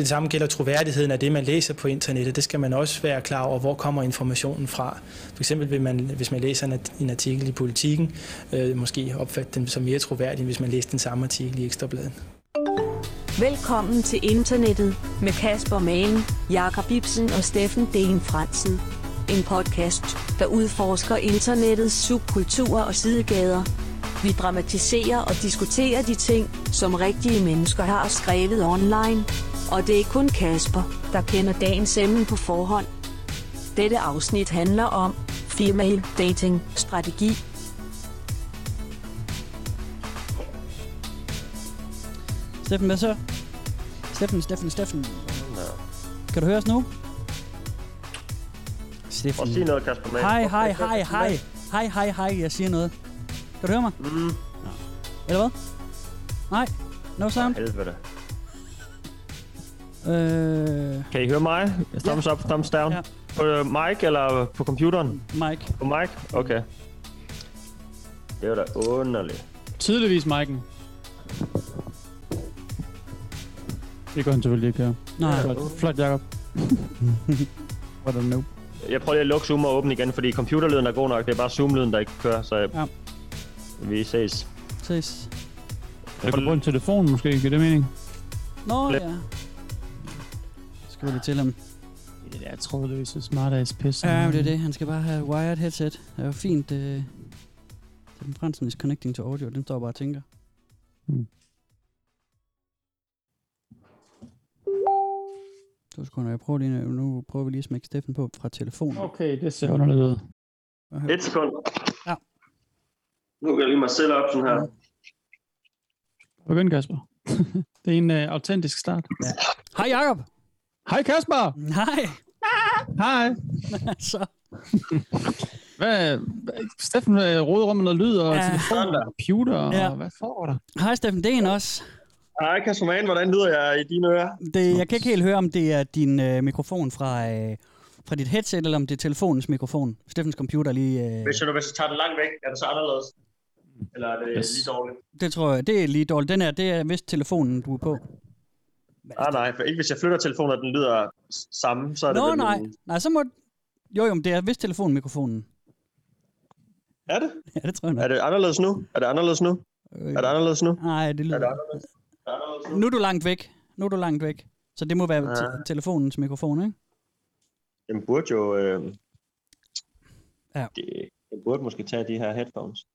det samme gælder troværdigheden af det, man læser på internettet. Det skal man også være klar over, hvor kommer informationen fra. For eksempel vil man, hvis man læser en artikel i Politiken, øh, måske opfatte den som mere troværdig, hvis man læser den samme artikel i Ekstrabladet. Velkommen til internettet med Kasper Magen, Jakob Ibsen og Steffen Den Fransen. En podcast, der udforsker internettets subkulturer og sidegader. Vi dramatiserer og diskuterer de ting, som rigtige mennesker har skrevet online. Og det er kun Kasper, der kender dagens emne på forhånd. Dette afsnit handler om female dating strategi. Steffen, hvad så? Steffen, Steffen, Steffen. Kan du høre os nu? Steffen. Og sig noget, Kasper Mann. Hej, hej, hej, hej. Hej, hej, hej, jeg siger noget. Kan du høre mig? Mm. Eller hvad? Nej, no sound. Helvede. Øh, Kan I høre mig? Thumbs up, thumbs down. Ja. På øh, mic eller på computeren? Mike. På mic? Okay. Det var da underligt. Tydeligvis Mike'en. Det gør han selvfølgelig ikke her. Nej, Flot, flot Jacob. What a noob. Jeg prøver lige at lukke Zoom og åbne igen, fordi computerlyden er god nok. Det er bare Zoom-lyden, der ikke kører, så Ja. vi ses. ses. Jeg kan bruge en telefon måske, giver det mening? Nå, ja. Skriv det til ham. Det der trådløse smart ass pis. Ja, men det er det. Han skal bare have wired headset. Det er jo fint. Øh, den Fransen is connecting to audio. Den står bare og tænker. Hmm. To sekunder. Jeg prøver lige, nu prøver vi lige at smække Steffen på fra telefonen. Okay, det ser underligt ud. Et sekund. Ja. Nu kan jeg lige mig selv op sådan her. Begynd, Kasper. det er en uh, autentisk start. Hej Jacob. Hej Kasper! Hej. Hej! Så. Hvad, Steffen uh, roder rundt med noget lyd og Ja. telefon og computer, og Ja. hvad foregår der? Hej Steffen, det er en også. Hej Kasper Mann, hvordan lyder jeg i dine ører? Det, jeg kan ikke helt høre, om det er din øh, mikrofon fra, øh, fra dit headset, eller om det er telefonens mikrofon. Steffens computer er lige... Øh, Hvis jeg, hvis jeg tager den langt væk, er det så anderledes? Eller er det Yes. lige dårligt? det tror jeg, det er lige dårligt. Den er, det er vist telefonen, du er på. Ah, nej, for ikke hvis jeg flytter telefonen, og den lyder samme, så er det Nå, vel nej. min- Nej, så må... Jo, jo, men det er vist telefonmikrofonen. Er det? Ja, det tror jeg nok. Er det anderledes nu? Er det anderledes nu? Øh, Er det anderledes nu? Nej, det Er det lyder... anderledes? Er det anderledes nu? Nu er du langt væk. Nu er du langt væk. Så det må være Ja. te- telefonens mikrofon, ikke? Den burde jo... Øh, Ja. det, den burde måske tage de her headphones.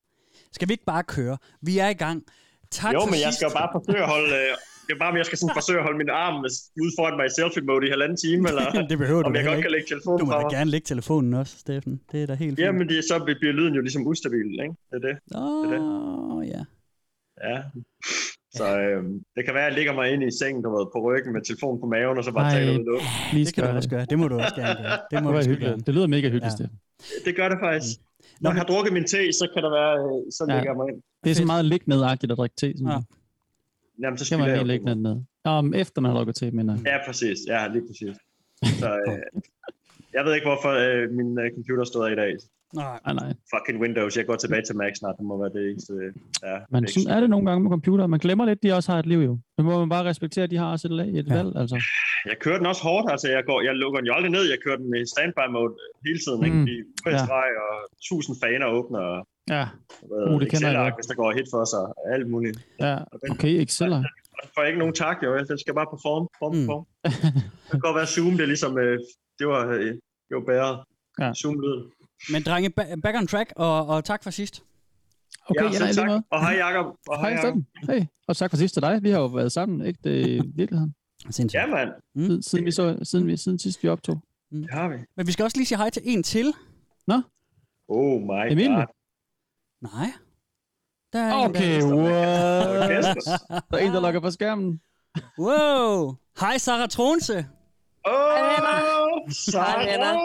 Skal vi ikke bare køre? Vi er i gang. Tak jo, men jeg sidst. skal jo bare forsøge at holde... Øh, det er bare, om jeg skal sådan forsøge at holde min arm ude foran mig i selfie-mode i halvanden time, eller det behøver du om da jeg godt ikke. kan lægge telefonen Du må da gerne lægge telefonen også, Steffen. Det er da helt fint. Jamen, det, så bliver lyden jo ligesom ustabil, ikke? Det er det. Åh, det ja. Ja. Så øh, det kan være, at jeg ligger mig ind i sengen, du ved, på ryggen med telefonen på maven, og så bare Nej. taler ud luft. Lige Det kan du også gøre. Det må du også gerne gøre. Det må Det, du hyggeligt. det lyder mega hyggeligt, Ja. Det gør det faktisk. Nå, Når jeg har drukket min te, så kan der være, øh, så Ja. ligger jeg mig ind. Det er så meget lig ned-agtigt at drikke te. Sådan. Ja. Ja. Jamen, så Skal man jeg lægge jo. den ned. Om efter man har drukket te, men uh, Ja, præcis. Ja, lige præcis. Så, øh, jeg ved ikke, hvorfor øh, min øh, computer stod i dag. Nej. nej, nej. Fucking Windows. Jeg går tilbage til Mac snart. Det må være det eneste. øh, Ja, Men det er sådan er det nogle gange med computer. Man glemmer lidt, at de også har et liv jo. Det må man bare respektere, at de har også et, et Ja. valg, altså. Jeg kører den også hårdt. Altså, jeg, går, jeg lukker den jo aldrig ned. Jeg kører den i standby mode hele tiden. Mm. Ikke? I Ja. ja. og tusind faner åbner. Og, Ja, uh, det kender jeg hvis der går hit for sig. og Alt muligt. ja. Okay, Excel. Jeg får ikke nogen tak, jo. Den skal bare på form. Mm. mm. form. Det kan godt være Zoom. Det er ligesom... Øh, det var, øh, det var bedre. Ja. Zoom-lyden. Men drenge, ba- back on track, og, og tak for sidst. Okay, ja, tak. måde. Og hej Jacob. Og Hej, Jacob. Steffen. Hey, og tak for sidst til dig. Vi har jo været sammen, ikke? Det er i virkeligheden. Sindssygt. Ja, mand. Mm. Siden, siden, vi så, siden, vi, siden sidst vi optog. Det har vi. Men vi skal også lige sige hej til en til. Oh my Emilie. god. Nej. Der er en, Okay, der- what? Kasper. Der er en, der logger på skærmen. Wow. Hej, Sarah Tronse. Åh, Sarah.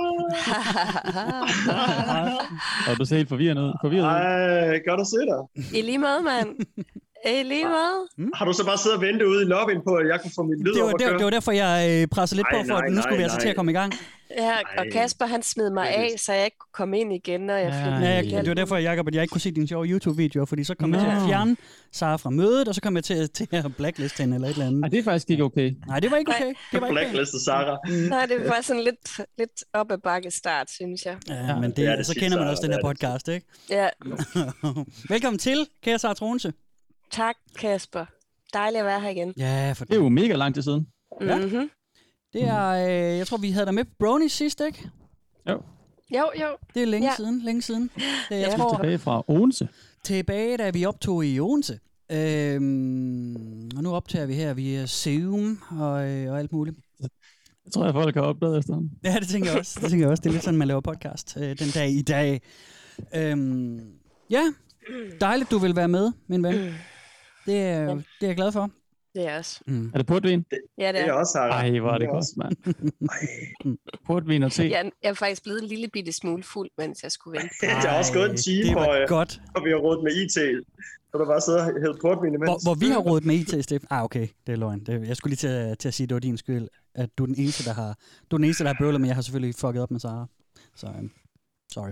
Og du ser helt forvirret ud. Forvirret. Ej, godt at se dig. I lige måde, mand. I lige måde. Har du så bare siddet og ventet ude i lobbyen på, at jeg kunne få min lyd Det op var, at der, køre? det var derfor, jeg øh, pressede lidt Nej, på, for at nej, nu skulle vi nej, altså til nej. at komme i gang. Ja, og Kasper han smed mig det af, så jeg ikke kunne komme ind igen, når jeg Ja, flyttede. Ja, jeg, det var derfor, Jacob, at jeg ikke kunne se dine sjove YouTube-videoer, fordi så kom jeg til at fjerne Sara fra mødet, og så kom jeg til, til at blackliste hende eller et eller Ej, andet. det er faktisk ikke okay. Nej, det var ikke okay. Det var ikke pænt. Blacklistet Sarah. Nej, det var sådan lidt, lidt op ad bakke start, synes jeg. Ja, men det, det er det så kender man Sara, også den det her er det podcast, ikke? Ja, Velkommen til, kære Sara Tronse. Tak Kasper. Dejligt at være her igen. Ja, for Det er jo mega lang tid siden. Ja. Mm-hmm. det er, øh, jeg tror, vi havde dig med på Brony sidst, ikke? Jo, jo. Det er længe Ja. siden, længe siden. Det, jeg Ja. tror, Tilbage fra Odense. tilbage, da vi optog i Odense. Øhm, og nu optager vi her via Zoom og, øh, og alt muligt. Jeg tror, jeg folk har opdaget efterhånden. Ja, det tænker jeg også. Det tænker jeg også. Det er lidt sådan, man laver podcast øh, den dag i dag. Øhm, ja, dejligt, du vil være med, min ven. Det er, det er jeg glad for. Det er også. Mm. Er det portvin? Ja, det Det er er. også Sarah. Ej, hvor er det er godt, mand. Ej, Portvin og te. Jeg, jeg er faktisk blevet en lille bitte smule fuld, mens jeg skulle vente. Det er også gået en time, det var øh, godt. hvor vi har rådet med IT. Så du bare sidde og hælde portvin imens. Hvor, hvor vi har rådet med IT, Steffen. Ah, okay, det er løgn. Det, jeg skulle lige til at, til at sige, at det var din skyld, at du er den eneste, der har, du er den eneste, der har bøvlet, men jeg har selvfølgelig fucket op med Sara. Så, um, sorry.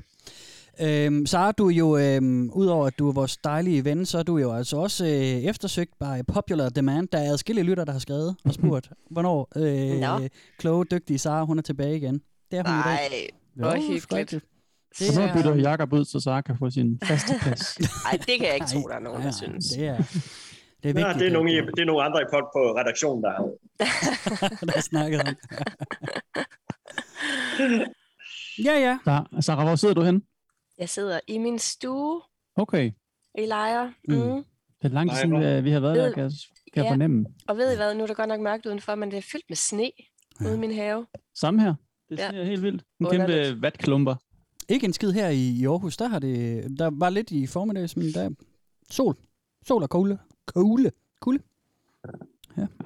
Øhm, Sara, du er jo, øhm, udover at du er vores dejlige ven, så er du jo altså også øh, eftersøgt by popular demand. Der er adskillige lytter, der har skrevet og spurgt, hvornår øh, Nå. kloge, dygtige Sara, hun er tilbage igen. Det er hun i dag. Nej, hvor hyggeligt. Det Og nu er- bytter Jakob ud, så Sara kan få sin faste plads. Ej, det kan jeg ikke tro, der er nogen, Nej, der nej, synes. Det er, det er vigtigt. det, er nogle, i- det er nogle andre i pod på redaktionen, der har der snakket om. ja, ja. Der, Sarah, hvor sidder du hen? Jeg sidder i min stue Okay. i lejre. Mm. Mm. Det er lang tid Nej, siden, hvor- vi, har været der, Ved- kan jeg, kan jeg Ja. fornemme. Og ved I hvad, nu er der godt nok mørkt udenfor, men det er fyldt med sne Ja. ude i min have. Samme her. Det Ja. ser helt vildt. En Underligt. kæmpe vatklumper. Ikke en skid her i, i Aarhus. Der, har det, der var lidt i formiddags, men der er sol. Sol og kugle. Kugle. Kulde.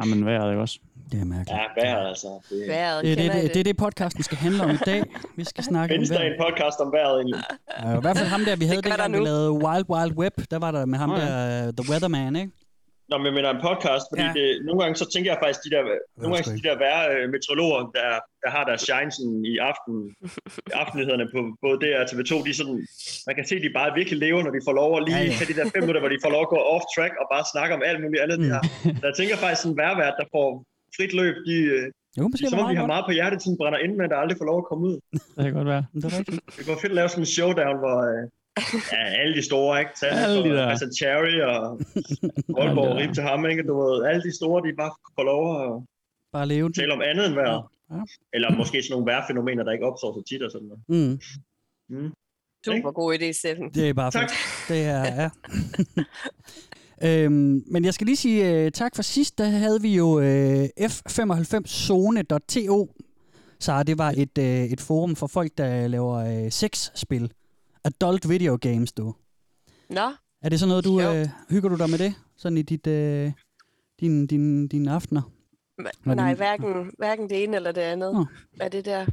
Jamen, hvad er det også? Det er mærkeligt. Ja, vejret altså. Det, Vejret, Det er I det, det, det er det, podcasten skal handle om i dag. Vi skal snakke om findes der en podcast om vejret egentlig? Ja, I hvert fald ham der, vi havde der dengang, vi lavede Wild Wild Web. Der var der med ham Nå ja. der, uh, The Weatherman, ikke? Når man mener en podcast, fordi Ja. det, nogle gange så tænker jeg faktisk, de der, nogle gange de der værre øh, meteorologer, der, der har deres shine sådan i aften, aftennyhederne på både DR og TV2, de er sådan, man kan se, at de bare virkelig lever, når de får lov at lige Ja, ja, tage de der fem minutter, hvor de får lov at gå off track og bare snakke om alt muligt andet. Mm. De har. Så jeg tænker faktisk, sådan en værvært, der får frit løb, de, øh, Jo, måske er, som var om de meget har godt. meget på hjertet, som brænder ind med, der aldrig får lov at komme ud. Det kan godt være. Det er rigtigt. Det går fedt at lave sådan en showdown, hvor øh, ja, alle de store, ikke? Tag Alle de der. Altså Cherry og Aalborg. Rip til ham, ikke? Du ved, alle de store, de bare får lov at Bare leve tale om andet end vejret. Ja. Ja. Eller måske sådan nogle vejrfænomener, der ikke opstår så tit og sådan noget. Mm. Mm. Super god idé, Steffen. Det er bare Tak. fedt. Det er, ja. Øhm, men jeg skal lige sige uh, tak for sidst. Der havde vi jo uh, F95zone.to. Så det var et, uh, et forum for folk, der laver uh, sexspil. Adult video games, du. Nå, Er det sådan noget, du Jo. uh, hygger du dig med det? Sådan i dit, uh, din, din, dine aftener? hva- Var det nej, hverken, hverken det ene eller det andet. Nå. Hvad er det der?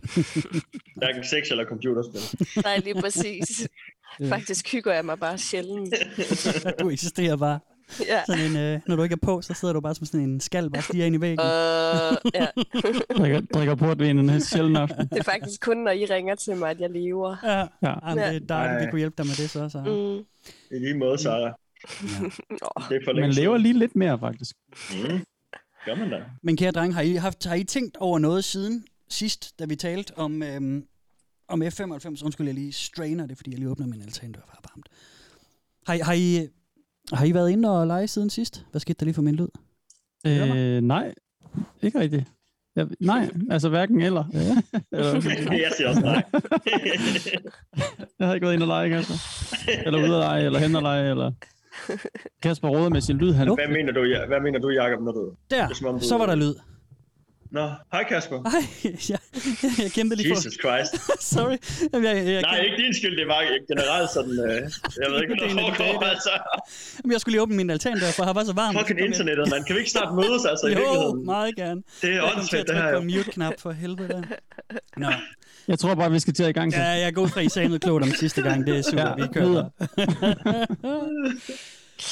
Hverken sex eller computerspil. Nej, lige præcis. Faktisk hygger jeg mig bare sjældent. du eksisterer bare. Ja. Sådan en, uh, når du ikke er på, så sidder du bare som sådan en skal, bare stiger ind i væggen. Uh, ja. Drikker, drikker portvin en sjældent aften. Det er faktisk kun, når I ringer til mig, at jeg lever. Ja, Ja. Jamen, det er dejligt, vi Ej. kunne hjælpe dig med det så. så. Mm. I lige måde, Sarah. Åh, Det er for Man lever lige lidt mere, faktisk. Mm. Gør man da. Men kære drenge, har I, haft, har I tænkt over noget siden sidst, da vi talte om, øhm, om F95? Undskyld, jeg lige strainer det, fordi jeg lige åbner min altandør for varmt. Har, I- har, I, har I været inde og lege siden sidst? Hvad skete der lige for min lyd? Øh, nej, ikke rigtigt. Jeg, nej, altså hverken eller. Ja. eller jeg siger også nej. jeg har ikke været inde og lege, Kasper. Eller ude at lege, eller hen og lege, eller... Kasper råder med sin lyd. Han... Hvad mener du, Ja- hvad mener du Jacob, når du... Der, Det er som om, du- så var der lyd. Nå, hej Kasper. Ej, jeg, jeg kæmpede lige Jesus Christ. for... Sorry. Jamen, jeg, jeg, Nej, jeg, ikke din skyld, det var generelt sådan... Øh, jeg ved ikke, er hvad af der foregår, der- altså. Jamen, jeg skulle lige åbne min altandør, for her var så varmt. Fucking Så jeg- internettet, man. Kan vi ikke snart mødes, altså, i Jo, virkeligheden? meget gerne. Det er Jeg til åndssvagt, at det her trykke på jo. mute-knap for helvede. Der. Nå. Jeg tror bare, vi skal til at i gang. Ja, jeg er god fra, I sagde noget klogt om sidste gang. Det er super, Ja, vi kører.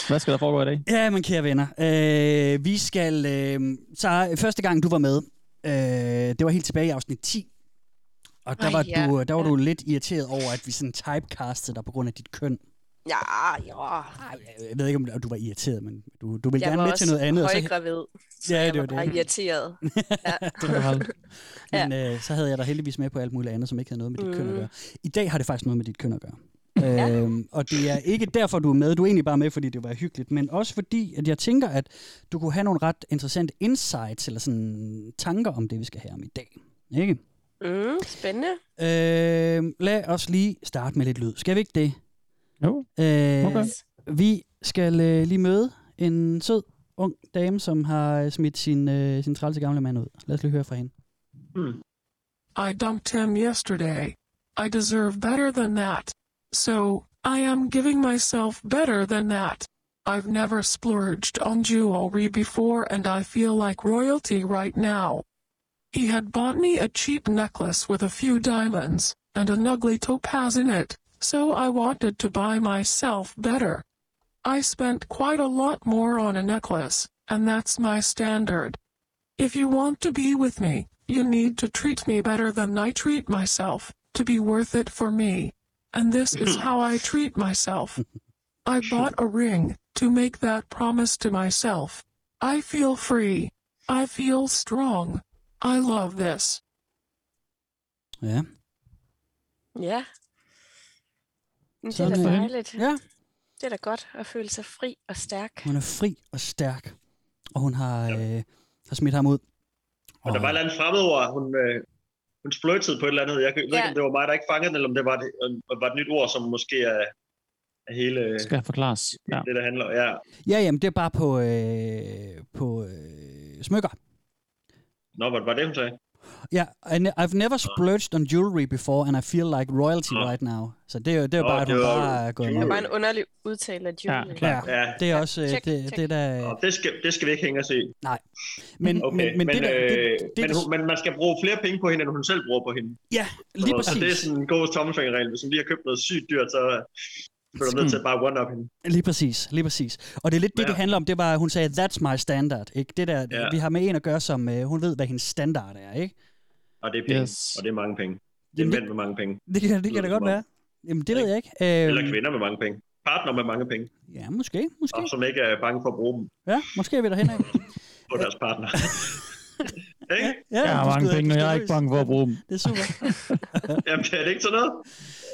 Hvad skal der foregå i dag? Ja, men kære venner, øh, vi skal... Øh, så første gang, du var med, øh, det var helt tilbage i afsnit 10. Og der Ej, var, ja, du, der var ja. du lidt irriteret over, at vi sådan typecastede dig på grund af dit køn. Ja, ja. Ej, Jeg ved ikke, om du var irriteret, men du, du ville Jeg gerne var med til noget andet. og så- højgravid, så Ja, jeg det var var bare det. irriteret. Ja. Det kan holde. Ja. Men øh, så havde jeg dig heldigvis med på alt muligt andet, som ikke havde noget med dit mm. køn at Mhm. gøre. I dag har det faktisk noget med dit køn at gøre. Øhm, og det er ikke derfor, du er med. Du er egentlig bare med, fordi det var hyggeligt. Men også fordi, at jeg tænker, at du kunne have nogle ret interessante insights, eller sådan tanker om det, vi skal have om i dag. Ikke? Mm, spændende. Øhm, lad os lige starte med lidt lyd. Skal vi ikke det? Jo, Øh, Okay. Vi skal øh, lige møde en sød, ung dame, som har smidt sin, øh, sin trælse gamle mand ud. Lad os lige høre fra hende. Hmm. I dumped him yesterday. I deserve better than that. So, I am giving myself better than that. I've never splurged on jewelry before and I feel like royalty right now. He had bought me a cheap necklace with a few diamonds and an ugly topaz in it, so I wanted to buy myself better. I spent quite a lot more on a necklace, and that's my standard. If you want to be with me, you need to treat me better than I treat myself, to be worth it for me. And this is how I treat myself. I bought a ring to make that promise to myself. I feel free. I feel strong. I love this. Ja. Ja. Men det er da dejligt. ja, Det er da godt at føle sig fri og stærk. hun er fri og stærk. Og hun har, øh, har smidt ham ud. Og der var et eller andet fremmedord, hun, øh, hun splurtede på et eller andet. Jeg ved ikke, Ja. om det var mig, der ikke fangede den, eller om det var, det, var et nyt ord, som måske er, er hele skal forklares. Ja. det, der handler. Ja. Ja, jamen, det er bare på, øh, på øh, smykker. Nå, hvad var det, hun sagde? Ja, I ne- I've never splurged on jewelry before, and I feel like royalty right now. Så det er jo, det er jo Nå, bare, at det hun var bare er gået jewelry. med. Bare en underlig udtale af Ja, Julie. klart. Ja, Ja, det er også øh, Check, det, check. det der... Nå, det, skal, det skal vi ikke hænge os i. Men, Okay, men, men, det der... øh, Det, det, men, det, hun, men man skal bruge flere penge på hende, end hun selv bruger på hende. ja, lige Og præcis. det er sådan en god tommelfingerregel. Hvis hun lige har købt noget sygt dyrt, så bliver du nødt til at bare one-up hende. Lige præcis, lige præcis. Og det er lidt det, Ja. det handler om. Det var, hun sagde, that's my standard. Ikke? Det der, Ja. vi har med en at gøre, som øh, hun ved, hvad hendes standard er. Ikke? Og det er penge. Yes. Og det er mange penge. Det er Jamen, mænd med mange penge. Det kan, det kan da godt være. Jamen, det ved jeg ikke. Eller Øhm, kvinder med mange penge. Partner med mange penge. ja, måske, måske. Og som ikke er bange for at bruge dem Ja, måske er vi derhen af. på deres partner. Ikke? Ja, Jeg har mange penge, og jeg er ikke bange for at bruge dem. Det er super. Jamen, det er det ikke sådan noget?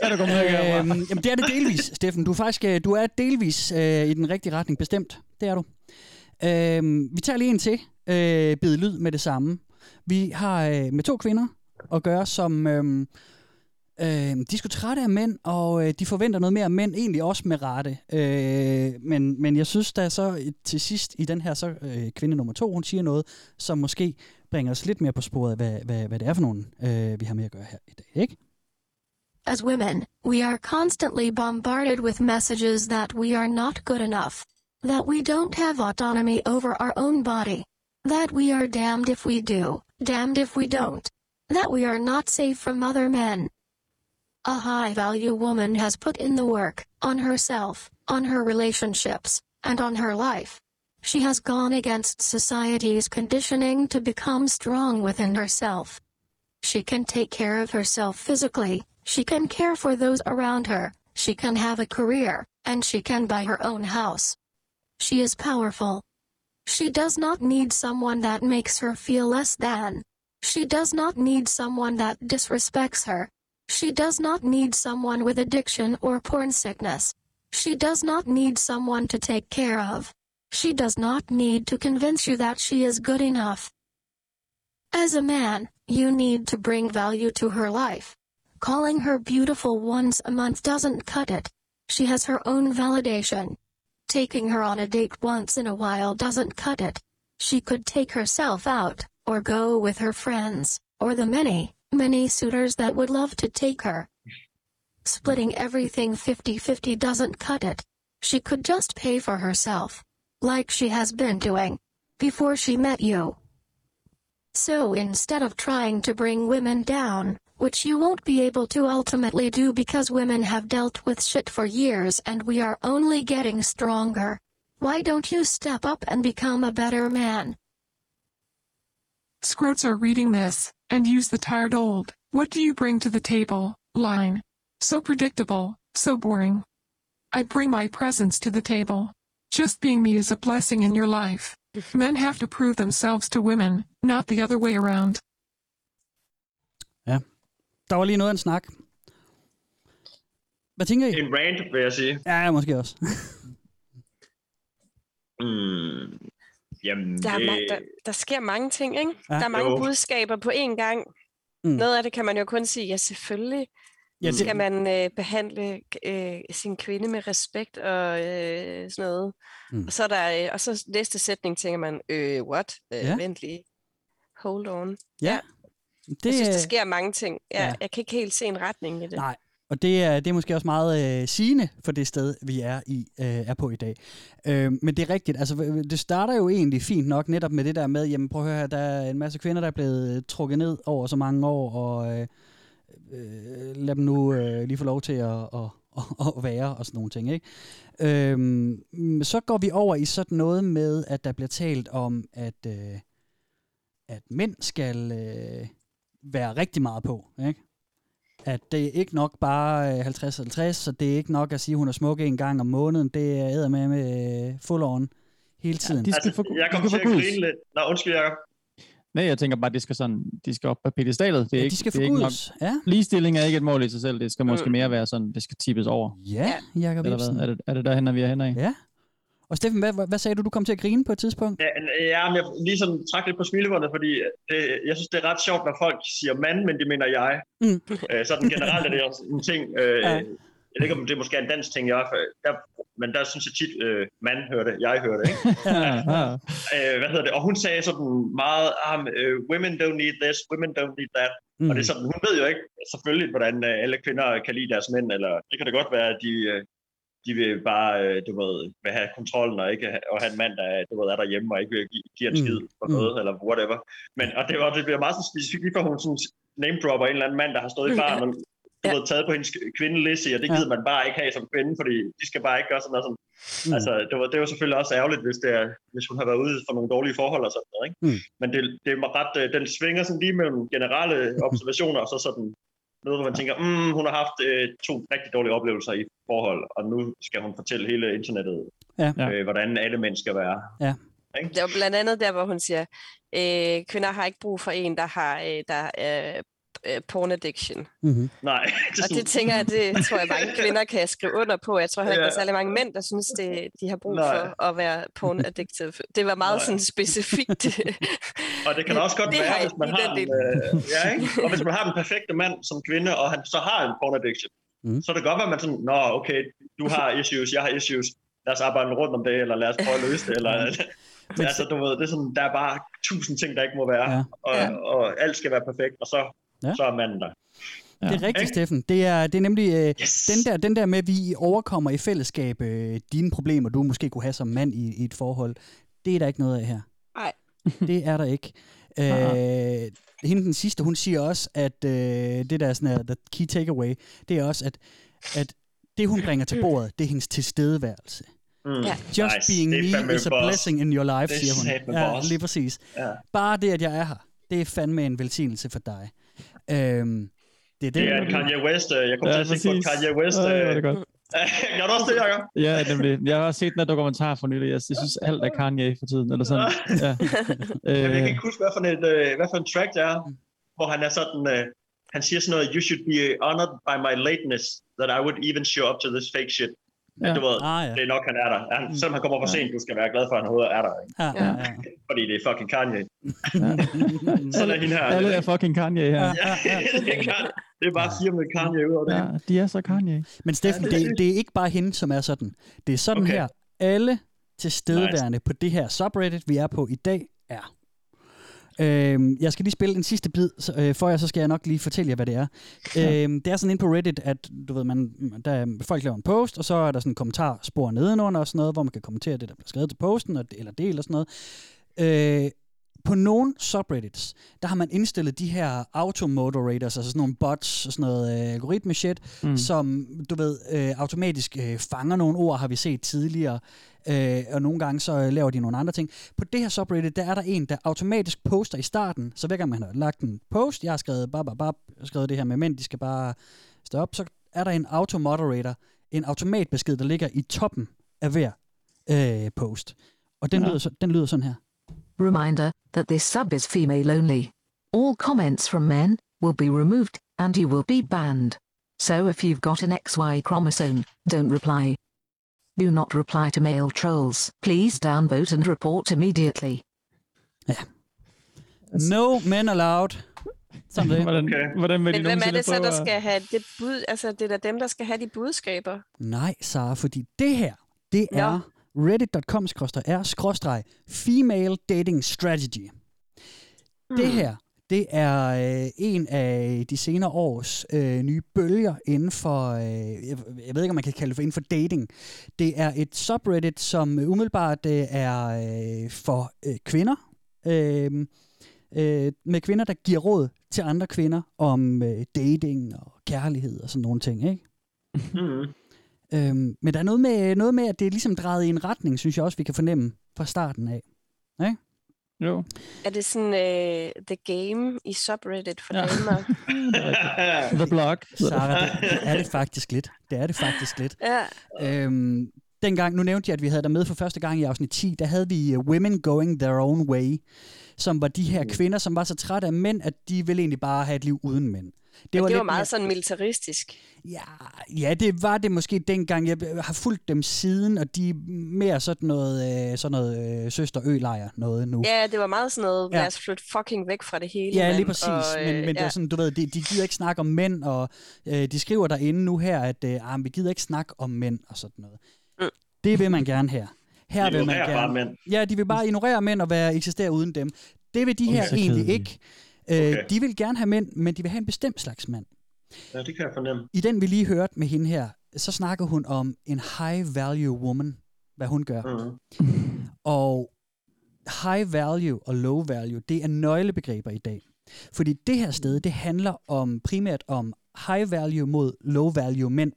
Ja, det kommer herfra. øhm, jamen, det er det delvis, Steffen. Du er faktisk øh, du er delvis øh, i den rigtige retning, bestemt. Det er du. Øhm, vi tager lige en til. Øh, bid lyd med det samme. Vi har øh, med to kvinder at gøre, som... Øh, Øh, de skulle trætte af mænd, og øh, de forventer noget mere af mænd, egentlig også med rette. Øh, men, men jeg synes, der så til sidst i den her så, øh, kvinde nummer to, hun siger noget, som måske bringer os lidt mere på sporet af, hvad, hvad, hvad det er for nogen, øh, vi har med at gøre her i dag. Ikke? As women, we are constantly bombarded with messages that we are not good enough, that we don't have autonomy over our own body, that we are damned if we do, damned if we don't, that we are not safe from other men. A high value woman has put in the work, on herself, on her relationships, and on her life. She has gone against society's conditioning to become strong within herself. She can take care of herself physically, she can care for those around her, she can have a career, and she can buy her own house. She is powerful. She does not need someone that makes her feel less than. She does not need someone that disrespects her. She does not need someone with addiction or porn sickness. She does not need someone to take care of. She does not need to convince you that she is good enough. As a man, you need to bring value to her life. Calling her beautiful once a month doesn't cut it. She has her own validation. Taking her on a date once in a while doesn't cut it. She could take herself out, or go with her friends, or the many, many suitors that would love to take her. Splitting everything 50-50 doesn't cut it. She could just pay for herself. Like she has been doing. Before she met you. So instead of trying to bring women down, which you won't be able to ultimately do because women have dealt with shit for years and we are only getting stronger, why don't you step up and become a better man? Scroats are reading this, and use the tired old, what do you bring to the table, line. So predictable, so boring. I bring my presence to the table. Just being me is a blessing in your life. Men have to prove themselves to women, not the other way around. Der var lige noget af en snak. Hvad tænker I? En rant, vil jeg sige. Ja, måske også. Mm, jamen, Der, er, det, ma- der, der sker mange ting, ikke? Ja. Der er mange Jo. budskaber på én gang. Mm. Noget af det kan man jo kun sige, ja selvfølgelig Ja, ja, det- skal man øh, behandle øh, sin kvinde med respekt og øh, sådan noget. Mm. Mm. Og så er der, øh, og så næste sætning tænker man, øh, what? Øh, Ja. ja. Vent lige. Hold on. Ja. Det, Det, jeg synes, der øh, sker mange ting. Jeg, ja. ja. jeg kan ikke helt se en retning i det. Nej, og det er, det er måske også meget øh, sigende for det sted, vi er i øh, er på i dag. Øh, men det er rigtigt, altså det starter jo egentlig fint nok netop med det der med, jamen prøv at høre her, der er en masse kvinder, der er blevet trukket ned over så mange år, og øh, øh, lad dem nu øh, lige få lov til at, at, at, at være og sådan nogle ting. Ikke? Øhm, så går vi over i sådan noget med, at der bliver talt om, at, øh, at mænd skal øh, være rigtig meget på. Ikke? At det er ikke nok bare øh, 50-50, så det er ikke nok at sige, at hun er smuk en gang om måneden. Det er med med full on hele tiden. de skal altså, få, jeg skal til at grine lidt. Nå, undskyld, Jacob. Nej, jeg tænker bare, de skal, sådan, de skal op på pedestalet. Det er ja, ikke, de skal det er ikke nok. Ja, Ligestilling er ikke et mål i sig selv. Det skal måske Mm. mere være sådan, det skal tippes over. ja Jacob Eller Ibsen. hvad? Er det, er det derhen, vi er hen af? Ja. Og Steffen, hvad, hvad, hvad sagde du, du kom til at grine på et tidspunkt? Ja, ja, men jeg lige sådan trak lidt på smilebåndet, fordi det, jeg synes, det er ret sjovt, når folk siger mand, men de mener jeg. Mm. Øh, sådan generelt er det også en ting. Øh, Ja. Jeg ved ikke, om det er måske en dansk ting, jeg, der, men der synes jeg tit, øh, mand hører det, jeg hører det. Ikke? Øh, hvad hedder det? Og hun sagde sådan meget, um, uh, women don't need this, women don't need that. Mm. Og det er sådan, hun ved jo ikke selvfølgelig, hvordan øh, alle kvinder kan lide deres mænd, eller det kan da godt være, at de, øh, de vil bare, du ved, vil have kontrollen og ikke og have en mand, der du ved, er derhjemme og ikke vil give, give en Mm. skid for Mm. noget, eller whatever. Men, og det, var, det bliver meget sådan specifikt, for hun sådan name dropper en eller anden mand, der har stået i baren og Ja. ved, taget på hendes kvinde Lizzie, og det Ja. gider man bare ikke have som kvinde, fordi de skal bare ikke gøre sådan noget. Sådan. Mm. Altså, det var, det var selvfølgelig også ærgerligt, hvis, det er, hvis hun har været ude for nogle dårlige forhold og sådan noget. Ikke? Mm. Men det, det er ret, øh, den svinger sådan lige mellem generelle observationer, og så sådan noget, hvor man tænker, mm, hun har haft øh, to rigtig dårlige oplevelser i forhold, og nu skal hun fortælle hele internettet, Ja. øh, hvordan alle mænd skal være. Ja. Ikke? Det var blandt andet der, hvor hun siger, øh, kvinder har ikke brug for en, der har øh, der, øh, øh, porn addiction. Mm-hmm. Nej, det Og sådan, det tænker jeg, det tror jeg mange kvinder kan skrive under på. Jeg tror heller ikke, Ja. der er særlig mange mænd, der synes, det, de har brug Nej. for at være porn addicted. Det var meget Nej. sådan specifikt. Og det kan også godt det være, hvis man, har den den, øh, ja, ikke? og hvis man har den perfekte mand som kvinde, og han så har en porn addiction, Mm. mm. så er det godt være, at man sådan, nå okay, du har issues, jeg har issues, lad os arbejde rundt om det, eller lad os prøve at løse det, eller... Men, altså, du ved, det er sådan, der er bare tusind ting, der ikke må være, ja. Og, Ja. og alt skal være perfekt, og så, Ja. ja. så er manden der. Det er rigtigt, Ikke? Steffen. Det er, det er nemlig øh, Yes! den, der, den der med, at vi overkommer i fællesskab øh, dine problemer, du måske kunne have som mand i, i et forhold. Det er der ikke noget af her. Nej. Det er der ikke. Øh, hende den sidste, hun siger også, at øh, det der er sådan er the key takeaway, det er også, at, at det hun bringer til bordet, det er hendes tilstedeværelse. Mm. Ja. Just Nice. being me is a boss. blessing in your life, Det er siger hun. Ja, lige præcis. Ja. Bare det, at jeg er her, det er fandme en velsignelse for dig. Øhm, det er det. Det er Kanye West, øh, jeg kom Ja, til at tænke på præcis. Kanye West. Ja, det var Øh, det godt. Gør du også det, Jacob? Ja, nemlig. Jeg har også set den her dokumentar for nylig. Jeg synes, alt er Kanye for tiden. Eller sådan. Ja. Jeg kan Øh, ikke huske, hvad for, et, øh, hvad for en track det er, hvor han er sådan, øh, han siger sådan noget, you should be honored by my lateness, that I would even show up to this fake shit. Ja. Ja. Du ved, Ah, ja. det er nok, han er der. Han, selvom han kommer for sent, du skal være glad for, at han overhovedet er der. Ikke? Ja, ja, ja. Fordi det er fucking Kanye. ja. Sådan er hende her. Alle er fucking Kanye her. Ja. Ja, det, er det er bare fire med Kanye ud over det. Ja, de er så Kanye. Men Steffen, Ja, det er det, det er ikke bare hende, som er sådan. Det er sådan Okay. her, alle tilstedeværende nice. på det her subreddit, vi er på i dag, er. Øhm, jeg skal lige spille en sidste bid, så, øh, for jer, så skal jeg nok lige fortælle jer, hvad det er. Ja. Øhm, det er sådan inde på Reddit, at du ved, man, der, er- folk laver en post, og så er der sådan en kommentarspor nedenunder og sådan noget, hvor man kan kommentere det, der bliver skrevet til posten, og, eller del og sådan noget. Øh, på nogle subreddits, der har man indstillet de her automoderators, altså sådan nogle bots og sådan noget øh, algoritme shit, mm. som, du ved, øh, automatisk øh, fanger nogle ord, har vi set tidligere, øh, og nogle gange så øh, laver de nogle andre ting. På det her subreddit, der er der en, der automatisk poster i starten, så hver gang man har lagt en post, jeg har skrevet, bab, bab, bab, skrevet det her med mænd, de skal bare stå op, så er der en automoderator, en automatbesked, der ligger i toppen af hver øh, post. Og den, ja. lyder, den lyder sådan her. Reminder that this sub is female only. All comments from men will be removed, and you will be banned. So if you've got an XY chromosome, don't reply. Do not reply to male trolls. Please downvote and report immediately. No men allowed. Sådan det. Hvordan, Okay. hvordan vil de Men hvem er nogensinde det så, der at- skal have det bud? Altså, det er da dem, der skal have de budskaber. Nej, Sara, fordi det her, det Nå. er reddit.com r skråstreg female dating strategy. Hmm. Det her, det er øh, en af de senere års øh, nye bølger inden for, øh, jeg, jeg ved ikke, om man kan kalde det for inden for dating. Det er et subreddit, som umiddelbart øh, er øh, for øh, kvinder, øh, øh, med kvinder, der giver råd til andre kvinder om øh, dating og kærlighed og sådan nogle ting, ikke? Mm. Øhm, men der er noget med, noget med, at det er ligesom drejet i en retning, synes jeg også, vi kan fornemme fra starten af. Jo. Er det sådan uh, The Game i subreddit for Ja. damer? The Block. Sarah, det, er det faktisk lidt. Det er det faktisk lidt. ja. Øhm, dengang, nu nævnte jeg, at vi havde der med for første gang i afsnit 10, der havde vi uh, Women Going Their Own Way, som var de her kvinder, som var så trætte af mænd, at de ville egentlig bare have et liv uden mænd. Det var, det var meget mere- sådan militaristisk. Ja, ja, det var det måske dengang. Jeg har fulgt dem siden, og de er mere sådan noget, øh, sådan noget øh, søster-ø-lejr noget nu. Ja, det var meget sådan noget, Ja. lad os flytte fucking væk fra det hele. Ja, mand. lige præcis. Og, men, men det er ja. sådan, du ved, de, de gider ikke snakke om mænd, og øh, de skriver derinde nu her, at øh, ah, vi gider ikke snakke om mænd og sådan noget. Mm. Det vil man gerne her. Her vil man gerne. bare mænd. Ja, de vil bare ignorere mænd og være eksistere uden dem. Det vil de her så egentlig ikke. Øh, Okay. De vil gerne have mænd, men de vil have en bestemt slags mand. Ja, det kan jeg fornemme. I den, vi lige hørte med hende her, så snakker hun om en high value woman, hvad hun gør. Mm. Og high value og low value, det er nøglebegreber i dag. Fordi det her sted, det handler om primært om high value mod low value mænd.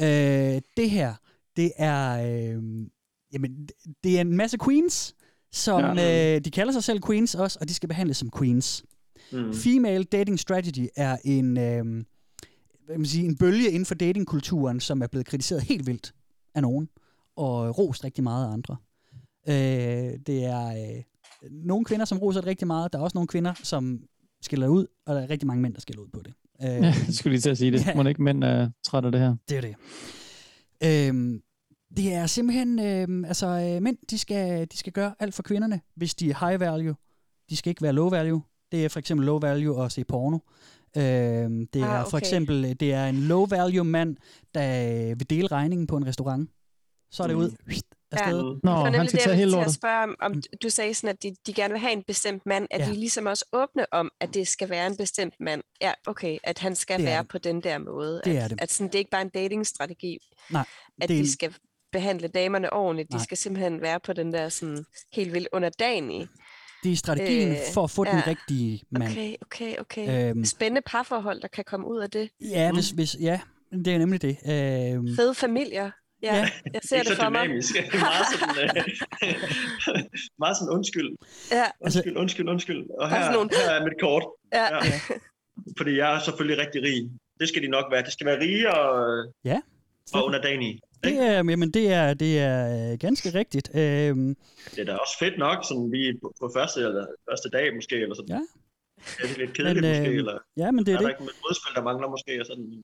Øh, det her, det er, øh, jamen, det er en masse queens, som Ja. øh, de kalder sig selv queens også, og de skal behandles som queens. Mm. Female dating strategy er en, øh, hvad man sige, en bølge inden for datingkulturen, som er blevet kritiseret helt vildt af nogen, og rost rigtig meget af andre. Øh, det er øh, nogle kvinder, som roser det rigtig meget. Der er også nogle kvinder, som skiller ud, og der er rigtig mange mænd, der skiller ud på det. Øh, Ja, jeg skulle lige til at sige det. Ja. Må ikke mænd er træt af det her? det er det. Øhm, det er simpelthen, øhm, altså øh, mænd, de skal, de skal gøre alt for kvinderne, hvis de er high value. De skal ikke være low value. Det er for eksempel low value at se porno. Øhm, det er Ah, for okay. eksempel, øh, det er en low value mand, der øh, vil dele regningen på en restaurant. Så er det ud afsted. Mm. Nå, var han nemlig skal det, tage jeg hele ville til at lortet. spørge om, om du sagde sådan, at de, de gerne vil have en bestemt mand, at Ja. ja. de ligesom også åbne om, at det skal være en bestemt mand. Ja, okay, at han skal Det være det. på den der måde. Det at, er det. At sådan, det er ikke bare en datingstrategi, Nej, at det de skal behandle damerne ordentligt. Nej. De skal simpelthen være på den der sådan helt vildt underdanige. Det er strategien Øh, for at få den ja. rigtige mand. Okay, okay, okay. Øhm, Spændende parforhold, der kan komme ud af det. ja, hvis, hvis, ja, det er nemlig det. Øhm, Fede familier. Ja, Ja. jeg ser det så for mig. dynamisk. meget sådan, øh, meget sådan undskyld. Ja, Undskyld, undskyld, undskyld. Og er her, nogle- her er mit kort. ja. Ja. Fordi jeg er selvfølgelig rigtig rig. Det skal de nok være. Det skal være rige og, Ja. Og underdanige. det er, jamen, det er, det er øh, ganske rigtigt. Øhm, Det er da også fedt nok, sådan lige på, på første, eller første dag måske, eller sådan. Ja. Det er lidt kedeligt Men, måske, øh, eller ja, men det er er der det. ikke et modspil, der mangler måske, og sådan.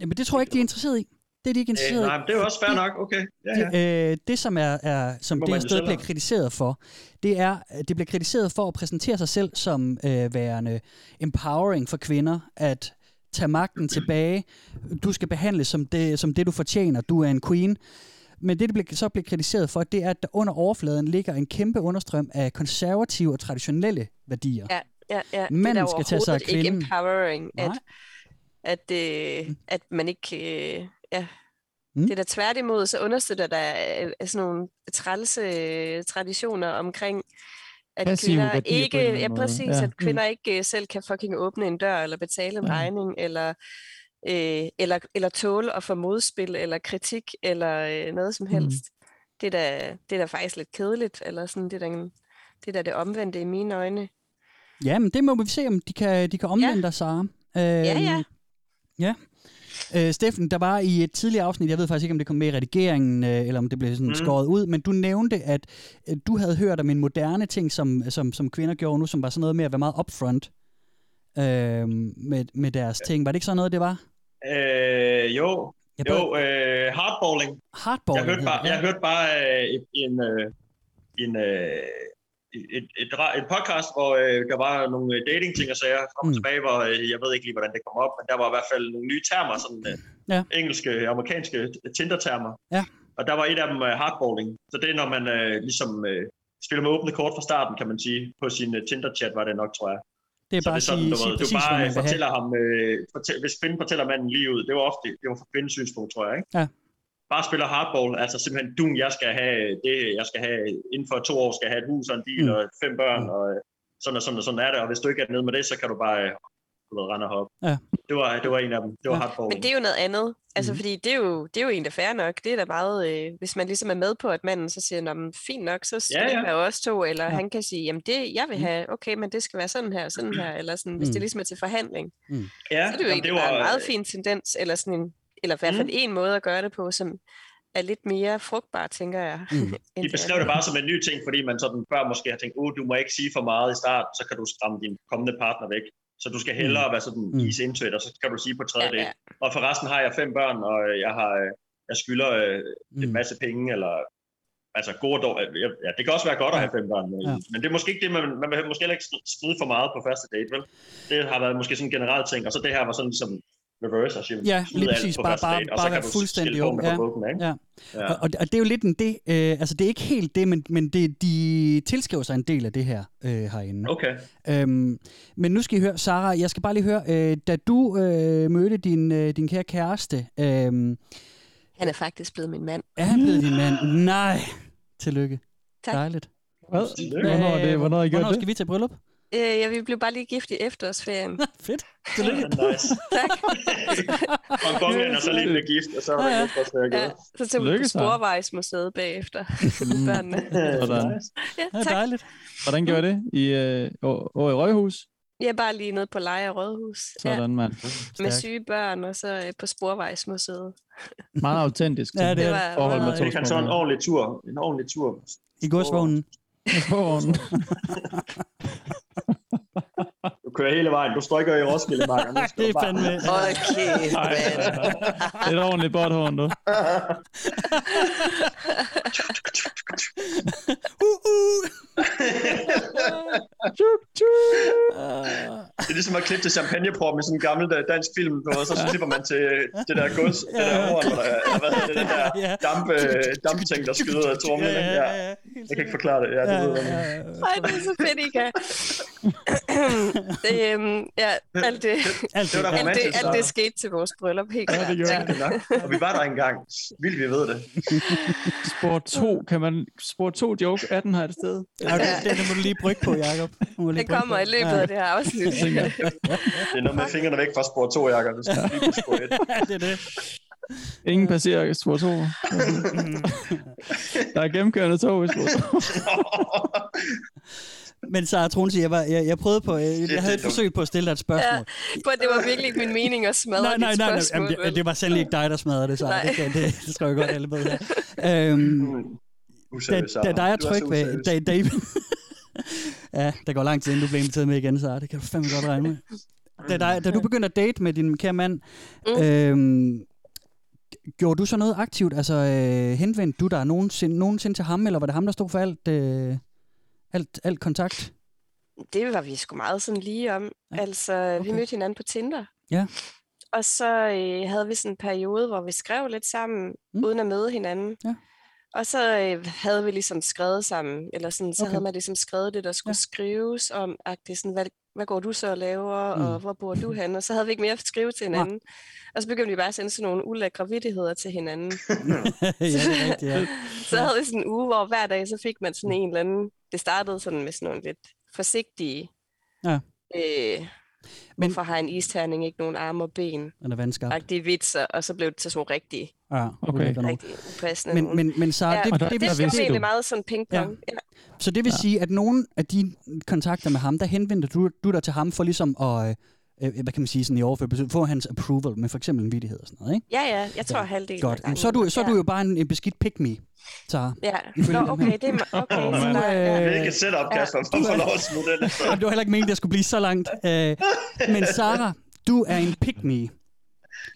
Jamen, det tror jeg ikke, de er interesseret i. Det er de ikke Øh, interesseret nej, i. men det er jo også fair nok, okay. Ja, ja. Det, øh, det, som er, er som må det her sted bliver kritiseret for, det er, at det bliver kritiseret for at præsentere sig selv som øh, værende empowering for kvinder, at tage magten tilbage. Du skal behandles som det, som det, du fortjener. Du er en queen. Men det, det bliver, så bliver kritiseret for, det er, at der under overfladen ligger en kæmpe understrøm af konservative og traditionelle værdier. Ja, ja, ja. Manden er skal tage sig af overhovedet ikke kvinden. empowering, at, Nej. at, øh, at man ikke... Øh, ja. Mm. Det er da tværtimod, så understøtter der øh, sådan nogle trælse øh, traditioner omkring at Passive kvinder ikke, ja præcis, Ja. at kvinder ikke øh, selv kan fucking åbne en dør, eller betale en Ja. regning, eller, øh, eller, eller tåle at få modspil, eller kritik, eller øh, noget som Mhm. helst. Det, er da, det er da faktisk lidt kedeligt, eller sådan, det er da, det, er da det omvendte i mine øjne. Ja, men det må vi se, om de kan, de kan omvende dig, Sara. Øhm, Ja, ja. Ja. Øh, Steffen, der var i et tidligere afsnit, jeg ved faktisk ikke, om det kom med i redigeringen, øh, eller om det blev sådan Mm. skåret ud, men du nævnte, at øh, du havde hørt om en moderne ting, som, som, som kvinder gjorde nu, som var sådan noget med at være meget upfront øh, med, med deres ting. Var det ikke sådan noget, det var? Øh, jo, Jeg jo øh, hardballing. Hardball. Jeg hørte bare, jeg hørte bare øh, en, øh, en, øh, et, et, en podcast, hvor øh, der var nogle dating-ting og sager frem og Mm. tilbage, hvor øh, jeg ved ikke lige, hvordan det kom op, men der var i hvert fald nogle nye termer, sådan øh, Ja. engelske, amerikanske Tinder-termer. Ja. Og der var et af dem øh, hardballing. Så det er, når man øh, ligesom øh, spiller med åbne kort fra starten, kan man sige. På sin øh, Tinder-chat var det nok, tror jeg. Det er Så bare det er sådan, sige, du, sige du præcis, bare fortæller ham, øh, fortæl, hvis kvinden fortæller manden lige ud, det var ofte, det var fra kvindens synspunkt, tror jeg, ikke? Ja. Bare spiller hardball, altså simpelthen, du, jeg skal have det, jeg skal have, inden for to år skal jeg have et hus og en bil Mm. og fem børn, Mm. og øh, sådan og sådan og sådan er det, og hvis du ikke er nede med det, så kan du bare, øh, du ved, rende og hoppe. Ja. Det var, det var en af dem, det var Ja. hardball. Men det er jo noget andet. Altså, Mhm. fordi det er, jo, det er jo egentlig fair nok. Det er da meget, øh, hvis man ligesom er med på, at manden så siger, Nå, men fint nok, så skal Ja, det ja. være os to, eller Ja. han kan sige, jamen det, jeg vil Mm. have, okay, men det skal være sådan her, sådan her, eller sådan, hvis det Mm. ligesom er til forhandling. ja, Så er det jo jamen, egentlig bare en meget fin tendens, eller sådan en, eller i hvert fald Mm. en måde at gøre det på, som er lidt mere frugtbar, tænker jeg. Mm. det beskrev det bare som en ny ting, fordi man sådan før måske har tænkt, oh, du må ikke sige for meget i start, så kan du skræmme din kommende partner væk. Så du skal hellere være sådan Mm. ease into it, og så kan du sige på tredje Ja, date. ja. Og forresten har jeg fem børn, og jeg har øh, jeg skylder øh, en Mm. masse penge, eller altså gode og dårlige. Ja, det kan også være godt at have fem børn, men, Ja. men det er måske ikke det, man, man vil måske heller ikke skride for meget på første date, vel? Det har været måske sådan en generel ting, og så det her var sådan ligesom reverse og sige, Ja, lige præcis. Bare, bare, date, og så bare kan være du fuldstændig åben. Ja. bukken, ikke? Ja. Ja. Og, og, og det er jo lidt en det, øh, altså det er ikke helt det, men, men det, de tilskriver sig en del af det her øh, herinde. Okay. Øhm, men nu skal I høre, Sara, jeg skal bare lige høre, øh, da du øh, mødte din, øh, din kære kæreste, øh, Han er faktisk blevet min mand. er han blevet din mand? Nej. Tillykke. Tak. Dejligt. Hvad? Hvornår, er det, hvornår I gjort Hvornår det? skal vi til bryllup? Øh, ja, vi blev bare lige gift i efterårsferien. Fedt. Tillykke. nice. tak. Og gongen er så lige blevet gift, og så er der Ja, ja. være Ja, så tog vi på. Sporvejsmuseet bagefter. Børnene. Sådan. Ja, Ja, tak. dejligt. Hvordan gjorde I det? I, øh, over, i Røghus? Jeg er bare lige nede på Leje Rådhus. Ja, Sådan, mand. med syge børn, og så øh, på Sporvejsmuseet. Meget autentisk. Ja, det er Det det. var forhold med to Det kan så en ordentlig tur. En ordentlig tur. I godsvognen. Vognen. Du kører hele vejen. Du står ikke i Roskilde, skal Det er fandme... Hold kæft, mand. Et ordentligt botthorn, du. Uh, uh. Det er ligesom at klippe til champagneprop med sådan en gammel øh, dansk film, og så klipper man til det der gods, det der horn, eller eller hvad hedder det, den der Ja. damp, øh, dampting, der skyder af trummen. Ja, ja, Ja. ja, ja. Jeg kan ikke forklare det. Ja, det ved jeg. Ja, ja, ja. Ej, det er så fedt, I kan. det, øhm, ja, alt det, Alt Det det. alt det, alt det så. skete til vores bryllup, helt Ja, klart. det gjorde Ja. det. Det er nok. Og vi var der engang. Vildt, vi ved det. Spor 2, kan man... Spor 2 joke 18 har et sted. Ja, det, det, det må du lige brygge på, Jacob. Det kommer på. i løbet af det her afsnit. Det er noget med fingrene væk fra spor 2, Jakob. Det skal lige på spor 1. Ja, det er det. Ingen passerer spor 2. Der er gennemkørende tog i spor 2. Men Sara Tronse, jeg, var, jeg, jeg prøvede på, jeg, jeg havde et forsøg på at stille dig et spørgsmål. For det var virkelig ikke min mening at smadre nej, nej, nej, nej, spørgsmål. jamen, det, det var sandelig ikke dig, der smadrede det, Sara. Det, kan- det, det skal jeg godt alle ved her. Øhm, da, da dig er så tryg ved... Da, da, ja, der går lang tid, inden du bliver inviteret med igen, Sara. Det kan du fandme godt regne med. Da, dig, da du begynder at date med din kære mand, Mm. øhm, gjorde du så noget aktivt? Altså, øh, henvendte du dig nogensinde, nogensinde til ham, eller var det ham, der stod for alt, øh, alt, alt kontakt? Det var vi sgu meget sådan lige om. Ja. Altså, okay. vi mødte hinanden på Tinder. Ja. Og så øh, havde vi sådan en periode, hvor vi skrev lidt sammen, Mm. mm. uden at møde hinanden. Ja. Og så øh, havde vi ligesom skrevet sammen, eller sådan, så Okay. havde man ligesom skrevet det, der skulle Ja. ja. skrives om, at det sådan, hvad, hvad går du så og laver, Mm. og hvor bor du henne? Og så havde vi ikke mere at skrive til hinanden. Og så begyndte vi bare at sende sådan nogle ulækre vittigheder til hinanden. ja, det er rigtigt, ja. så havde vi sådan en uge, hvor hver dag, så fik man sådan en eller anden... Det startede sådan med sådan nogle lidt forsigtige... Ja. Øh, Men- hvorfor har en isterning ikke nogen arme og ben? Den er vandskabt. Agtige vitser, og så blev det til sådan nogle rigtig, Ja, Okay. rigtig upassende Men, men, men så, ja, det, Og der- det, det, det det, du. meget sådan ping-pong. Ja. så det vil Ja. sige, at nogle af de kontakter med ham, der henvendte du, du dig til ham for ligesom at, øh, øh, hvad kan man sige, sådan i overført, betydning, få hans approval med for eksempel en vittighed og sådan noget, ikke? ja, ja, jeg tror halvdelen Godt. Så er du, så er ja. du jo bare en, en beskidt pick me, Sara. Ja, Nå, okay, det er okay. Så der, ja. Øh, Hvilket setup, ja. Kasper, for at få lov at smide den efter. Jamen, det var heller ikke meningen, at jeg skulle blive så langt. Øh, men Sara, du er en pick me.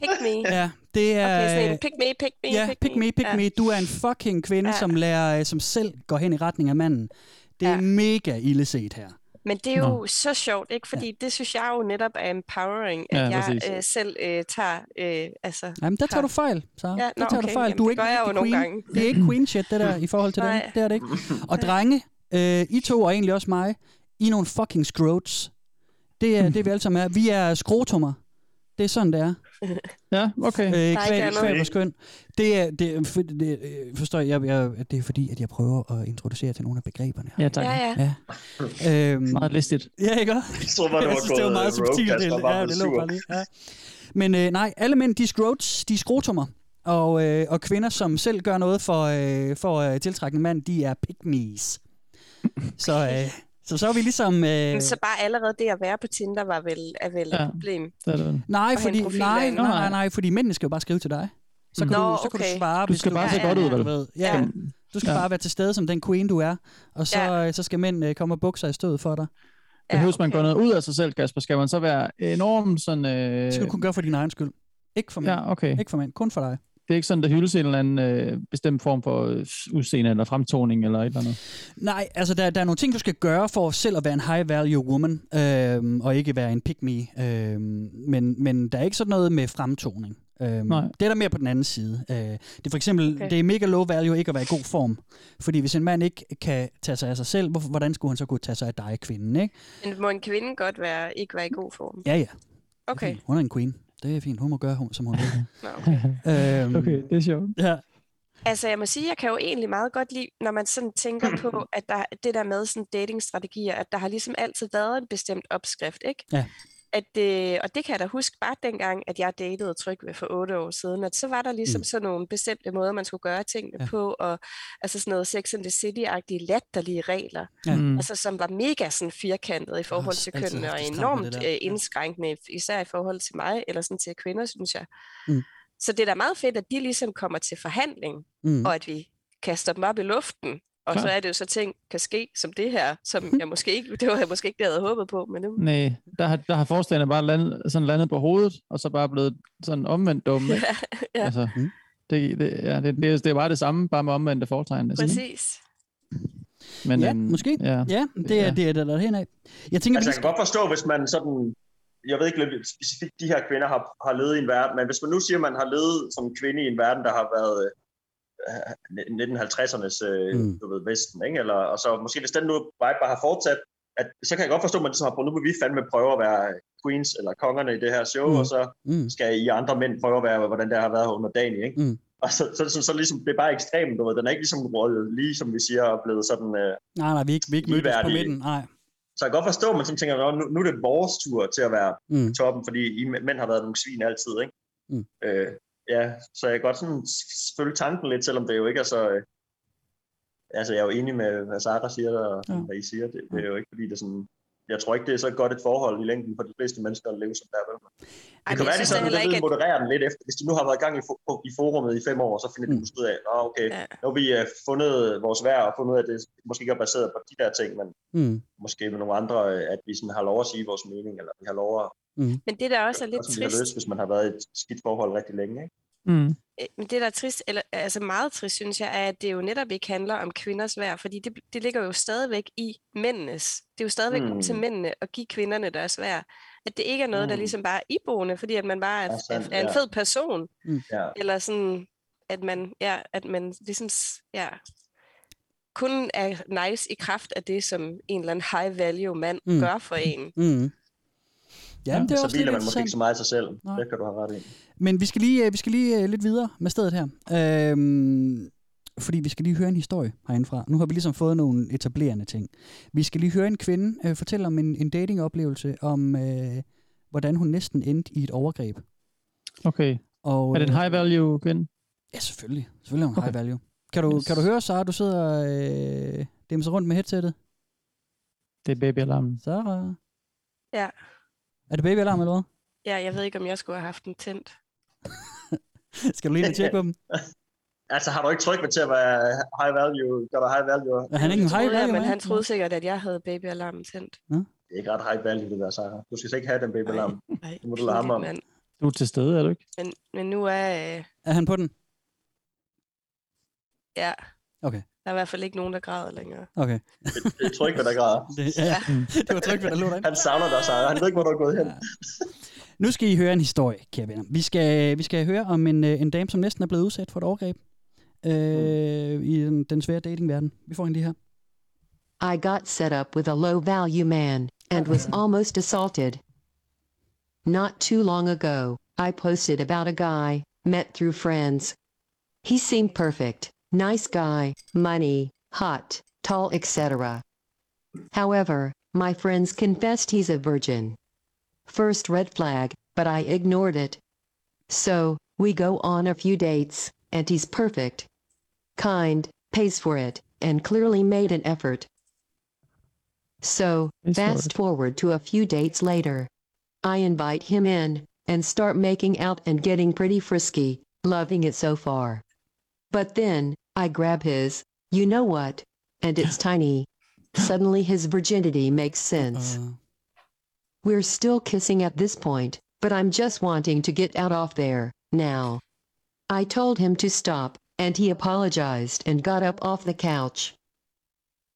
Pick me. Ja, det er... Okay, sådan en pick me, pick me, Ja, pick me, pick ja. me. Du er en fucking kvinde, Ja. som lærer, som selv går hen i retning af manden. Det er Ja. mega ille set her. Men det er jo Nå. så sjovt, ikke? Fordi det synes jeg jo netop er empowering, at Ja, jeg øh, selv øh, tager, øh, altså... Jamen, der tager du fejl, så. Ja, der nå, tager du okay. fejl. Jamen, du er ikke jeg jo rigtig nogle queen. gange. Det er ikke queen shit, det der, i forhold til dem. Nej. Det er det ikke. Og drenge, øh, I to og egentlig også mig, I er nogle fucking scrotes. Det er det, vi alle sammen er. Vi er skrotummer. Det er sådan, det er. Ja, okay. Øh, ikke kvæg, kvæg vores skøn. Det er, det, for, det, øh, forstår jeg, jeg, jeg, det er fordi, at jeg prøver at introducere til nogle af begreberne. her. Ja, tak. Ja, ja. Ja. Øhm, Meget listigt. ja, ikke også? Jeg tror bare, det jeg var synes, det var meget rogue, subtilt. Det, var ja, det lå bare lige. Ja. Men øh, nej, alle mænd, de er scrotes, de er skrotummer. Og, øh, og kvinder, som selv gør noget for, øh, for at tiltrække en mand, de er pygmies. Så, øh, så så er vi ligesom... Øh, Men så bare allerede det at være på Tinder var vel, er vel Ja. et problem. Det er det. nej, fordi, nej, nej, nej, nej, fordi mændene skal jo bare skrive til dig. Så kan, Nå, du, så kan du okay. svare, Du skal bare se Ja, godt ja, ud, du vel? ved. Ja, Ja. du skal Ja. bare være til stede som den queen, du er. Og så, Ja. øh, så skal mænd øh, komme og bukke sig i stødet for dig. Behøves man okay. gå noget ud af sig selv, Kasper? Skal man så være enormt sådan... Øh... Det skal du kun gøre for din egen skyld. Ikke for mænd. Ja, okay. Ikke for mænd, kun for dig. Det er ikke sådan, der hyldes en eller anden øh, bestemt form for øh, udseende eller fremtoning eller et eller andet. Nej, altså der, der er nogle ting, du skal gøre for selv at være en high value woman, øhm, og ikke være en pick me. Øhm, men, men der er ikke sådan noget med fremtoning. Øhm, Nej. det er der mere på den anden side. Øh, det er for eksempel, okay. Det er mega low value ikke at være i god form. Fordi hvis en mand ikke kan tage sig af sig selv, hvorfor, hvordan skulle han så kunne tage sig af dig, kvinden, ikke? Men må en kvinde godt være, ikke være i god form? Ja, ja. Er Okay. Hun er en queen. Det er fint. Hun må gøre, hun- som hun vil. Nå, okay. øhm, Okay, det er sjovt. Ja. Altså, jeg må sige, jeg kan jo egentlig meget godt lide, når man sådan tænker på, at der, det der med sådan datingstrategier, at der har ligesom altid været en bestemt opskrift, ikke? Ja. At, øh, og det kan jeg da huske bare dengang, at jeg datede Trygve for otte år siden, at så var der ligesom Mm. sådan nogle bestemte måder, man skulle gøre tingene Ja. på, og altså sådan noget Sex and the City-agtige latterlige regler. Mm. altså som var mega sådan firkantet i forhold til kønnene, og enormt øh, indskrænkende, især i forhold til mig, eller sådan til kvinder, synes jeg. Mm. Så det er da meget fedt, at de ligesom kommer til forhandling, Mm. og at vi kaster dem op i luften. Og Klart. så er det jo så ting, kan ske som det her, som jeg måske ikke, det var jeg måske ikke det, jeg havde håbet på, men nu, Nej, der har, der har forestillerne bare landet, sådan landet på hovedet, og så bare blevet sådan omvendt dumme. ikke? ja, Altså, det, det, ja, det, det, er- det er bare det samme, bare med omvendte ikke? præcis. Men, Ja, øhm, måske. Ja. Ja, det er Ja. det, er det der hen af. Jeg tænker, Altså, vi jeg kan godt forstå, hvis man sådan... Jeg ved ikke specifikt, de her kvinder har, har levet i en verden, men hvis man nu siger, at man har levet som kvinde i en verden, der har været 1950'ernes øh, Mm. du ved, Vesten, ikke? Eller, og så måske hvis den nu bare, bare har fortsat, at, så kan jeg godt forstå, at man ligesom har prøvet, nu vil vi fandme prøve at være queens eller kongerne i det her show, Mm. og så Mm. skal I andre mænd prøve at være, hvordan det har været under dagen, ikke? Mm. Og så, så, så, så, ligesom, det er bare ekstremt, du ved. Den er ikke ligesom lige, som vi siger, og blevet sådan... Øh, Nej, nej, vi er ikke, vi er ikke mødtes på midten. Nej. så jeg kan godt forstå, at man sådan tænker, "Nå, nu, nu er det vores tur til at være Mm. toppen, fordi I mænd har været nogle svin altid, ikke? Mm. Øh, ja, så jeg kan godt sådan følge tanken lidt, selvom det jo ikke er så... Øh, altså, jeg er jo enig med, hvad Sara siger, og Ja. ja. hvad I siger. Det, det er jo ikke, fordi det er sådan... Jeg tror ikke, det er så godt et forhold i længden for de fleste mennesker at leve som der. Vel? Ej, Det men kan være, de sådan lidt ikke, modererer den lidt efter. Hvis de nu har været i gang i, fo- i forummet i fem år, så finder de Mm. måske ud af, at okay, Ja. nu har vi uh, fundet vores værd og fundet ud af, at det måske ikke er baseret på de der ting, men Mm. måske med nogle andre, øh, at vi sådan har lov at sige vores mening, eller vi har lov at men det der også er lidt også, trist, løst, hvis man har været i et skidt forhold rigtig længe. Ikke? Mm. Øh, Men det, der er trist, eller altså meget trist, synes jeg, er, at det jo netop ikke handler om kvinders værd, fordi det, det ligger jo stadigvæk i mændenes. Det er jo stadigvæk mm. op til Mm. mændene at give kvinderne deres værd. At det ikke er noget, mm. der Mm. ligesom bare er iboende, fordi at man bare er, Ja, sandt, er en ja. fed person, Ja. eller sådan, at man, ja, at man ligesom, ja, kun er nice i kraft af det, som en eller anden high value mand Mm. mm. gør for en. Mm. Ja, men det er så også hviler man måske ikke så meget i sig selv. Nej. Det kan du have ret i. Men vi skal lige, øh, vi skal lige øh, lidt videre med stedet her. Øhm, fordi vi skal lige høre en historie herindefra. Nu har vi ligesom fået nogle etablerende ting. Vi skal lige høre en kvinde øh, fortælle om en, en datingoplevelse, om øh, hvordan hun næsten endte i et overgreb. Okay. Og, Er det en øh, high value kvinde? Ja, selvfølgelig. Selvfølgelig er hun Okay. high value. Kan du, Yes. kan du høre, Sara, du sidder øh, demser rundt med headsettet? Det er babyalarmen. Sara? Ja. Er det babyalarm eller hvad? ja, jeg ved ikke, om jeg skulle have haft den tændt. Skal du lige tjekke på dem? Altså, har du ikke tryk til at være high value? Gør der high value? Er han ikke en high jeg, value? men han troede sikkert, at jeg havde babyalarmen tændt. Det er ikke ret high value, det der, Sarah. Du skal slet ikke have den baby alarm. Nej, Det må du lade ham om. mand. Du er til stede, er du ikke? Men, men nu er... Øh, Er han på den? ja, Okay, der er i hvert fald ikke nogen, der græder længere. okay. Det, det er tryk, hvad der græder. Det, ja, det var trygt, hvad der lå derinde. Han savner dig, Sarah. Han ved ikke, hvor du er gået hen. Nu skal I høre en historie, kære venner. Vi skal, vi skal høre om en, øh, en dame, som næsten er blevet udsat for et overgreb øh, i den, den svære datingverden. Vi får en lige her. I got set up with a low value man and was almost assaulted. Not too long ago, I posted about a guy met through friends. He seemed perfect, nice guy, money, hot, tall, etc. However, my friends confessed he's a virgin. First red flag, but I ignored it. So, we go on a few dates, and he's perfect. Kind, pays for it, and clearly made an effort. So, fast forward to a few dates later. I invite him in and start making out and getting pretty frisky, loving it so far. But then, I grab his, you know what, and it's tiny. Suddenly his virginity makes sense. Uh, We're still kissing at this point, but I'm just wanting to get out of there, now. I told him to stop, and he apologized and got up off the couch.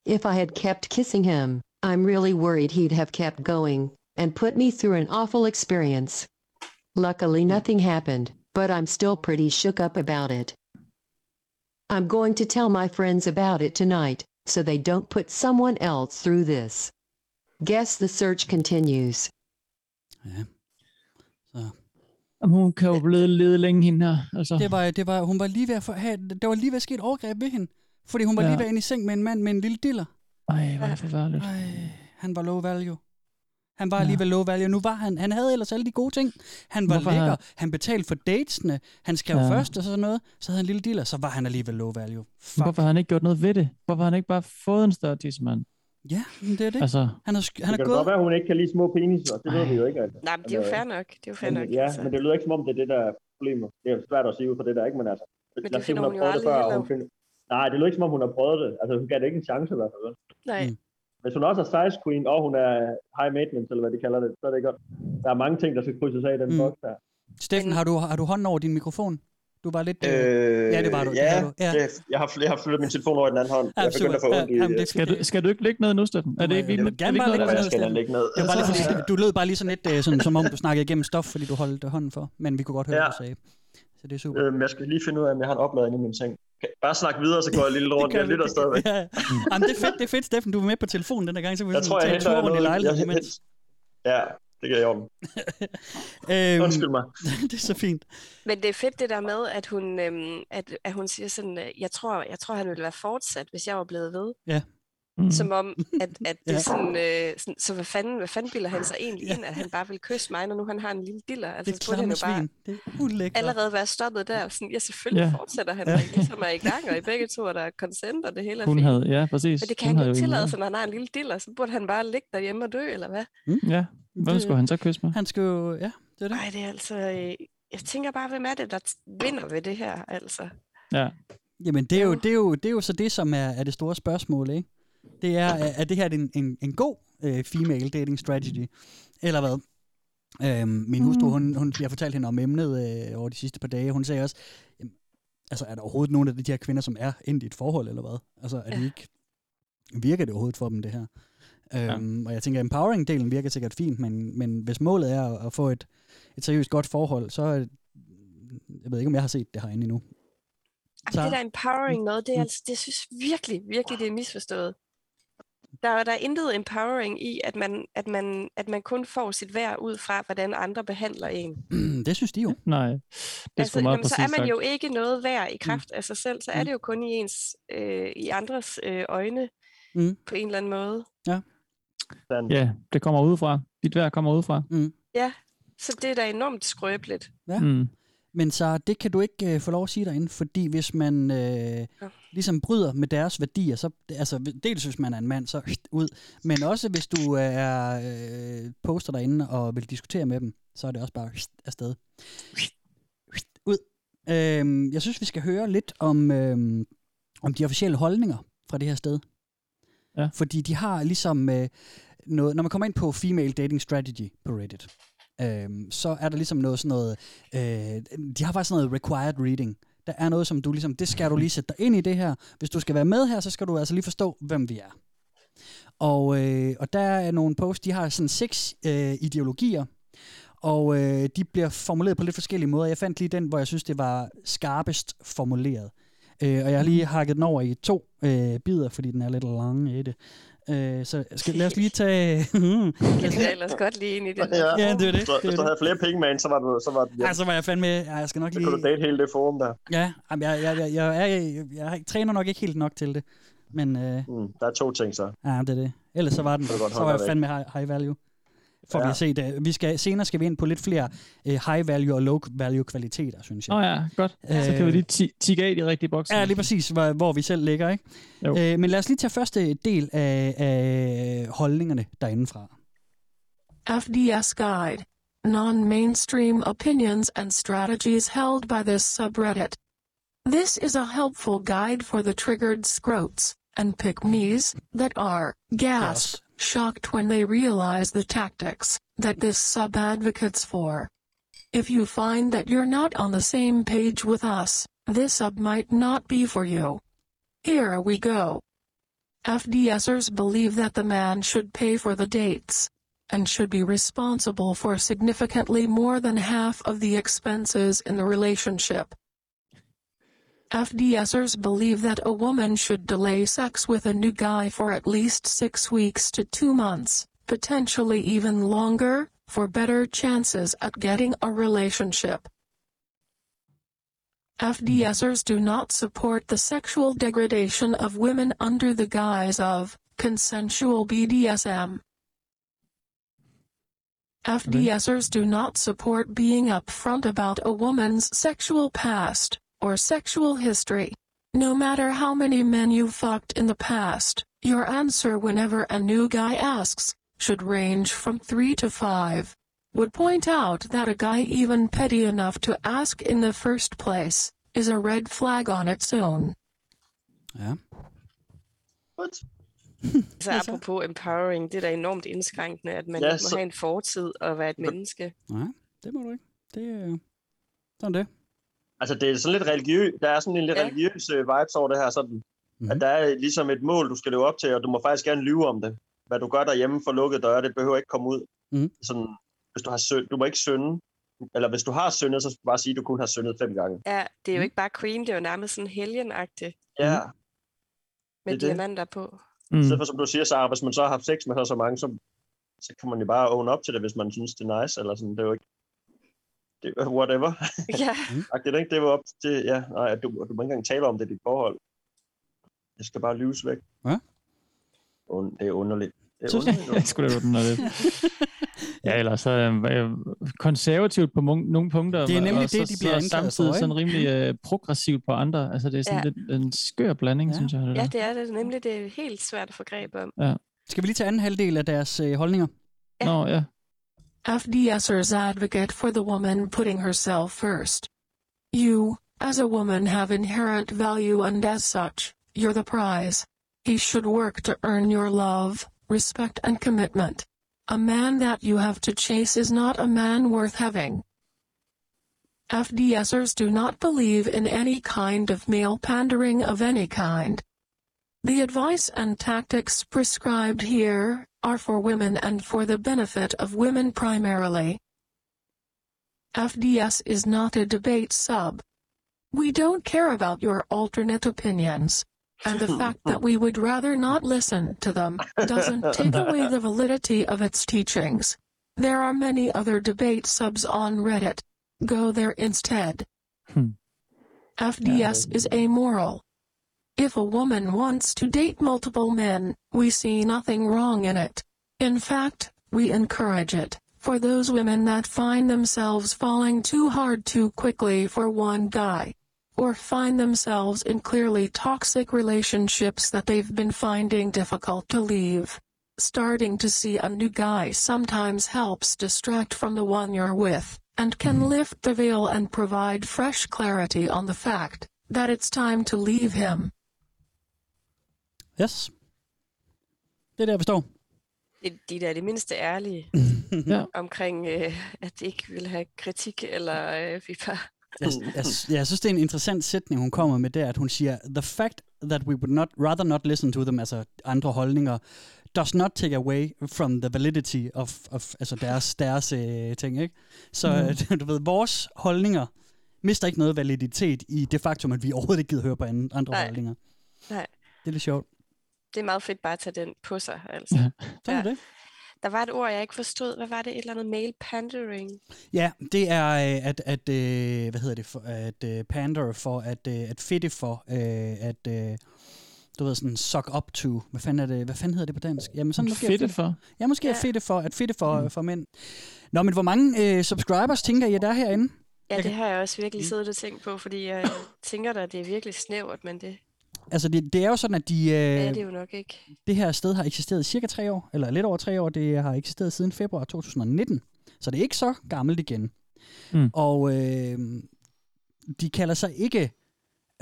If I had kept kissing him, I'm really worried he'd have kept going and put me through an awful experience. Luckily, nothing happened, but I'm still pretty shook up about it. I'm going to tell my friends about it tonight, so they don't put someone else through this. Guess the search continues. ja. Så. Jamen, hun kan jo blive lede længe, hende her. Altså, Det var, det var, hun var lige ved at få, have, der var lige ved at ske et overgreb ved hende. Fordi hun var Ja. lige ved ind i seng med en mand med en lille diller. Ej, hvor er det forfærdeligt. Ej, han var low value. Han var Ja. alligevel low value. Nu var han, han havde ellers alle de gode ting. Han var Hvorfor lækker, har- han betalte for datesene, han skrev Ja. først og sådan noget. Så havde han en lille dealer, så var han alligevel low value. Fuck. Hvorfor har han ikke gjort noget ved det? Hvorfor har han ikke bare fået en større tidsmand? Ja, men det er det. Altså, Han er, han Det er kan gået... godt være, at hun ikke kan lide små peniser. Det ved vi jo ikke. Altså. Nej, men det er jo øh, fair nok. Det er jo fair Men, nok. ja, altså. men det lyder ikke som om, det er det, der er problemet. Det er svært at sige ud fra det der, ikke? Men altså, Men det lad os har hun jo prøvet det aldrig før, hun finder... Nej, det lyder ikke som om, hun har prøvet det. Altså, hun gav det ikke en chance i hvert fald. Nej. Mm. Hvis hun også er size queen, og hun er high maintenance, eller hvad de kalder det, så er det godt. Der er mange ting, der skal krydses af i den Mm. boks der. Steffen, har du, har du hånden over din mikrofon? Du var lidt... Øh... Øh, ja, det var du. Det Ja, havde du. Ja. Det, jeg, har, jeg har flyttet min telefon over i den anden hånd. Ja, Jeg begynder at få ondt i... Ja, jamen, det skal du, skal du ikke ligge ned nu, Steffen? Er det ikke, vi, Jeg vil er gerne bare der- jeg skal ligge ned. Det var bare lige fordi, du lød bare lige sådan lidt, øh, sådan, som om du snakkede igennem stof, fordi du holdt øh, hånden for. Men vi kunne godt høre, Ja. hvad du sagde. Så det er super. Øhm, jeg skal lige finde ud af, om jeg har en oplader inde i min seng. Okay, Bare snak videre, så går jeg lidt rundt. Jeg lytter stadigvæk. Ja. Jamen, det er fedt, det er fedt, Steffen. Du var med på telefonen den der gang, så vi Jeg tror, jeg henter tur rundt i noget. lejligheden Jeg, imens. ja, det gør jeg om. Øhm, Undskyld mig. det er så fint. Men det er fedt det der med, at hun, øhm, at, at hun siger sådan, øh, jeg tror, jeg tror, han ville være fortsat, hvis jeg var blevet ved. Ja. Mm. Som om, at, at det Ja. er sådan, øh, sådan, så hvad fanden, hvad fanden bilder han sig egentlig Ja. ind, at han bare vil kysse mig, når nu han har en lille diller? Altså, Det så burde han klamme jo bare. Det er ulækkert. allerede være stoppet der. Sådan, ja, selvfølgelig Ja. fortsætter han, Ja. ja. ligesom er i gang, og i begge to er der consent, og det hele er Hun fint. havde, ja, præcis. Men det kan hun han jo ikke tillade sig, når han har en lille diller, så burde han bare ligge derhjemme og dø, eller hvad? Ja, hvem Det- skulle han så kysse med? Han skal jo... Ja, det er det. Nej, det er altså... øh, Jeg tænker bare, hvem er det, der vinder ved det her, altså? Ja. Jamen, det er, jo, det, er jo, det er jo så det, som er, er det store spørgsmål, ikke? Det er, er det her en, en, en god øh, female dating strategy? Eller hvad? Øhm, min hustru, hun, hun, jeg fortalte hende om emnet øh, over de sidste par dage. Hun sagde også, jamen, altså er der overhovedet nogen af de her kvinder, som er endt i et forhold, eller hvad? Altså er de Ja. ikke, virker det overhovedet for dem, det her? Øhm, Og jeg tænker, empowering-delen virker sikkert fint, men, men hvis målet er at, få et, et seriøst godt forhold, så jeg ved ikke, om jeg har set det herinde endnu. Ej, det der empowering noget, det, er, altså, det synes virkelig, virkelig, det er misforstået. Der, er- der er intet empowering i, at man, at, man, at man kun får sit værd ud fra, hvordan andre behandler en. det synes de jo. Nej, det er altså, meget jamen, så er man sagt. jo ikke noget værd i kraft af sig selv, så er Mm. det jo kun i ens, øh, i andres øh, øjne Mm. på en eller anden måde. Ja, det kommer udefra. Dit vejr kommer udefra. Mm. Ja, så det er da enormt skrøbeligt. Ja. Mm. Men så det kan du ikke øh, få lov at sige derinde, fordi hvis man øh, ligesom bryder med deres værdier, så altså dels hvis man er en mand, så ud, men også hvis du er øh, poster derinde og vil diskutere med dem, så er det også bare afsted. Ud. Øhm, jeg synes, vi skal høre lidt om, øhm, om de officielle holdninger fra det her sted. Ja. Fordi de har ligesom øh, noget, når man kommer ind på Female Dating Strategy på Reddit, øhm, så er der ligesom noget sådan noget, øh, de har faktisk sådan noget required reading. Der er noget, som du ligesom, det skal du lige sætte dig ind i det her. Hvis du skal være med her, så skal du altså lige forstå, hvem vi er. Og, øh, og der er nogle posts, de har sådan seks øh, ideologier, og øh, de bliver formuleret på lidt forskellige måder. Jeg fandt lige den, hvor jeg synes, det var skarpest formuleret. Øh, og jeg har lige hakket den over i to øh, bidder, fordi den er lidt lang i det. Øh, så skal, lad os lige tage... Jeg kan ellers godt lige ind i det. Ja, Ja, det er det. Så, det, hvis du havde flere penge ind, så var du, så var det, Ja, så var jeg fandme... Ja, jeg skal nok så lige... kunne du date hele det forum der. Ja, jamen, jeg, jeg, jeg, jeg, jeg, jeg, jeg, jeg træner nok ikke helt nok til det. Men øh, Mm, der er to ting så. ja, det er det. Ellers så var den, Så så var jeg fandme high, high value. For ja. vi har set, uh, vi skal, senere skal vi ind på lidt flere uh, high value og low value kvaliteter, synes jeg. Nå ja, godt. Så kan vi lige ti- tikke af i de rigtige bokser. Ja, lige præcis, hvor, hvor vi selv ligger, ikke? Jo. Øh, men lad os lige tage første del af, af holdningerne derindefra. FDS Guide Non mainstream opinions and strategies held by this subreddit. This is a helpful guide for the triggered scrotes and pick me's that are gasp shocked when they realize the tactics that this sub advocates for. If you find that you're not on the same page with us, this sub might not be for you. Here we go. FDSers believe that the man should pay for the dates and should be responsible for significantly more than half of the expenses in the relationship. FDSers believe that a woman should delay sex with a new guy for at least six weeks to two months, potentially even longer, for better chances at getting a relationship. FDSers do not support the sexual degradation of women under the guise of consensual BDSM. FDSers do not support being upfront about a woman's sexual past or sexual history. No matter how many men you've fucked in the past, your answer whenever a new guy asks should range from 3 to 5. Would point out that a guy even petty enough to ask in the first place is a red flag on its own. Ja. What? Så apropos empowering, det er da enormt indskrænkende, at man Ja, ikke må have en fortid og være et menneske. Nej, det må du ikke. Det er sådan det. Altså, det er sådan lidt religiøs, der er sådan en lidt Ja. religiøs øh, vibes over det her, sådan, Mhm. mm-hmm. at der er ligesom et mål, du skal leve op til, og du må faktisk gerne lyve om det. Hvad du gør derhjemme for lukkede døre, det behøver ikke komme ud. Mhm. Sådan, hvis du har synd, du må ikke synde, eller hvis du har syndet, så skal du bare sige, at du kun har syndet fem gange. Ja, det er Mm. jo ikke bare queen, det er jo nærmest sådan helgenagtigt Ja, med det. diamanter på. mm. stedet for som du siger, Sarah, hvis man så har haft sex med så, så mange, så, så kan man jo bare own op til det, hvis man synes, det er nice, eller sådan, det er jo ikke, det er whatever. Ja, Agtigt, ikke? Det jo op til, ja, nej, du, du må ikke engang tale om det i dit forhold. Det skal bare lyves væk. Ja. Und, det er underligt. Det er jeg. underligt. Jeg skulle da den lidt. Ja, ellers så øh, konservativt på mon- nogle punkter. Det er nemlig og det, så, de bliver så for, samtidig sådan rimelig øh, progressivt på andre. Altså, det er sådan Ja. ja. lidt en skør blanding, Ja. ja. synes jeg. Det ja, det er det nemlig. Det er helt svært at få greb om. Skal vi lige tage anden halvdel af deres øh, holdninger? Nå, ja. FDSers advocate for the woman putting herself first. You, as a woman, have inherent value, and as such, you're the prize. He should work to earn your love, respect, and commitment. A man that you have to chase is not a man worth having. FDSers do not believe in any kind of male pandering of any kind. The advice and tactics prescribed here are for women and for the benefit of women primarily. FDS is not a debate sub. We don't care about your alternate opinions. And the fact that we would rather not listen to them doesn't take away the validity of its teachings. There are many other debate subs on Reddit. Go there instead. Hmm. FDS is amoral. If a woman wants to date multiple men, we see nothing wrong in it. In fact, we encourage it for those women that find themselves falling too hard too quickly for one guy, or find themselves in clearly toxic relationships that they've been finding difficult to leave. Starting to see a new guy sometimes helps distract from the one you're with, and can mm-hmm. lift the veil and provide fresh clarity on the fact that it's time to leave him. Yes. Det er der, vi står. De, de der er det mindste ærlige Ja. omkring, øh, at de ikke vil have kritik, eller øh, vi bare... Jeg, jeg, jeg synes, det er en interessant sætning, hun kommer med der, at hun siger, the fact that we would not rather not listen to them, altså andre holdninger, does not take away from the validity of, of altså deres, deres øh, ting, ikke? Så mm. du ved, vores holdninger mister ikke noget validitet i det faktum, at vi overhovedet ikke gider høre på andre, andre Nej. holdninger. Nej, Det er lidt sjovt. Det er meget fedt bare at tage den på sig, altså. Ja. Er det. Der var et ord, jeg ikke forstod. Hvad var det? Et eller andet male pandering? Ja, det er øh, at, at øh, hvad hedder det, for, at øh, pander for, at, at fedte for, at, du ved sådan, suck up to, hvad fanden, er det, hvad fanden hedder det på dansk? Jamen sådan måske er Fedte for. Ja, måske ja. Er fedte for, at fedte for, mm. for mænd. Nå, men hvor mange øh, subscribers tænker I, der er herinde? Ja, det har jeg også virkelig siddet og tænkt på, fordi jeg tænker da, det er virkelig snævert, men det Altså, det, det er jo sådan, at de, øh, er det jo nok ikke. det her sted har eksisteret i cirka tre år, eller lidt over tre år. Det har eksisteret siden februar 2019, så det er ikke så gammelt igen. Mm. Og øh, de kalder sig ikke,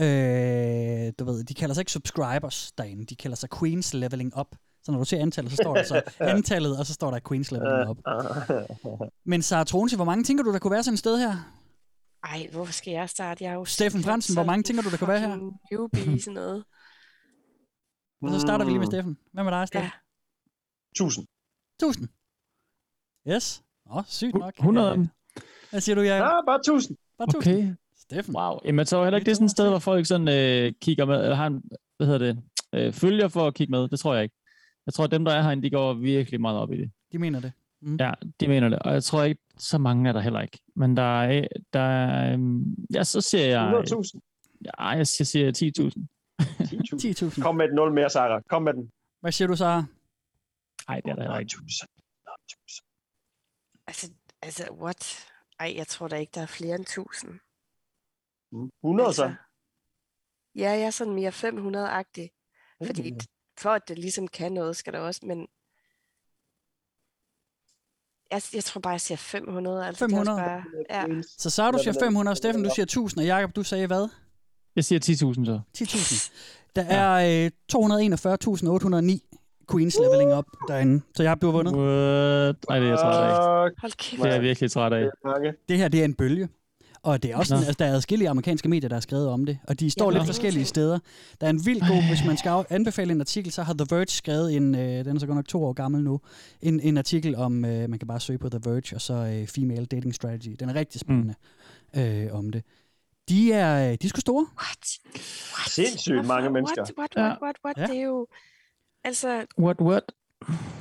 øh, du ved, de kalder sig ikke subscribers derinde. De kalder sig Queens Leveling Up. Så når du ser antallet, så står der så antallet, og så står der Queens Leveling Up. Men Sara Tronse, hvor mange tænker du, der kunne være sådan et sted her? Ej, hvorfor skal jeg starte? Jeg er jo Steffen Fransen, hvor mange tænker du, der kunne være her? Newbie sådan noget. Og så starter vi lige med Mm, Steffen. Hvad med dig, Steffen? Ja. 1000. 1000. Yes. Åh, oh, sygt nok. 100 af dem. Hvad siger du, Jacob? Ja, bare 1000. Bare 1000. Okay. Steffen. Wow. Jamen, så er heller ikke det er sådan et sted, hvor folk sådan øh, kigger med, eller har en, hvad hedder det, øh, følger for at kigge med. Det tror jeg ikke. Jeg tror, at dem, der er herinde, de går virkelig meget op i det. De mener det. Mm. Ja, de mener det. Og jeg tror ikke, så mange er der heller ikke. Men der er, der er øhm, ja, så siger jeg, 100.000. ja, jeg siger, siger 10.000. 10.000. 10.000. Kom med et 0 mere, Sarah. Kom med den. Hvad siger du, Sara? Nej, det er der heller ikke. 1000. Altså, altså, what? Ej, jeg tror da ikke, der er flere end 1000. 100 så. Ja, jeg er sådan mere 500-agtig. Fordi Mm. for at det ligesom kan noget, skal der også, men... Jeg, jeg tror bare, jeg siger 500. Altså, det er 500? også bare, ja. Så Sara, du siger 500, Steffen, du siger 1000, og Jacob, du sagde hvad? Jeg siger 10.000 så. 10.000. Der er øh, 241.809 Queens leveling up derinde. Så jeg har blevet vundet. What? Nej, det er jeg træt af. Hold kæft. Det er jeg virkelig træt af. Det. Det her, det er en bølge. Og det er også sådan, altså, der er adskillige amerikanske medier, der har skrevet om det, og de står Jeg lidt forskellige steder. Der er en vild god, hvis man skal anbefale en artikel, så har The Verge skrevet en, øh, den er så godt nok to år gammel nu, en, en artikel om, øh, man kan bare søge på The Verge, og så øh, Female Dating Strategy. Den er rigtig spændende mm. øh, om det. De er, øh, de er sgu store. What? What? Sindssygt mange mennesker. What, what, Ja. what, what, what? Ja. Det er jo... Altså, What, what?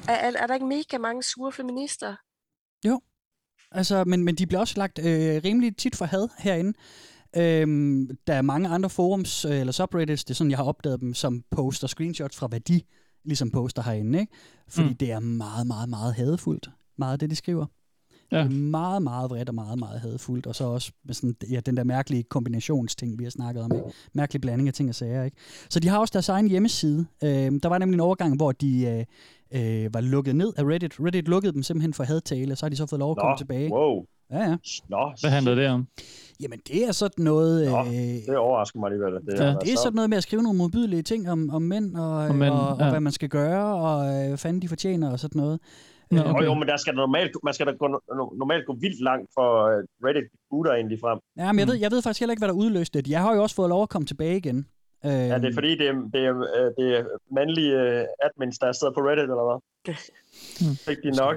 er, er, er der ikke mega mange sure feminister? Altså, men, men de bliver også lagt øh, rimelig tit for had herinde. Øhm, der er mange andre forums øh, eller subreddits, det er sådan, jeg har opdaget dem, som poster screenshots fra, hvad de ligesom poster herinde. Ikke? Fordi Mm. det er meget, meget, meget hadefuldt. Meget af det, de skriver. Ja. Det er meget, meget vredt og meget, meget hadefuldt. Og så også med sådan, ja, den der mærkelige kombinationsting, vi har snakket om. Ikke? Mærkelig blanding af ting og sager. Ikke? Så de har også deres egen hjemmeside. Øhm, der var nemlig en overgang, hvor de øh, øh, var lukket ned af Reddit. Reddit lukkede dem simpelthen for hadtale, og så har de så fået lov at komme Nå, tilbage. wow. Ja, ja. Nå, Hvad handler det om? Jamen, det er sådan noget... Nå, øh, det overrasker mig alligevel. Det, Ja. er, det er sådan noget med at skrive nogle modbydelige ting om, om mænd, og, Om mænd, og, og ja. hvad man skal gøre, og øh, hvad fanden de fortjener, og sådan noget. Nå, Øh, Jo, okay. jo, men der skal der normalt, man skal da gå, no- normalt gå vildt langt for uh, Reddit booter egentlig frem. Ja, men jeg, Mm. ved, jeg ved faktisk heller ikke, hvad der udløste det. Jeg har jo også fået lov at komme tilbage igen. Øh, Ja, det er fordi, det er, det er, øh, det er mandlige øh, admins, der sidder på Reddit, eller hvad? Hmm. Fik de nok?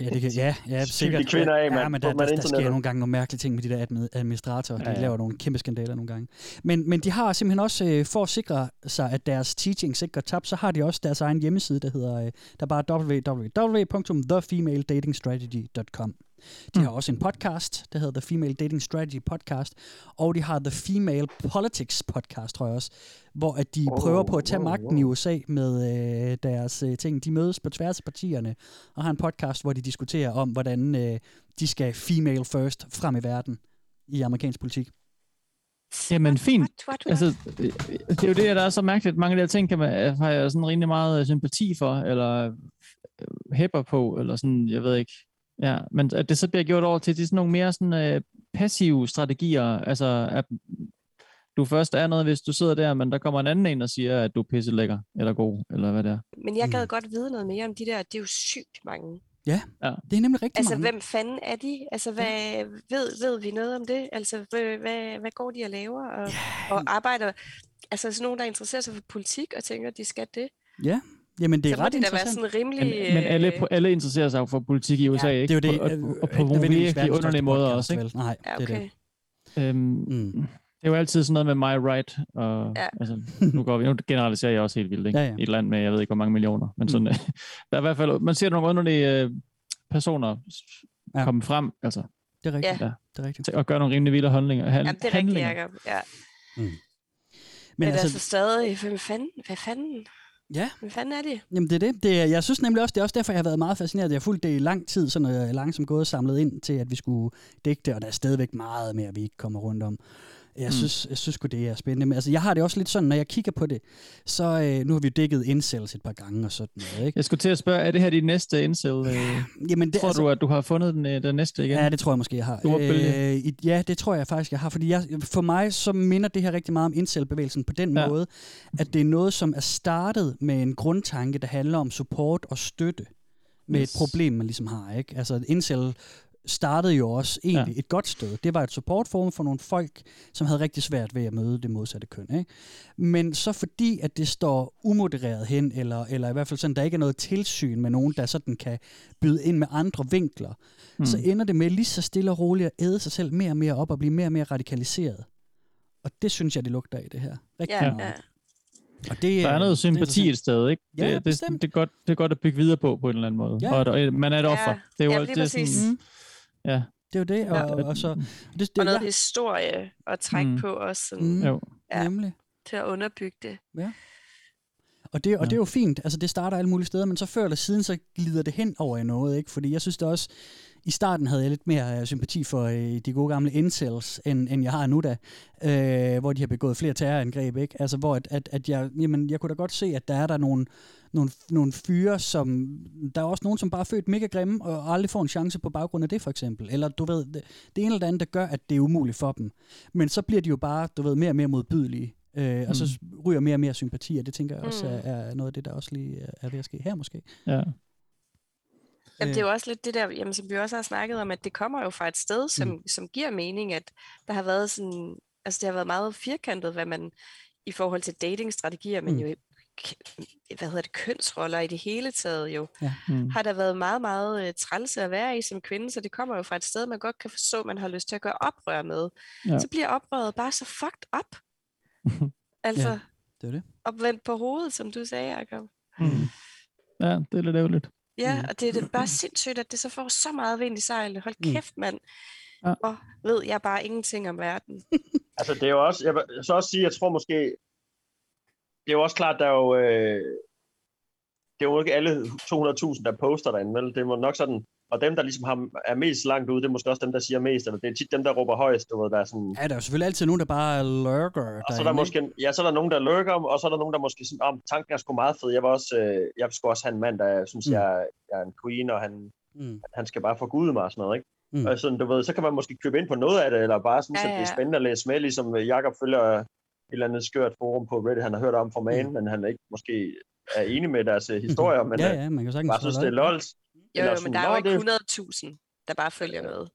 Ja, det kan, ja, ja sikkert. de kvinder af, ja, mand, men på der, der, der sker nogle gange nogle mærkelige ting med de der admi- administratorer. De Ja, ja. laver nogle kæmpe skandaler nogle gange. Men, men de har simpelthen også, øh, for at sikre sig, at deres teachings ikke går tabt, så har de også deres egen hjemmeside, der hedder der er bare www.thefemaledatingstrategy.com. De Mm. har også en podcast, der hedder The Female Dating Strategy Podcast, og de har The Female Politics Podcast, tror jeg også, hvor at de Wow, prøver på at tage wow, magten i USA med øh, deres øh, ting. De mødes på tværs af partierne og har en podcast, hvor de diskuterer om, hvordan øh, de skal female first frem i verden i amerikansk politik. Jamen fint. Altså, øh, det er jo det, der er så mærkeligt. Mange af de her ting kan man, øh, har jeg sådan rimelig meget øh, sympati for, eller hæpper på, eller sådan, jeg ved ikke. Ja, men at det så bliver gjort over til, det er sådan nogle mere sådan, øh, passive strategier, altså at du først er noget, hvis du sidder der, men der kommer en anden en og siger, at du er pisse lækker, eller god, eller hvad det er. Men jeg gad Mm. godt vide noget mere om de der, det er jo sygt mange. Ja, Ja. det er nemlig rigtig Altså, mange. hvem fanden er de? Altså, hvad, ved, ved vi noget om det? Altså, hvad, hvad, hvad går de og laver? Og, og arbejder, altså sådan nogen, der interesserer sig for politik og tænker, at de skal det. Ja, jamen det er så ret det være interessant. sådan rimelig... Men, men alle, øh, alle interesserer sig jo for politik i USA, ikke? Det er jo det. Og, øh, og, og på virkelig underlige måder også, ikke? vel? Nej, Ja, det er okay. det. Øhm, Mm. Det er jo altid sådan noget med my right, og Ja. altså, nu, går vi, nu generaliserer jeg også helt vildt, ikke? Ja, ja. I et land med, jeg ved ikke, hvor mange millioner, men sådan, Mm. der er i hvert fald, man ser nogle underlige øh, personer Ja. ja. komme frem, altså, Det er rigtigt. Ja. Det er rigtigt. at gøre nogle rimelig vilde handlinger. Han, Jamen, det er rigtigt, handlinger. Jacob. Ja. Men Men, altså, altså stadig, hvem fanden? Hvad fanden? Ja, Hvad fanden er det? Jamen det er det. det jeg synes nemlig også, det er også derfor, jeg har været meget fascineret. Jeg har fulgt det i lang tid, sådan noget, jeg er langsomt gået samlet ind til, at vi skulle dække det, og der er stadigvæk meget mere, vi ikke kommer rundt om. Jeg Mm. synes, jeg synes sgu, det er spændende. Men altså, jeg har det også lidt sådan, når jeg kigger på det, så øh, nu har vi jo dækket incels et par gange og sådan noget, ikke? Jeg skulle til at spørge, er det her dit næste incel? Øh, Jamen, det, tror du, at du har fundet den, øh, den næste igen? Ja, det tror jeg måske, jeg har. Øh, ja, det tror jeg faktisk, jeg har. Fordi jeg, for mig så minder det her rigtig meget om incel-bevægelsen på den Ja. ja. måde, at det er noget, som er startet med en grundtanke, der handler om support og støtte med Yes. et problem, man ligesom har. Ikke? Altså incel startede jo også egentlig ja. et godt sted. Det var et supportforum for nogle folk, som havde rigtig svært ved at møde det modsatte køn. Ikke? Men så fordi, at det står umodereret hen, eller, eller i hvert fald sådan, der ikke er noget tilsyn med nogen, der sådan kan byde ind med andre vinkler, mm. så ender det med lige så stille og roligt at æde sig selv mere og mere op og blive mere og mere radikaliseret. Og det synes jeg, det lugter af det her. Rigtig Ja, meget. ja. Og det, Der er noget det sympati et sted, ikke? Ja, det, det, bestemt. det, er godt, det er godt at bygge videre på, på en eller anden måde. Ja. Og man er et offer. Ja, Det er jo ja, det er præcis. sådan, Mm. Ja, Det er jo det, og, Ja. og, og så... Det, det, Og noget ja, historie at trække Mm. på også sådan, Mm. jo. Ja. nemlig. til at underbygge det. Og det, og Ja. det er jo fint. Altså, det starter alle mulige steder, men så før eller siden, så glider det hen over i noget, ikke? Fordi jeg synes det også, i starten havde jeg lidt mere øh, sympati for øh, de gode gamle incels, end, end jeg har nu da, øh, hvor de har begået flere terrorangreb, ikke? Altså, hvor at, at, at jeg, jamen, jeg kunne da godt se, at der er der nogle, nogle, nogle fyre, som, der er også nogen, som bare er født mega grimme, og aldrig får en chance på baggrund af det, for eksempel. Eller, du ved, det, det ene eller det andet, der gør, at det er umuligt for dem. Men så bliver de jo bare, du ved, mere og mere modbydelige. Øh, og så ryger mere og mere sympati, og det tænker jeg også Mm. er, er noget af det, der også lige er ved at ske her måske. Ja. Jamen, det er jo også lidt det der, jamen, som vi også har snakket om, at det kommer jo fra et sted, som, mm. som giver mening, at der har været sådan, altså det har været meget firkantet, hvad man i forhold til datingstrategier, men Mm. jo k- hvad hedder det, kønsroller i det hele taget jo, Mm. har der været meget, meget uh, træls at være i som kvinde, så det kommer jo fra et sted, man godt kan forstå, at man har lyst til at gøre oprør med. Ja. Så bliver oprøret bare så fucked up. altså, Ja. Det er det. opvendt på hovedet, som du sagde, Jacob. Mm. Ja, det er lidt ærgerligt. Ja, Mm. og det er det bare sindssygt, at det så får så meget vind i sejlet. Hold Mm. kæft, mand. Ja. Og ved jeg bare ingenting om verden. Altså, det er jo også, jeg vil så også sige, jeg tror måske, det er jo også klart, der er jo, øh, det er jo ikke alle 200.000, der poster derinde, vel? Det er nok sådan, og dem, der ligesom har, er mest langt ude, det er måske også dem, der siger mest, eller det er tit dem, der råber højst, du ved, der er sådan, Ja, der er selvfølgelig altid nogen, der bare lurker og så er der måske, ja, så er der nogen, der lurker, og så er der nogen, der måske sådan, om tanken er sgu meget fed. Jeg var også, øh, jeg skulle også have en mand, der synes, Mm. jeg, jeg er en queen, og han, Mm. han skal bare forgude mig og sådan noget, ikke? Mm. Mm. Og sådan, du ved, så kan man måske købe ind på noget af det, eller bare synes, Ja, ja, at det er spændende at læse med, ligesom øh, Jakob følger et eller andet skørt forum på Reddit, han har hørt om fra Man, Mm. men han er ikke måske er enig med deres øh, historier, men ja, øh, ja, man kan bare synes, det er lols. Jo, jo, men der er jo "Nå, ikke det- 100.000, der bare følger med.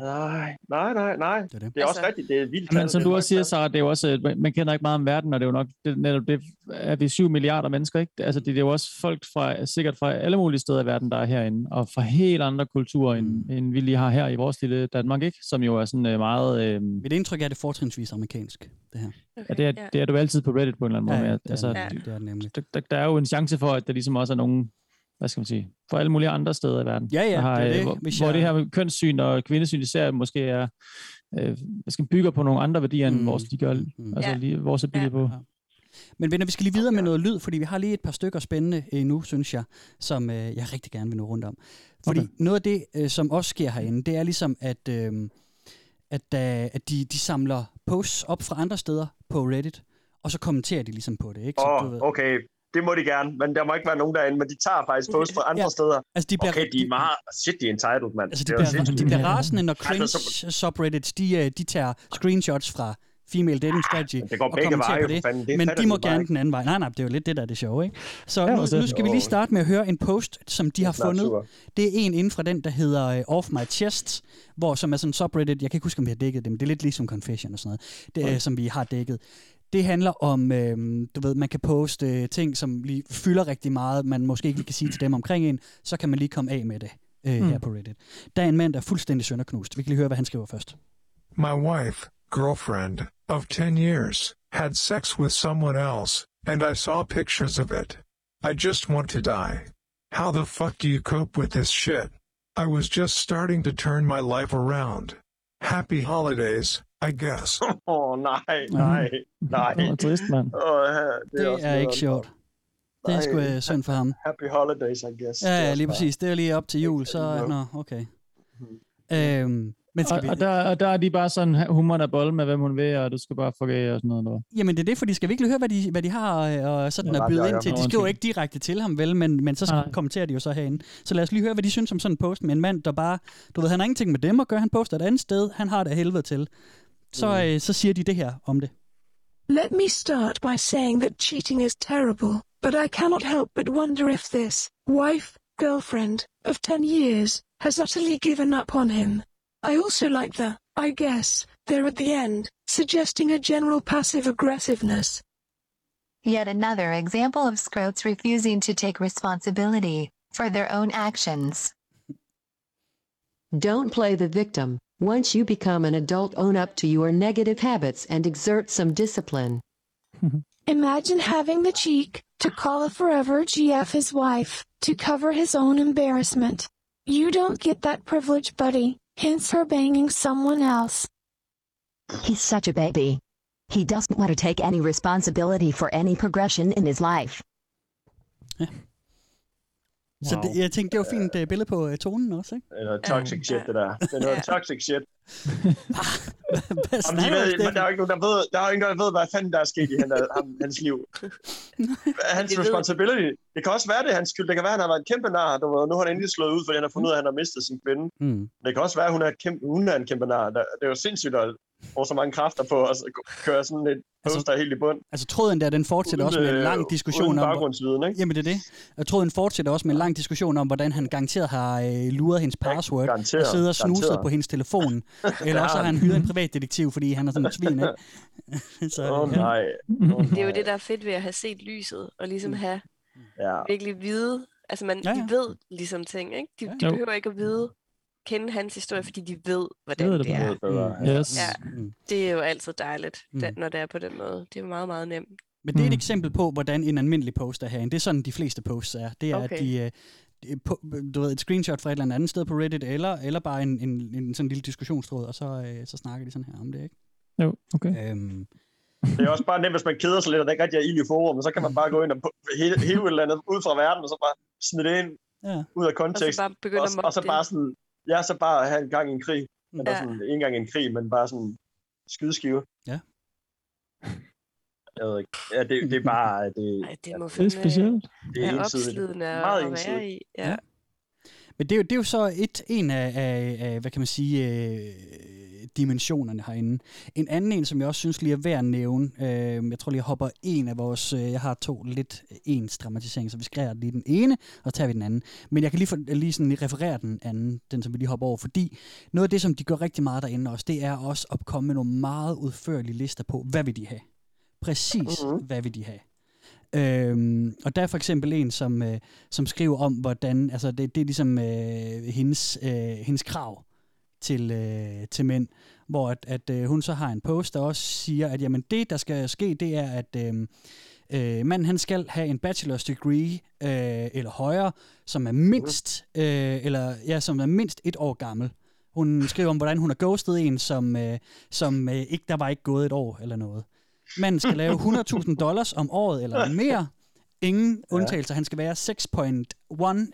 Nej, nej, nej, nej. Det er, det. det er også Altså- rigtigt, det er vildt. Men som Det du er også siger, Sarah, det er jo også, man- kender ikke meget om verden, og det er jo nok det, netop det, er vi 7 milliarder mennesker, ikke? Altså, det er jo også folk fra, sikkert fra alle mulige steder i verden, der er herinde, og fra helt andre kulturer, end, end vi lige har her i vores lille Danmark, ikke? Som jo er sådan øh, meget... Øh, Mit indtryk er, at det er fortrinsvis amerikansk, det her. Okay, ja, det, er, det er du altid på Reddit på en eller anden måde. Ja, med, ja, at- det er altså, det. Det er det nemlig. Der, der, der er jo en chance for, at der ligesom også er nogen, hvad skal man sige, fra alle mulige andre steder i verden. Ja, ja, der har, det er øh, det. Hvor, Hvis hvor jeg- det her med kønssyn og kvindesyn især måske er, øh, hvad skal man bygger på nogle andre værdier, end Mm, vores, de gør, mm. altså Ja. lige, vores er bygget på. Men venner, vi skal lige videre med noget lyd, fordi vi har lige et par stykker spændende endnu, synes jeg, som øh, jeg rigtig gerne vil nå rundt om. Fordi Okay. noget af det, øh, som også sker herinde, det er ligesom, at, øh, at, øh, at de, de samler posts op fra andre steder på Reddit, og så kommenterer de ligesom på det, ikke? Så, Åh, oh, okay. Det må de gerne, men der må ikke være nogen derinde, men de tager faktisk post fra andre Ja, steder. Altså, de bliver, Okay, de er meget... Shit, de er entitled, mand. Altså, de er bliver, sindssygt. de bliver rasende, når Altså, cringe så- subreddits, de, øh, de tager screenshots fra female dating strategy det går og begge veje, på det. fanden. Det men de må gerne den anden vej. Nej, nej, det er jo lidt det, der er det sjove, ikke? Så nu, nu skal vi lige starte med at høre en post, som de har fundet. Det er en inden fra den, der hedder øh, Off My Chest, hvor som er sådan en subreddit, jeg kan ikke huske, om vi har dækket det, men det er lidt ligesom Confession og sådan noget, det, øh, som vi har dækket. Det handler om, øh, du ved, man kan poste øh, ting, som lige fylder rigtig meget, man måske ikke lige kan sige til dem omkring en, så kan man lige komme af med det øh, Mm. her på Reddit. Der er en mand, der er fuldstændig sønderknust. Vi kan lige høre, hvad han skriver først. My wife, girlfriend, of 10 years, had sex with someone else, and I saw pictures of it. I just want to die. How the fuck do you cope with this shit? I was just starting to turn my life around. Happy holidays, I guess. Åh, oh, nej, nej, nej. Det var trist, mand. Åh, ja, Det er noget ikke sjovt. Det er sgu øh, synd for ham. Happy holidays, I guess. Ja, er ja, lige præcis. Det er lige op til jul, så... Nå, okay. Øhm, men skal Og, vi... og, der, og der er de bare sådan, humoren er bold med, hvem hun vil, og du skal bare fuck af og sådan noget. Der. Jamen det er det, fordi skal vi ikke lige høre, hvad de, hvad de har øh, og sådan Ja, at byde ja, ind ja. til? Nå, De skriver ikke direkte til ham, vel, men, men så Nej. kommenterer de jo så herinde. Så lad os lige høre, hvad de synes om sådan en post med en mand, der bare, du ved, han har ingenting med dem at gøre, han poster et andet sted, han har det af helvede til. Så, mm. øh, så siger de det her om det. Let me start by saying that cheating is terrible, but I cannot help but wonder if this wife, girlfriend, of 10 years, has utterly given up on him. I also like the, I guess, there at the end, suggesting a general passive aggressiveness. Yet another example of scrotes refusing to take responsibility for their own actions. Don't play the victim. Once you become an adult, own up to your negative habits and exert some discipline. Imagine having the cheek to call a forever GF his wife to cover his own embarrassment. You don't get that privilege, buddy, hence her banging someone else. He's such a baby. He doesn't want to take any responsibility for any progression in his life. Så det, jeg tænkte, det var fint uh, billede på uh, tonen også, ikke? Det er noget toxic shit, det der. Det er noget toxic shit. Hvad Jamen, de snakker ved, men der er jo ikke nogen, der ved, der er ingen, der ved, hvad fanden der er sket i han, ham, hans liv. Hans responsibility. Det kan også være, det er hans skyld. Det kan være, at han har været en kæmpe nar. Du ved, nu har han endelig slået ud, fordi han har fundet ud af, at han har mistet sin kvinde. Mm. Det kan også være, at hun er, kæmpe, hun er en kæmpe nar. Det er jo sindssygt at bruge så mange kræfter på at køre sådan et poster helt i bund. Altså tråden der, den fortsætter også med en øh, lang diskussion uden om... baggrundsviden, ikke? Jamen det er det. Og tråden fortsætter også med en lang diskussion om, hvordan han garanteret har øh, luret hendes password garanteret, og sidder og snuset garanteret. på hendes telefon. Eller også har han hyret en privatdetektiv, fordi han er sådan en svin, ikke? Så, ja. nej. Det er jo det, der er fedt ved at have set lyset, og ligesom have Ja. virkelig vide, altså man, Ja, ja, ja. de ved ligesom ting, ikke? De, de Jo. behøver ikke at vide, kende hans historie, fordi de ved, hvordan ved det, det er. bedre. Mm. Yes. Ja, Mm. det er jo altid dejligt, da, Mm. når det er på den måde. Det er jo meget, meget nemt. Men det er et Mm. eksempel på, hvordan en almindelig post er herinde. Det er sådan, de fleste posts er. Det er, okay. At de, øh, på, du ved, et screenshot fra et eller andet sted på Reddit, eller, eller bare en, en, en sådan lille diskussionstråd, og så, øh, så snakker de sådan her om det, ikke? Jo, okay. Øhm, Det er også bare nemt, hvis man keder sig lidt, og der ikke rigtig er ild i forum, så kan man bare gå ind og hele et eller andet ud fra verden, og så bare smide det ind ja. ud af Og kontekst. så bare og, og så bare sådan, ja, så bare have en gang i en krig. Men ja. Ja. sådan, ikke engang en krig, men bare sådan skydeskive. Ja. Jeg ved ikke. Ja, det, det er bare, det, Ej, det må Det er specielt. det er ensidigt. opslidende at, Meget at være i. Ja. Ja. Men det er, jo, det er jo så et, en af, af, af, hvad kan man sige, øh, dimensionerne herinde. En anden en, som jeg også synes lige er værd at nævne, øh, jeg tror lige, jeg hopper en af vores, øh, jeg har to lidt ens dramatiseringer, så vi skrærer lige den ene, og så tager vi den anden. Men jeg kan lige, for, lige sådan referere den anden, den som vi lige hopper over, fordi noget af det, som de gør rigtig meget derinde også, det er også at komme med nogle meget udførlige lister på, hvad vil de have? Præcis, mm-hmm. hvad vil de have? Øhm, og der er for eksempel en, som, øh, som skriver om, hvordan, altså det, det er ligesom øh, hendes, øh, hendes krav til, øh, til mænd, hvor at, at øh, hun så har en post, der også siger, at jamen, det, der skal ske, det er, at øh, øh, manden han skal have en bachelor's degree øh, eller højere, som er mindst, øh, eller, ja, som er mindst et år gammel. Hun skriver om, hvordan hun har ghostet en, som, øh, som øh, ikke, der var ikke gået et år eller noget. Manden skal lave 100.000 dollars om året eller mere. Ingen ja. undtagelser. Han skal være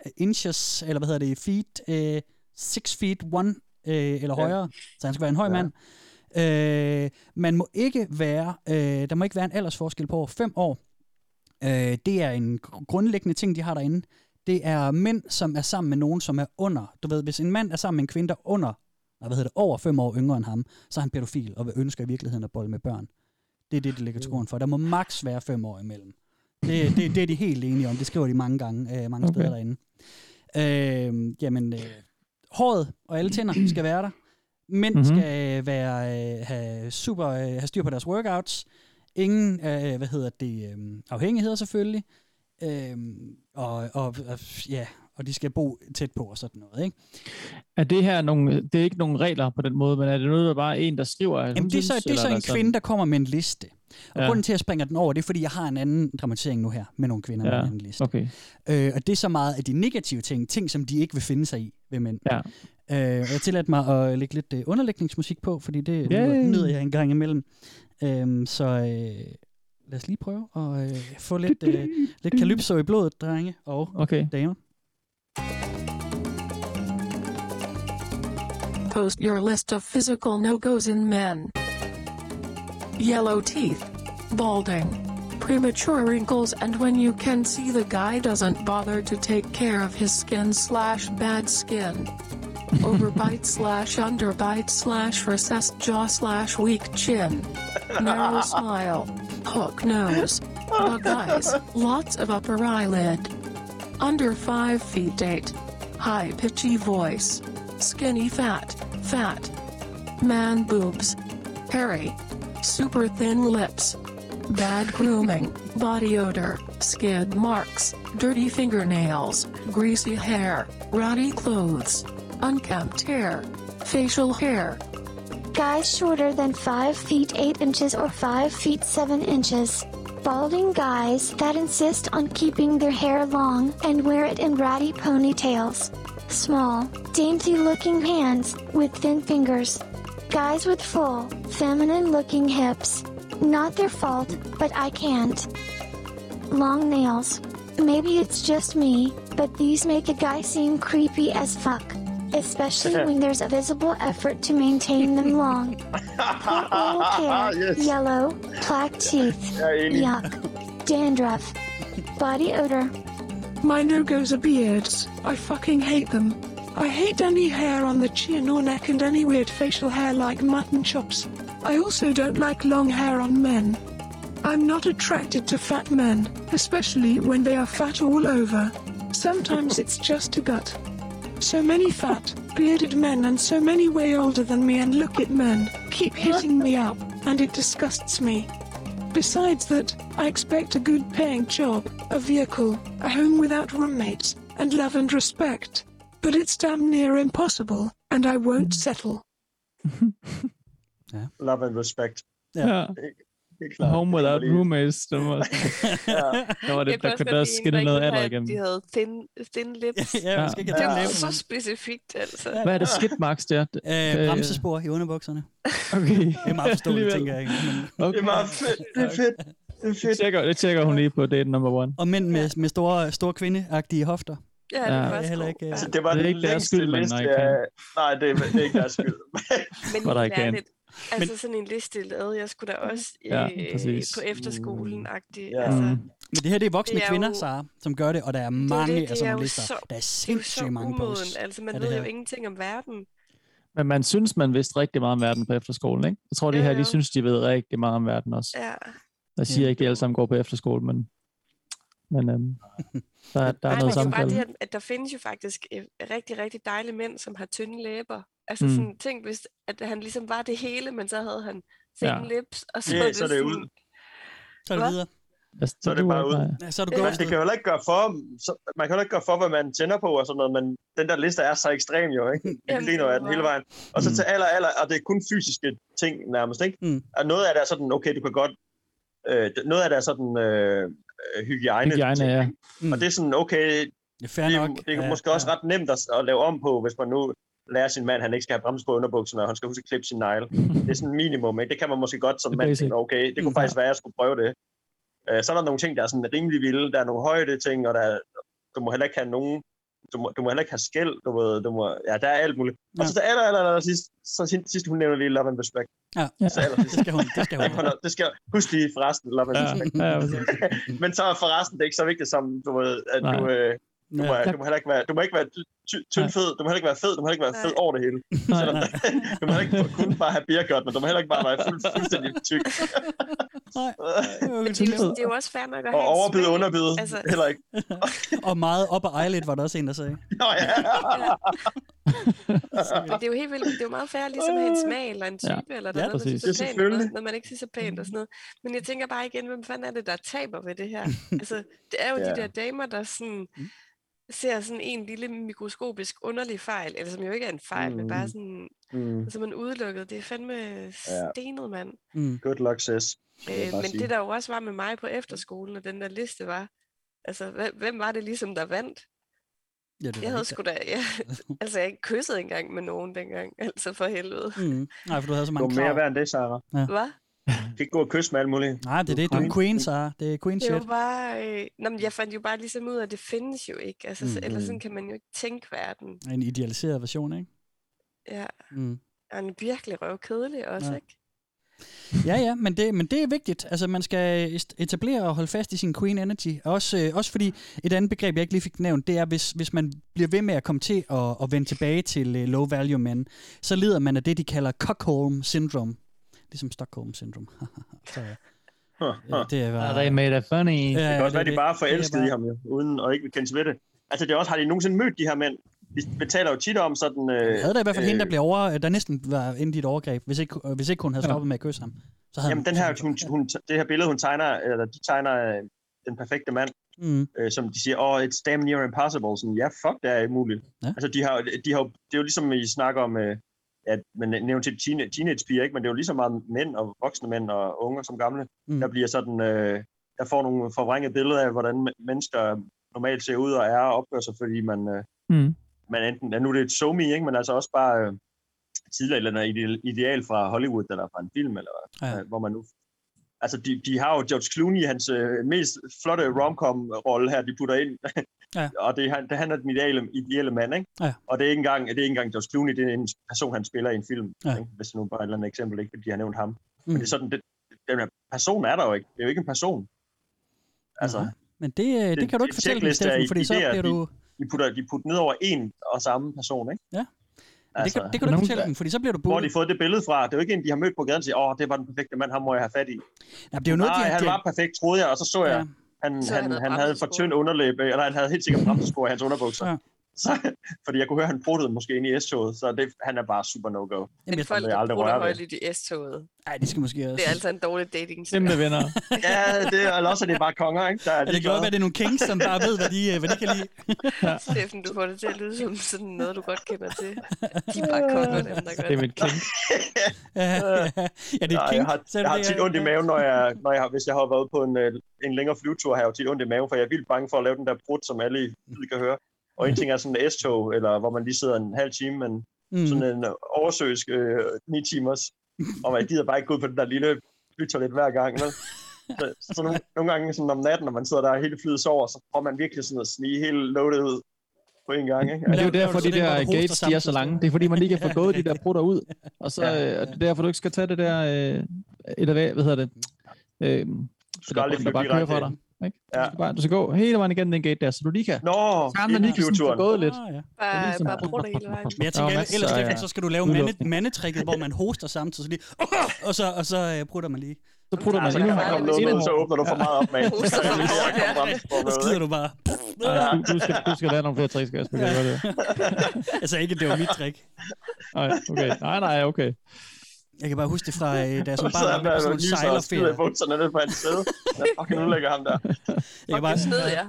6.1 inches, eller hvad hedder det, feet, øh, 6 feet 1 øh, eller højere. Så han skal være en høj ja. mand. Øh, man må ikke være, øh, der må ikke være en aldersforskel på over 5 år. Øh, det er en grundlæggende ting, de har derinde. Det er mænd, som er sammen med nogen, som er under. Du ved, hvis en mand er sammen med en kvinde, der er under, hvad hedder det, over 5 år yngre end ham, så er han pædofil og vil ønsker i virkeligheden at bolle med børn. Det er det, det ligger til grund for. Der må maks være fem år imellem. Det, det, det er de helt enige om. Det skriver de mange gange, øh, mange okay. steder derinde. Øh, jamen, øh, håret og alle tænder skal være der. Mænd mm-hmm. skal være, øh, have, super, øh, have styr på deres workouts. Ingen, øh, hvad hedder det, øh, afhængigheder selvfølgelig. Øh, og, og, og, ja, og de skal bo tæt på og sådan noget. Ikke? Er det her nogle, det er ikke nogle regler på den måde, men er det noget, der bare er en, der skriver? Jamen, det er så, det er så en kvinde, sådan? der kommer med en liste. Og ja. grunden til, at jeg springer den over, det er, fordi jeg har en anden dramatisering nu her, med nogle kvinder ja. med en anden liste. Okay. Øh, og det er så meget af de negative ting, ting, som de ikke vil finde sig i ved mænd. Ja. Øh, og jeg tillader mig at lægge lidt uh, underlægningsmusik på, fordi det yeah. nyder jeg en gang imellem. Øh, så øh, lad os lige prøve at øh, få lidt, øh, lidt kalypso i blodet, drenge og okay. damer. Post your list of physical no-goes in men. Yellow teeth. Balding. Premature wrinkles and when you can see the guy doesn't bother to take care of his skin slash bad skin. Overbite slash underbite slash recessed jaw slash weak chin. Narrow smile. Hook nose. Bug eyes. Lots of upper eyelid. Under 5 feet 8. High pitchy voice. Skinny fat. Fat. Man boobs. Hairy. Super thin lips. Bad grooming. Body odor. Skid marks. Dirty fingernails. Greasy hair. Ratty clothes. Unkempt hair. Facial hair. Guys shorter than 5 feet 8 inches or 5 feet 7 inches. Balding guys that insist on keeping their hair long and wear it in ratty ponytails. Small, dainty looking hands with thin fingers. Guys with full, feminine looking hips. Not their fault, but I can't. Long nails. Maybe it's just me, but these make a guy seem creepy as fuck. Especially when there's a visible effort to maintain them long. Poor oral hair, Yes. yellow, plaque teeth, yuck, dandruff, body odor. My no-goes are beards. I fucking hate them. I hate any hair on the chin or neck and any weird facial hair like mutton chops. I also don't like long hair on men. I'm not attracted to fat men, especially when they are fat all over. Sometimes it's just a gut. So many fat, bearded men and so many way older than me and look at men keep hitting me up, and it disgusts me. Besides that, I expect a good paying job, a vehicle, a home without roommates, and love and respect. But it's damn near impossible, and I won't settle. Love and respect. Ja. Klart. Home Det without var lige- roommates. Det var, der var det, der kunne der skinne der noget ikke alder igennem. De havde thin, thin lips. Ja, skal ikke det er thin lips. så specifikt, altså. Hvad er det skid marks der? Øh, bremsespor i underbukserne. Okay. Det er meget forståeligt, tænker jeg. Men... Okay. Det er meget fedt. Det er fedt. Det er Det fedt. tjekker, det tjekker hun lige på date number one. Og mænd med, med store, store kvindeagtige hofter. Ja, det Ja. er Det er heller ikke... Altså, det var Det er ikke deres skyld, men nej. Nej, det er, det er ikke deres skyld. Men But I helt altså sådan en liste lavede jeg skulle da også Ja, øh, præcis. på efterskolen-agtigt. Ja. Altså, Mm. Men det her det er voksne Det er kvinder, jo- Sara, som gør det, og der er det mange det, af det sådan nogle jo lister. så, der er det er så sindssygt mange umoden. posts. Altså, man af ved jo ingenting om verden. Men man synes, man vidste rigtig meget om verden på efterskolen, ikke? Jeg tror, de Jo, her, de jo. synes, de ved rigtig meget om verden også. Ja. Jeg siger ikke, at de alle sammen går på efterskole, men, men øhm, der, er- der er Nej, noget men det er jo bare samtale. det, at, at der findes jo faktisk øh, rigtig, rigtig dejlige mænd, som har tynde læber. Altså Mm. mm. sådan, tænk hvis, at han ligesom var det hele, men så havde han thin Ja. lips, og så, Ja, var så er det sådan, ud. Så er det videre. Så er det bare ud. Ja, så er du ghostet. det kan jo ikke gøre for, så, man kan jo ikke gøre for, hvad man tænder på og sådan noget, men den der liste er så ekstrem jo, ikke? Det Jamen, det af den er hele vejen. Og så til aller, aller, og det er kun fysiske ting nærmest, ikke? Mm. Og noget af det er sådan, okay, du kan godt, øh, det- noget af det er sådan øh, øh, hygiejne. Hygiejne, ting, ja. ikke? Og det er sådan, okay, Det er fair det, nok. er- det er Ja, måske også ret nemt at, at lave om på, hvis man nu lærer sin mand, han ikke skal have bremse på underbukserne, og han skal huske at klippe sin negle. Det er sådan et minimum, ikke? Det kan man måske godt som mand tænke, okay, det kunne faktisk være, at jeg skulle prøve det. Øh, Så er der nogle ting, der er sådan rimelig vilde. Der er nogle højde ting, og der, er- du må heller ikke have nogen du må, du må heller ikke have skæld, du ved, du må, ja, der er alt muligt. Og så aller, aller, aller sidst, så sidst, hun nævner lige Love and Respect. Ja, Så aller det skal hun. Det skal hun. Det skal, husk lige forresten, Love and Ja, Respect. ja, præcis. Men så er forresten det er ikke så vigtigt som, du ved, at du, Nej. øh, du, må, Ja. du må heller ikke være, du må ikke være ty- tynd fed, du må heller ikke være fed, du må heller ikke være fed over det hele. Nej, Selvom, nej. du må heller ikke kun bare have beergut, men du må heller ikke bare være fuld, fuldstændig tyk. Nej. Men det, er jo, det er jo også fair nok at Og have en overbid smag. underbid, Altså, heller ikke. Og meget op ad eyelid, var der også en, der sagde. Nå ja. Men det er jo helt vildt, det er jo meget fair ligesom at have en smag eller en Ja. type, eller der Ja, er noget, der præcis. synes Ja, er pænt, og noget, noget, man ikke synes er pænt og sådan noget. Men jeg tænker bare igen, hvem fanden er det, der taber ved det her? altså, det er jo Ja. de der damer, der sådan ser sådan en lille mikroskopisk underlig fejl, eller som jo ikke er en fejl, mm. men bare sådan, Mm. som man udelukket. Det er fandme stenet, mand. Mm. Good luck, sis. Øh, men sige. det der jo også var med mig på efterskolen, og den der liste var, altså, hvem, var det ligesom, der vandt? Ja, det var Jeg havde sgu da, ja, altså jeg ikke kysset engang med nogen dengang, altså for helvede. Mm. Nej, for du havde så Du mange er mere krav. værd end det, Sarah. Ja. Hvad? Kan ikke gå og kysse med alt muligt. Nej, det er det. Du er en queen, så det er queen Det var shit. bare, øh, nå, men jeg fandt jo bare ligesom ud af, at det findes jo ikke. Altså, mm, eller mm. sådan kan man jo ikke tænke verden. En idealiseret version, ikke? Ja, Mm. og en virkelig røvkedelig også, Ja. ikke? Ja, ja, men det, men det er vigtigt. Altså, man skal etablere og holde fast i sin queen energy. Også, øh, også fordi et andet begreb, jeg ikke lige fik nævnt, det er, hvis, hvis man bliver ved med at komme til at, at vende tilbage til øh, low value men, så lider man af det, de kalder Cockholm syndrome. Ligesom Stockholm syndrome. så, ja. Ja, det er bare... Are they made of funny? Ja, Det kan også være, det- de bare forelskede bare- i ham, jo, uden at ikke vil kendes ved det. Altså, det er også, har de nogensinde mødt de her mænd? De betaler jo tit om sådan... Øh, havde da i hvert fald øh, hende, der blev over, der næsten var inde i et overgreb, hvis ikke, øh, hvis ikke hun havde stoppet med at kysse ham. Så havde Jamen, den her, hun, hun, det her billede, hun tegner, eller de tegner øh, den perfekte mand, Mm. øh, som de siger, åh, oh, it's damn near impossible. Sådan, ja, fuck, det er umuligt. Ja. Altså, de har, de har, det er jo ligesom, I snakker om, øh, at man teenage, teenage-piger, ikke? men det er jo lige så meget mænd og voksne mænd og unge som gamle, Mm. der bliver sådan, øh, der får nogle forvrængede billeder af, hvordan men- mennesker normalt ser ud og er og opfører sig, fordi man, øh, Mm. man enten, ja, nu er det et so me, ikke? men altså også bare øh, tidligere eller ideal, ideal fra Hollywood, eller fra en film, eller Ja. ja. hvor man nu... Altså, de, de har jo George Clooney, hans øh, mest flotte romcom-rolle her, de putter ind. Ja. og det, han, det han er den ideale, ideelle mand, ikke? Ja. Og det er, ikke engang, det er ikke engang George Clooney, det er en person, han spiller i en film. Ja. Ikke? Hvis nu bare et eller andet eksempel, ikke fordi jeg har nævnt ham. Mm. Men det er sådan, det, den her person er der jo ikke. Det er jo ikke en person. Altså, Nej, Men det, øh, det den- kan du ikke fortælle Steffen, fordi så bliver du... de putter, de putter ned over en og samme person, ikke? Ja. Men det, kan, det kan du ikke fortælle dem, fordi så bliver du Hvor har de budet. fået det billede fra? Det er jo ikke en, de har mødt på gaden og siger, åh, det var den perfekte mand, ham må jeg have fat i. Nej, det er jo noget, Nej, de, han de, var perfekt, troede jeg, og så så jeg, Ja. Han, Så han, han havde han havde for tynd underlæbe, eller han havde helt sikkert bremsespor i hans underbukser. Ja. Så, fordi jeg kunne høre, han pruttede måske ind i S-toget, så det, han er bare super no-go. Jamen, Men jeg- folk, aldrig bruger røre ved. højlydt i S-toget, Ej, de skal måske også... det er altså en dårlig dating Kæmpe venner. Ja, det er, eller også er det bare konger, ikke? Der er Ja, det kan godt være, det er nogle kings, som bare ved, hvad de, øh, hvad de kan lide. Steffen, du får det til at lyde som sådan noget, du godt kender til. De er bare konger, dem der gør Det er mit kink. ja, ja, det er Nej, et king. jeg har, jeg har det, tit øh, ondt i maven, når jeg, når jeg, har- hvis jeg har været på en, øh, en længere flyvetur, har jeg jo tit ondt i maven, for jeg er vildt bange for at lave den der brud, som alle i kan høre. Og en ting er sådan en S-tog, eller hvor man lige sidder en halv time, men Mm. sådan en oversøisk øh, 9 timers, og man gider bare ikke gå ud på den der lille flytoilet hver gang. Vel? Så, så nogle, nogle gange sådan om natten, når man sidder der og hele flyet sover, så prøver man virkelig sådan at snige hele loadet ud på en gang. Ikke? Men det er jo derfor, de der hoster gates, de er så lange. Det er fordi, man lige kan få gået de der brutter ud. Og så Ja. øh, og det er derfor, du ikke skal tage det der, øh, eller hvad, hvad hedder det? Øh, Du skal aldrig for direkte dig. Ikke? Ja. Du, skal bare, du skal gå hele vejen igennem den gate der, så du lige kan... Nå, Sammen lige kan sådan gået lidt. Ah, ja. Bare, ligesom- bare bruge det hele vejen. Men jeg er tænker, ellers, Steffen, så skal du lave mande, udluftning. mandetrikket, hvor man hoster samtidig, så lige, og så, og så øh, prutter man lige. Så prutter Ja, man noget ud, så åbner du for meget op med. Hoster Så jeg lige ja. skider du bare. Ja, du, du, skal, du skal lære nogle flere tricks, Kasper. Det er det. Altså ikke, det var mit trick. Nej, okay. Nej, nej, okay. Jeg kan bare huske det fra, øh, da jeg som Så barn var med på sådan en lyser og sejlerferie. bukserne nede på hans sæde. Jeg fucking udlægger ham der. Jeg kan bare, sned, ja.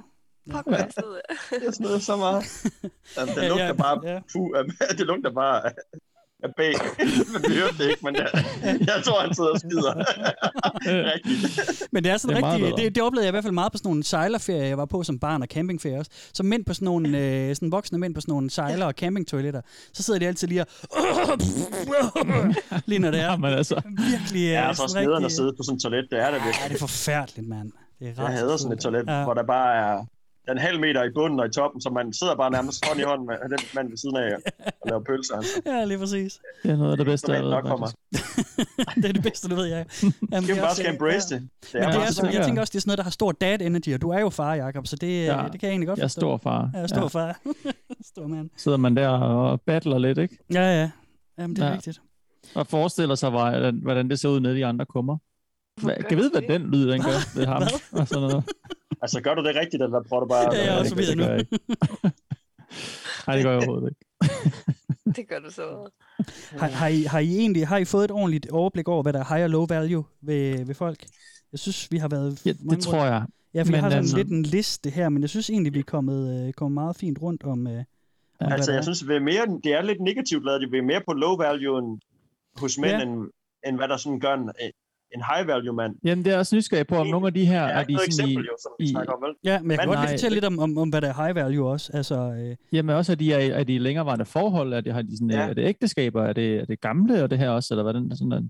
Fuck, sned, ja. Jeg smider så meget. Jamen, det lugter ja, bare... ja. Puh, det lugter bare af- B. Men vi hørte det ikke, men jeg, jeg tror, han sidder og skider. Rigtigt. Men det er sådan Det er meget rigtig, bedre. det, det oplevede jeg i hvert fald meget på sådan nogle sejlerferier, jeg var på som barn og campingferie også. Så mænd på sådan nogle, øh, sådan voksne mænd på sådan nogle sejler- og campingtoiletter, så sidder de altid lige og... lige når det er Jamen altså. virkelig... øh, Ja, så sådan snederen at rigtig- sidde på sådan et toilet, det er det Ja, virkelig. det er forfærdeligt, mand. Det er Jeg ret hader sådan et toilet, Ja. hvor der bare er en halv meter i bunden og i toppen, så man sidder bare nærmest hånd i hånd med den mand ved siden af og laver pølser. Altså. Ja, lige præcis. Det er noget af det bedste, jeg ved. nok for mig. det er det bedste, du ved, jeg. Jamen, Skal vi bare skal embrace det. Det Men er det bare er, sådan. som, jeg Ja. tænker også, det er sådan noget, der har stor dad energy, og du er jo far, Jacob, så det, Ja. ja. det kan jeg egentlig godt Jeg er forstå. stor far. Ja, stor far. stor mand. Sidder man der og battler lidt, ikke? Ja, ja. Jamen, det er Ja. ja. rigtigt. Og forestiller sig, hvordan, hvordan det ser ud nede i andre kummer. Hvad, kan jeg vide, hvad den lyd, den gør ved ham? Og sådan noget. Altså, gør du det rigtigt, eller prøver du bare... Ja, ja, og så det, videre det nu. jeg ikke. Nej, det gør jeg overhovedet ikke. Det gør du så. Har, har, I, har I egentlig har I fået et ordentligt overblik over, hvad der er high og low value ved, ved folk? Jeg synes, vi har været... Ja, det tror jeg. Ja, for jeg Men har sådan altså- lidt en liste her, men jeg synes egentlig, vi er kommet, øh, kommet meget fint rundt om, øh, om Altså, jeg er. synes, vi er mere, det er lidt negativt lavet. Vi er mere på low value end hos mænd, ja. end, end hvad der sådan gør en, en high value mand. Jamen, det er også nysgerrig på, om nogle af de her Det er er de sådan i, eksempel, jo, som vi i, snakker om, vel? Ja, men jeg kan Men godt lige fortælle lidt om, om, om, hvad der er high value også. Altså, øh, Jamen også, at de er, i- er de i længerevarende forhold? Er det, har de sådan, Ja. ja. er det ægteskaber? Er det, er det gamle og det her også? Eller hvordan? Sådan der?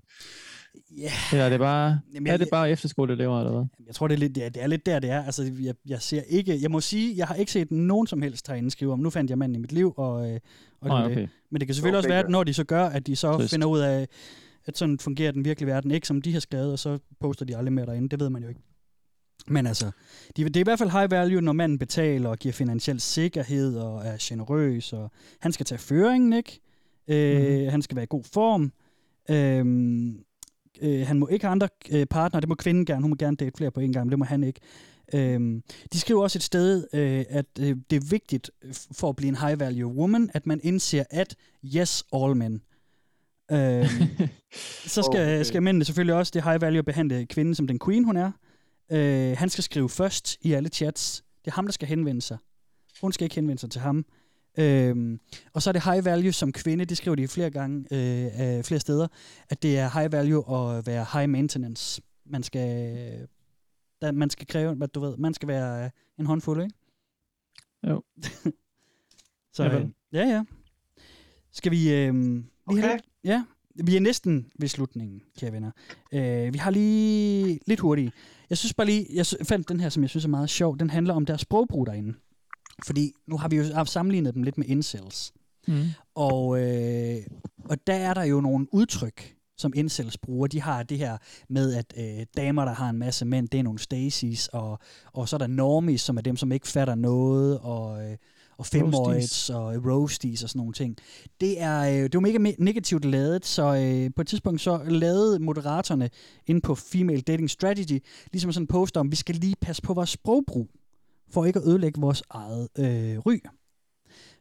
ja, Eller er det bare, Jamen, er jeg- det bare efterskoleelever, eller hvad? jeg tror, det er, lidt, ja, det er lidt der, det er. Altså, jeg, jeg ser ikke... Jeg må sige, jeg har ikke set nogen som helst herinde skrive om, nu fandt jeg manden i mit liv, og, øh, og Nej, det, okay. Men det kan selvfølgelig også Okay, være, ja. at når de så gør, at de så Trist. finder ud af, at sådan fungerer den virkelige verden ikke, som de har skrevet, og så poster de aldrig mere derinde. Det ved man jo ikke. Men altså, de, det er i hvert fald high value, når manden betaler og giver finansiel sikkerhed og er generøs, og han skal tage føringen, ikke? Øh, Mhm. Han skal være i god form. Øh, øh, han må ikke have andre øh, partnere, det må kvinden gerne, hun må gerne date flere på en gang, men det må han ikke. Øhm, de skriver også et sted, øh, at øh, det er vigtigt for at blive en high value woman, at man indser, at yes, all men. Øhm, så skal, Okay. skal mændene selvfølgelig også det high value at behandle kvinden som den queen, hun er. Øh, han skal skrive først i alle chats. Det er ham, der skal henvende sig. Hun skal ikke henvende sig til ham. Øhm, og så er det high value som kvinde, det skriver de flere gange, øh, øh, flere steder, at det er high value at være high maintenance. Man skal, der, man skal kræve, hvad du ved, man skal være øh, en håndfuld, ikke? Jo. så øh, ja, ja. Skal vi... Øh, vi Okay. har, ja, vi er næsten ved slutningen, kære venner. Øh, vi har lige lidt hurtigt. Jeg synes bare lige, jeg fandt den her, som jeg synes er meget sjov. Den handler om deres sprogbrug derinde. Fordi nu har vi jo haft sammenlignet dem lidt med incels. Mm. Og, øh, og der er der jo nogle udtryk, som incels bruger. De har det her med, at øh, damer, der har en masse mænd, det er nogle Stacy's, og, og så er der normies, som er dem, som ikke fatter noget, og, øh, og femoids og roasties og sådan nogle ting. Det er, øh, det er jo mega me- negativt lavet, så øh, på et tidspunkt så lavede moderatorerne inde på Female Dating Strategy ligesom sådan en post om, vi skal lige passe på vores sprogbrug, for ikke at ødelægge vores eget øh, ry.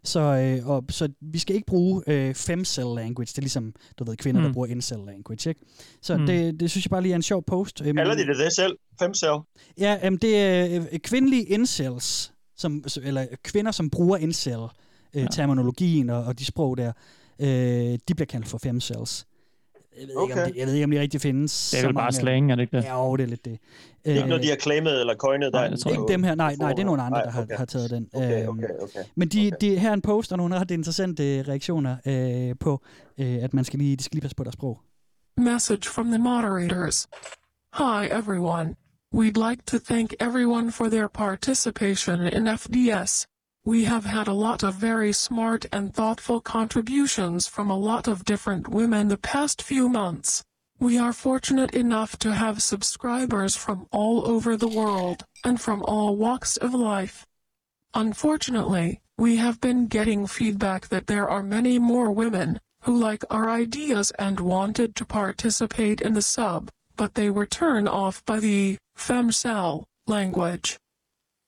Så, øh, og, så vi skal ikke bruge øh, femcell language. Det er ligesom, du ved, kvinder, mm. der bruger incel language, ikke? Så mm. Det, det synes jeg bare lige er en sjov post. Øh, men- Kalder de det det selv? Fem cell? Ja, jamen, det er øh, kvindelige incels, som, eller kvinder, som bruger incel, øh, Ja. terminologien og, og de sprog der, øh, de bliver kaldt for femcells. Jeg ved, ikke, om Okay. det, jeg ved ikke, om det rigtig findes. Det er vel bare slang, er det ikke det? Ja, jo, det er lidt det. Det er ikke noget, de har claimet eller coined jeg Ikke dem her, nej, nej, det er nogle andre, Nej, der har, okay. har taget den. Okay, Øhm, okay, okay. Men de, okay. de, her er en post, og nogle ret interessante reaktioner øh, på, øh, at man skal lige, de skal lige passe på deres sprog. Message from the moderators. Hi everyone. We'd like to thank everyone for their participation in FDS. We have had a lot of very smart and thoughtful contributions from a lot of different women the past few months. We are fortunate enough to have subscribers from all over the world and from all walks of life. Unfortunately, we have been getting feedback that there are many more women who like our ideas and wanted to participate in the sub, but they were turned off by the femcel language.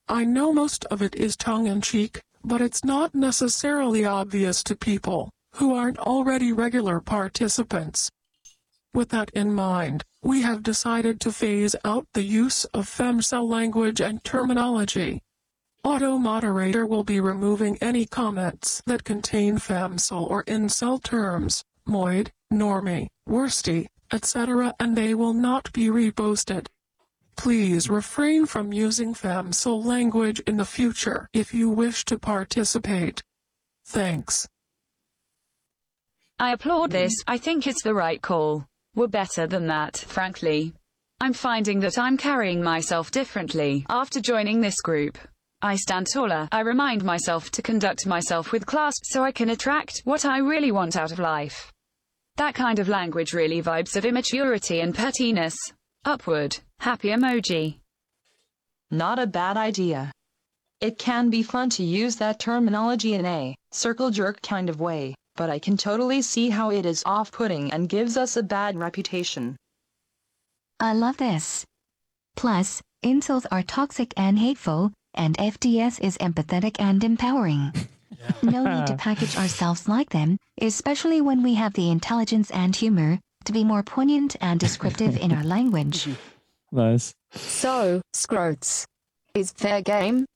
I know most of it is tongue in cheek, but it's not necessarily obvious to people who aren't already regular participants. With that in mind, we have decided to phase out the use of femcel language and terminology. Auto moderator will be removing any comments that contain femcel or incel terms, moid, normie, worsty, etc., and they will not be reposted. Please refrain from using femcel language in the future if you wish to participate. Thanks. I applaud this. I think it's the right call. We're better than that, frankly. I'm finding that I'm carrying myself differently after joining this group. I stand taller. I remind myself to conduct myself with class so I can attract what I really want out of life. That kind of language really vibes of immaturity and pettiness. Upward. Happy emoji. Not a bad idea. It can be fun to use that terminology in a circle jerk kind of way, but I can totally see how it is off putting and gives us a bad reputation. I love this. Plus, insults are toxic and hateful, and FDS is empathetic and empowering. no need to package ourselves like them, especially when we have the intelligence and humor to be more poignant and descriptive in our language. Nice. So, Scroats. Is fair game?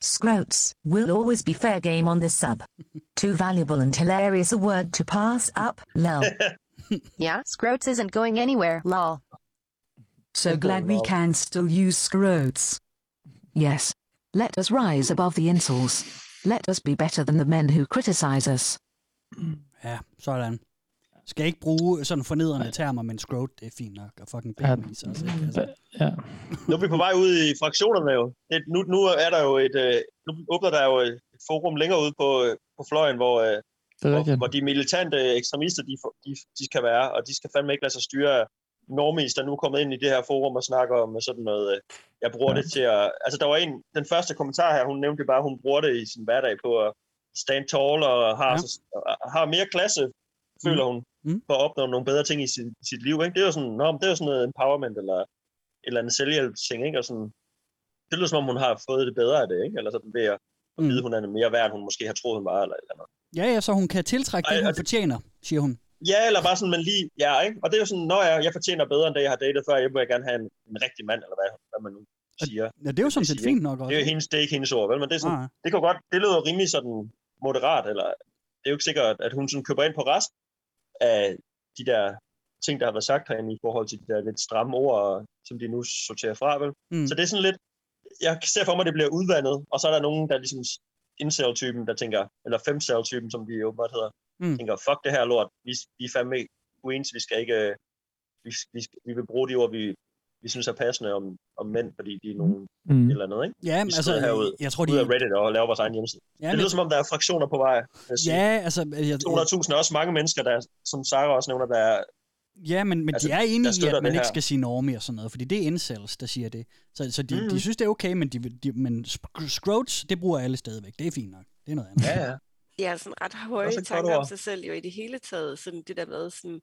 Scroats will always be fair game on this sub. Too valuable and hilarious a word to pass up, lol. yeah, Scroats isn't going anywhere, lol. So glad we can still use scroats. Yes. Let us rise above the insults. Let us be better than the men who criticize us. Ja, sådan. Skal ikke bruge sådan fornedrende termer, men scrote, det er fint nok. Og fucking Ja. baby, så altså. Ja. Nu er vi på vej ud i fraktionerne jo. Det, nu, nu er der jo et, øh, nu åbner der jo et forum længere ude på, øh, på fløjen, hvor, øh, hvor, hvor de militante ekstremister, de, de, de skal være, og de skal fandme ikke lade sig styre af normies, der nu er kommet ind i det her forum og snakker om sådan noget, jeg bruger Ja. det til at, altså der var en, den første kommentar her, hun nævnte bare, at hun bruger det i sin hverdag på at stand tall og har, Ja. ja. så, og har mere klasse, føler hun, Mm. for at opnå nogle bedre ting i sit, sit liv. Ikke? Det er jo sådan, nå, det er jo sådan noget empowerment, eller et eller andet selvhjælpsting, ikke? Og sådan, det lyder som om, hun har fået det bedre af det, ikke? Eller sådan ved at, Mm. vide, hun er mere værd, end hun måske har troet, hun var, eller et eller andet. Ja, ja, så hun kan tiltrække det, Ej, hun og det- fortjener, siger hun. Ja, eller bare sådan, man lige, ja, ikke? Og det er jo sådan, når jeg, jeg fortjener bedre, end det, jeg har datet før, jeg vil gerne have en, en rigtig mand, eller hvad, hvad man nu siger. Ja, det er jo sådan set fint nok også. Det er jo hendes, det er ikke hendes ord, vel? Men det er sådan, Nej. det kan godt, det lyder rimelig sådan moderat, eller det er jo ikke sikkert, at hun sådan køber ind på rest af de der ting, der har været sagt herinde i forhold til de der lidt stramme ord, som de nu sorterer fra, vel? Mm. Så det er sådan lidt, jeg ser for mig, at det bliver udvandet, og så er der nogen, der er ligesom incel-typen, der tænker, eller femcel-typen, som de åbenbart hedder, Mm. tænker, fuck det her lort, vi, vi er fandme queens, vi skal ikke, øh, vi, vi, vi vil bruge de ord, vi, vi synes er passende om, om mænd, fordi de er nogen Mm. eller andet, ikke? Ja, men vi altså, skrider herud, jeg tror, ud af de... Reddit og laver vores egen hjemmeside. Ja, det men- lyder som om, der er fraktioner på vej. Ja, altså... Jeg, 200.000 er også mange mennesker, der, som Sarah også nævner, der er... Ja, men, men Altså, de er enige i, at man det ikke her. skal sige normie og sådan noget, fordi det er incels, der siger det. Så, så de, Mhm. de synes, det er okay, men, de, de, men scroats, det bruger alle stadigvæk. Det er fint nok. Det er noget andet. Ja, ja. Ja, sådan ret høje tanker om sig selv jo i det hele taget. Sådan det der med sådan,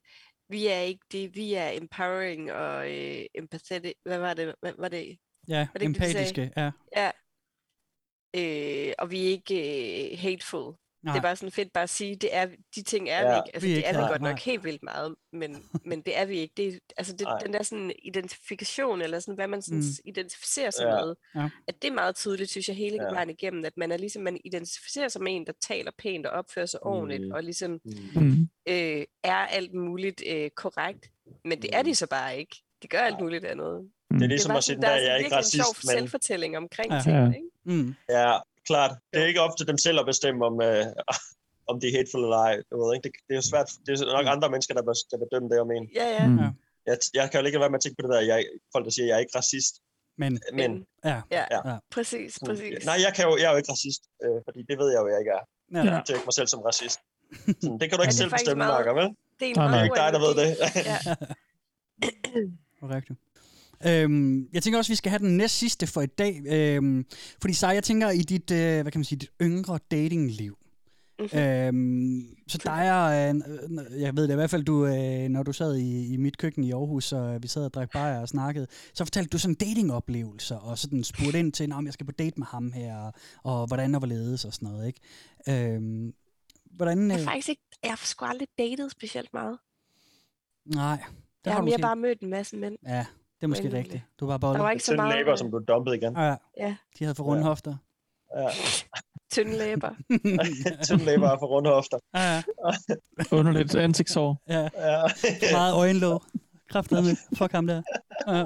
vi er ikke det, vi er empowering og øh, empathetic. Hvad var det? Hvad var det? Ja, Var det ikke empatiske, ja. Ja. Øh, og vi er ikke øh, hateful. Nej. Det er bare sådan fedt bare at sige, det er, de ting er vi Ja, ikke. Altså, vi er det ikke er vi her, godt nok nej. helt vildt meget, men, men det er vi ikke. Det, er- altså, det, Nej. den der sådan identifikation, eller sådan, hvad man sådan Mm. mm. identificerer sig Ja. med, Ja. at det er meget tydeligt, synes jeg, hele Ja. vejen igennem, at man er ligesom, man identificerer sig med en, der taler pænt og opfører sig ordentligt, Mm. og ligesom Mm. øh, er alt muligt øh, korrekt, men det er de så bare ikke. De gør alt muligt andet. Det er ligesom bare at sige, sådan- den der, er jeg er ikke racist, sjov men... selvfortælling omkring Ja. tingene, Ja. ikke? Mm. Ja, klart. Det er ikke op til dem selv at bestemme, om, øh, om det er hateful eller ej. Du ved, ikke? Det, det er jo svært. Det er nok andre mennesker, der, bør- der bedømme det om en. Ja, ja. Mm. Jeg, jeg kan jo ikke være med at tænke på det der, jeg, folk der siger, jeg er ikke racist. Men, Men, ja. Ja, Ja. ja. præcis, præcis. nej, jeg, kan jo, jeg er jo ikke racist, øh, fordi det ved jeg jo, jeg ikke er. Ja. Jeg ikke mig selv som racist. Sådan, det kan du ikke er selv bestemme, meget- Marker, vel? Det er meget. Det er ikke dig, der ved det. Ja. Korrekt. Øhm, jeg tænker også, at vi skal have den næst sidste for i dag. Øhm, fordi så jeg tænker i dit, øh, hvad kan man sige, dit yngre datingliv. Mm-hmm. Øhm, så der er, øh, jeg ved det i hvert fald, du, øh, når du sad i, i mit køkken i Aarhus, og vi sad og drak bajer og snakkede, så fortalte du sådan datingoplevelser, og sådan spurgte ind til, om jeg skal på date med ham her, og, og hvordan og hvorledes og sådan noget, ikke? Øhm, hvordan, Jeg øh, har faktisk ikke, jeg har sgu aldrig datet specielt meget. nej. der Jeg har du mere måske- bare mødt en masse mænd. Ja, det er måske Endelig. rigtigt. Du var Der var bare ikke så meget... læber, som blev dumpet igen. Ja, Ja, de havde for runde Ja. hofter. Ja. tynde læber. Tynde læber og for runde hofter. Ja, ja. Underligt ansigtsår. Ja. Ja. For meget øjenlåg. Kræftet med. Fuck ham der. Ja.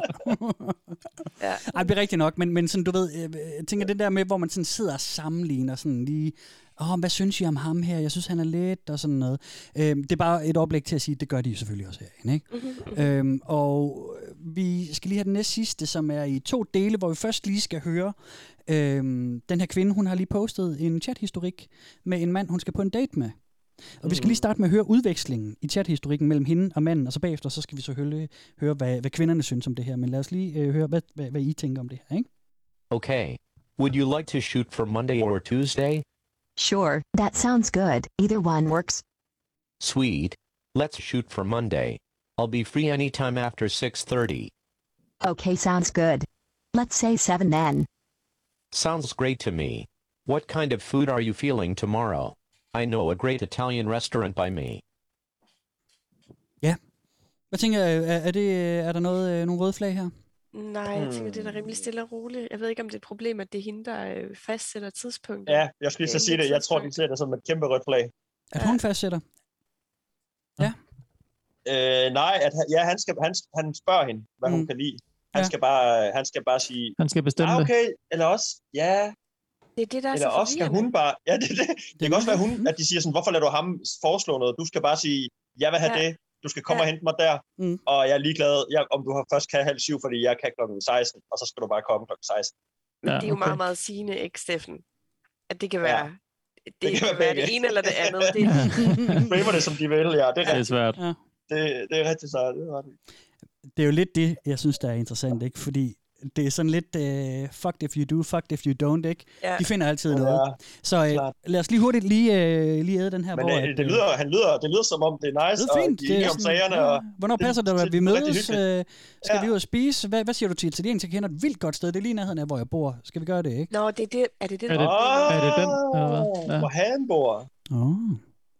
Ja. Ej, det bliver rigtigt nok, men, men sådan, du ved, øh, jeg tænker det der med, hvor man sådan sidder og sammenligner sådan lige, oh, hvad synes I om ham her? Jeg synes, han er let og sådan noget. Øhm, det er bare et oplæg til at sige, det gør de jo selvfølgelig også herinde, ikke? Mhm. Øhm, og vi skal lige have den næste sidste, som er i to dele, hvor vi først lige skal høre, øhm, den her kvinde, hun har lige postet en chathistorik med en mand, hun skal på en date med. Og vi skal lige starte med at høre udvekslingen i chathistorikken mellem hende og manden, og så bagefter så skal vi så høre, høre hvad, hvad kvinderne synes om det her. Men lad os lige øh, høre, hvad, hvad, hvad I tænker om det her, ikke? Okay. Would you like to shoot for Monday or Tuesday? Sure, that sounds good. Either one works. Sweet. Let's shoot for Monday. I'll be free anytime after 6:30. Okay, sounds good. Let's say 7 then. Sounds great to me. What kind of food are you feeling tomorrow? I know a great Italian restaurant by me. Ja. Hvad tænker jeg, er, er, det, er der noget, øh, nogle røde flag her? Nej, jeg tænker, det er da Hmm. rimelig stille og roligt. Jeg ved ikke, om det er et problem, at det er hende, der øh, fastsætter tidspunktet. Ja, jeg skulle lige så sige det. Jeg tror, de ser det som et kæmpe rødt flag. At hun fastsætter? Øh, nej, at, han- ja, han, skal, han, han spørger hende, hvad mm. hun Mm. kan lide. Han, Ja. skal bare, han skal bare sige, Han skal bestemme ah, det. okay, eller også, ja, Det er det, der er eller så også skal hun bare, ja, det, det, det kan også være hun, at de siger sådan, hvorfor lader du ham foreslå noget? Du skal bare sige, jeg vil have Ja. det, du skal komme Ja. og hente mig der, Mm. og jeg er ligeglad, jeg, om du har først kan halv syv, fordi jeg kan klokken 16, og så skal du bare komme klokken 16. Men det er jo meget, meget sigende, ikke, Steffen? At det kan Ja. være, det, det kan kan, være være begge. det ene eller det andet. Det, Framer det, som de vil, ja, det er, Det er svært. Ja. Det, det er rigtigt, så det er. Det er jo lidt det, jeg synes, der er interessant, ikke? Fordi det er sådan lidt, uh, fucked if you do, fucked if you don't, ikke? Ja. De finder altid Ja, noget. Så uh, lad os lige hurtigt lige, uh, lige æde den her, Men hvor... øh, at, det øh, lyder, han lyder, det lyder som om, det er nice, Det er fint. og de er enige om sagerne. Og, Hvornår passer det, at vi det er mødes? Øh, skal Ja. vi ud og spise? Hvad, hvad siger du til italiensk? Jeg kender et vildt godt sted. Det er lige i nærheden af, hvor jeg bor. Skal vi gøre det, ikke? Nå, det er det, er det det, Er det- er er det den, eller hvad? Ja. Hvor han bor. Oh,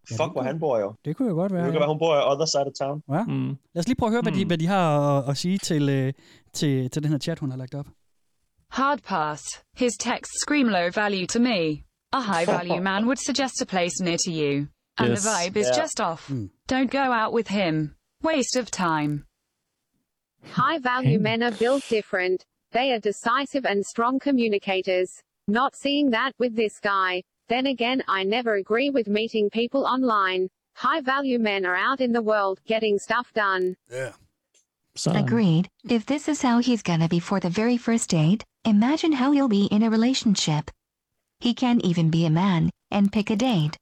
Fuck, hvor han bor jo. det kunne jo godt Det være. kan være, hun bor i other side of town. Ja. Mm. Lad os lige prøve at høre, hvad, de, Hmm. hvad de har at, at sige til, øh, til, til den her chat, hun har lagt op. Hard pass. His texts scream low value to me. A high value man would suggest a place near to you. And Yes. the vibe is Yeah. just off. Mm. Don't go out with him. Waste of time. High value men are built different. They are decisive and strong communicators. Not seeing that with this guy. Then again, I never agree with meeting people online. High value men are out in the world getting stuff done. Sådan. Agreed. If this is how he's gonna be for the very first date, imagine how he'll be in a relationship. He can even be a man and pick a date.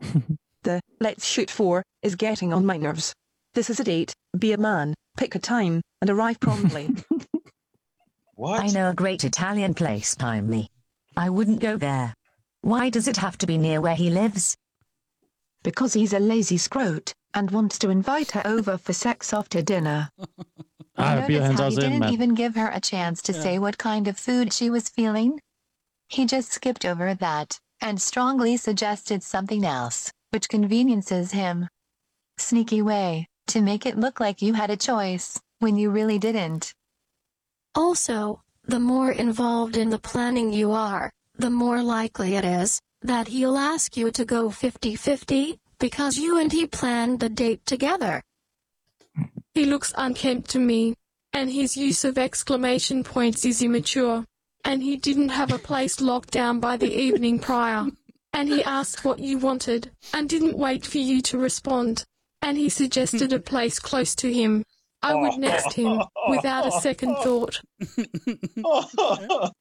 The let's shoot for is getting on my nerves. This is a date, be a man, pick a time, and arrive promptly. What? I know a great Italian place timely. I wouldn't go there. Why does it have to be near where he lives? Because he's a lazy scrote and wants to invite her over for sex after dinner. I bliver han Notice så how he også didn't mand. even give her a chance to say what kind of food she was feeling. He just skipped over that and strongly suggested something else, which conveniences him. Sneaky way to make it look like you had a choice when you really didn't. Also, the more involved in the planning you are, the more likely it is that he'll ask you to go 50 50 because you and he planned the date together. He looks unkempt to me, and his use of exclamation points is immature. And he didn't have a place locked down by the evening prior. And he asked what you wanted, and didn't wait for you to respond. And he suggested a place close to him. I would next him without a second thought.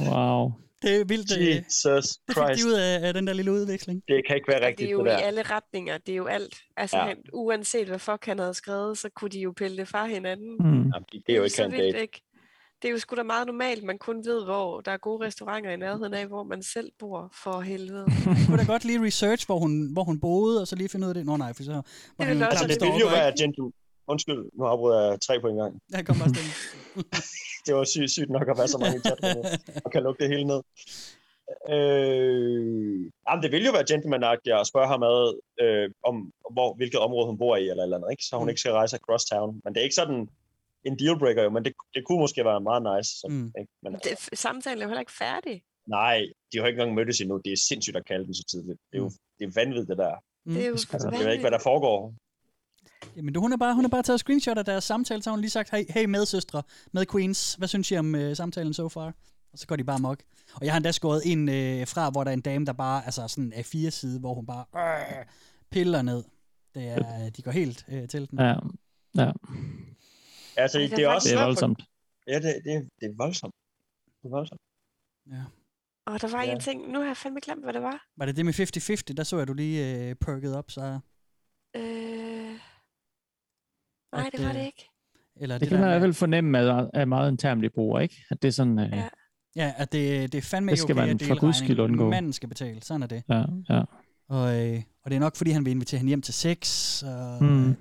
Wow. Det er vildt. øh, Jesus det Christ. de ud af, af den der lille udveksling. Det kan ikke være Og det rigtigt, er jo det i der. alle retninger, det er jo alt. Altså, Ja. han, uanset hvad fuck han havde skrevet, så kunne de jo pille det fra hinanden. Mm. Jamen, det er jo ikke så en vildt, date. ikke? Det er jo sgu da meget normalt, man kun ved, hvor der er gode restauranter i nærheden af, hvor man selv bor, for helvede. Jeg kunne da godt lige research, hvor hun, hvor hun boede, og så lige finde ud af det. Nå nej, for så var Det han Det ville jo stalker, være gentle. Undskyld, nu afbryder jeg tre på en gang. Jeg kom bare stille. Det var sygt, sygt nok at være så mange i og kan lukke det hele ned. Øh, jamen, det ville jo være gentleman-agtigt at spørge ham ad, øh, om hvor, hvilket område hun bor i, eller eller andet, ikke? så hun Mm. ikke skal rejse across town. Men det er ikke sådan en dealbreaker, jo, men det, det kunne måske være meget nice. Sådan, Mm. ikke? Men, Det, samtalen er jo heller ikke færdig. nej, de har jo ikke engang mødtes endnu. Det er sindssygt at kalde dem så tidligt. Det er jo det er vanvittigt, det der. Mm. Det er jo Altså, jeg ved ikke, hvad der foregår. Jamen, du- hun er bare, hun er bare taget screenshot af deres samtale, så har hun lige sagt, hey, hey medsøstre, med Queens, hvad synes I om øh, samtalen so far? Og så går de bare mok. Og jeg har endda skåret en øh, fra, hvor der er en dame, der bare, altså sådan af fire side, hvor hun bare øh, piller ned. Det er, de går helt øh, til den. Ja, ja. Altså, Ej, det, det er også Det er for- voldsomt. Ja, det, det, det er voldsomt. Det er voldsomt. Og der var Ja. en ting, nu har jeg fandme glemt, hvad det var. Var det det med 50-50? Der så jeg, du lige øh, perket op, så... Øh... Nej, At, det var det øh, ikke. Eller Det det, kan man i hvert med, fald fornemme af, af meget internt bruger, ikke? At det er sådan... Øh, Ja. ja, at det, det er fandme Det skal okay man at for dele guds skyld regningen. undgå. Manden skal betale, sådan er det. ja, ja. Og, øh, og det er nok, fordi han vil invitere hende hjem til sex, og Mm. øh,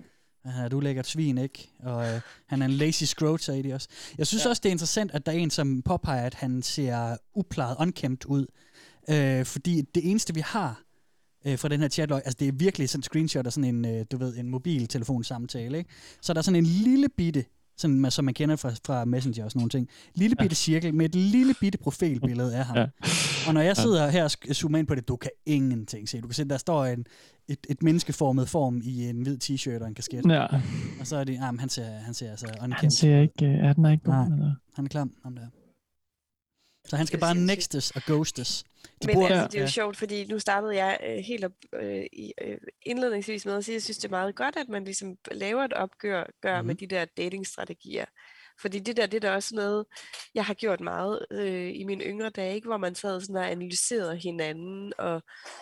han er et ulækkert svin, ikke? Og øh, han er en lazy scrote, sagde de også. Jeg synes ja. også, det er interessant, at der er en, som påpeger, at han ser uplejet, unkæmt ud. Øh, fordi det eneste, vi har øh, fra den her chatlog, altså det er virkelig sådan en screenshot af sådan en, øh, du ved, en mobiltelefonsamtale, ikke? Så der er sådan en lille bitte, sådan, man- som man kender fra, fra Messenger og sådan nogle ting. Lille bitte cirkel med et lille bitte profilbillede af ham. Ja. Og når jeg sidder her og zoomer ind på det, du kan ingenting se. Du kan se, der står en, et, et menneskeformet form i en hvid t-shirt og en kasket. Ja. Og så er det, ah, han ser, han ser altså Han ser ikke... Øh, er den er ikke god? Nej. Han er klam, ham der. Så han skal bare nextes og ghostes. De Men bor- altså, det er jo ja. sjovt, fordi nu startede jeg øh, helt op øh, i, øh, indledningsvis med at sige, at jeg synes, det er meget godt, at man ligesom laver et opgør gør Mhm. med de der datingstrategier. Fordi det der, det er da også noget, jeg har gjort meget øh, i mine yngre dage, ikke? hvor man sad sådan og analyserede hinanden, og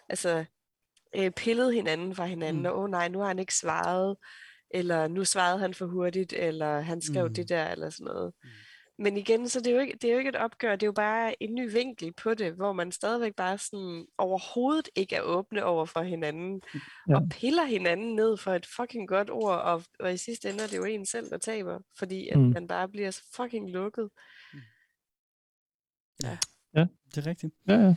altså øh, pillede hinanden fra hinanden, Mm. og åh oh, nej, nu har han ikke svaret, eller nu svarede han for hurtigt, eller han skrev Mm. det der, eller sådan noget. Men igen, så det er, jo ikke, det er jo ikke et opgør, det er jo bare en ny vinkel på det, hvor man stadigvæk bare sådan overhovedet ikke er åbne over for hinanden, Ja. og piller hinanden ned for et fucking godt ord, og, og i sidste ende er det jo en selv, der taber, fordi at Mm. man bare bliver så fucking lukket. Ja. Ja. Det er rigtigt. Ja, ja.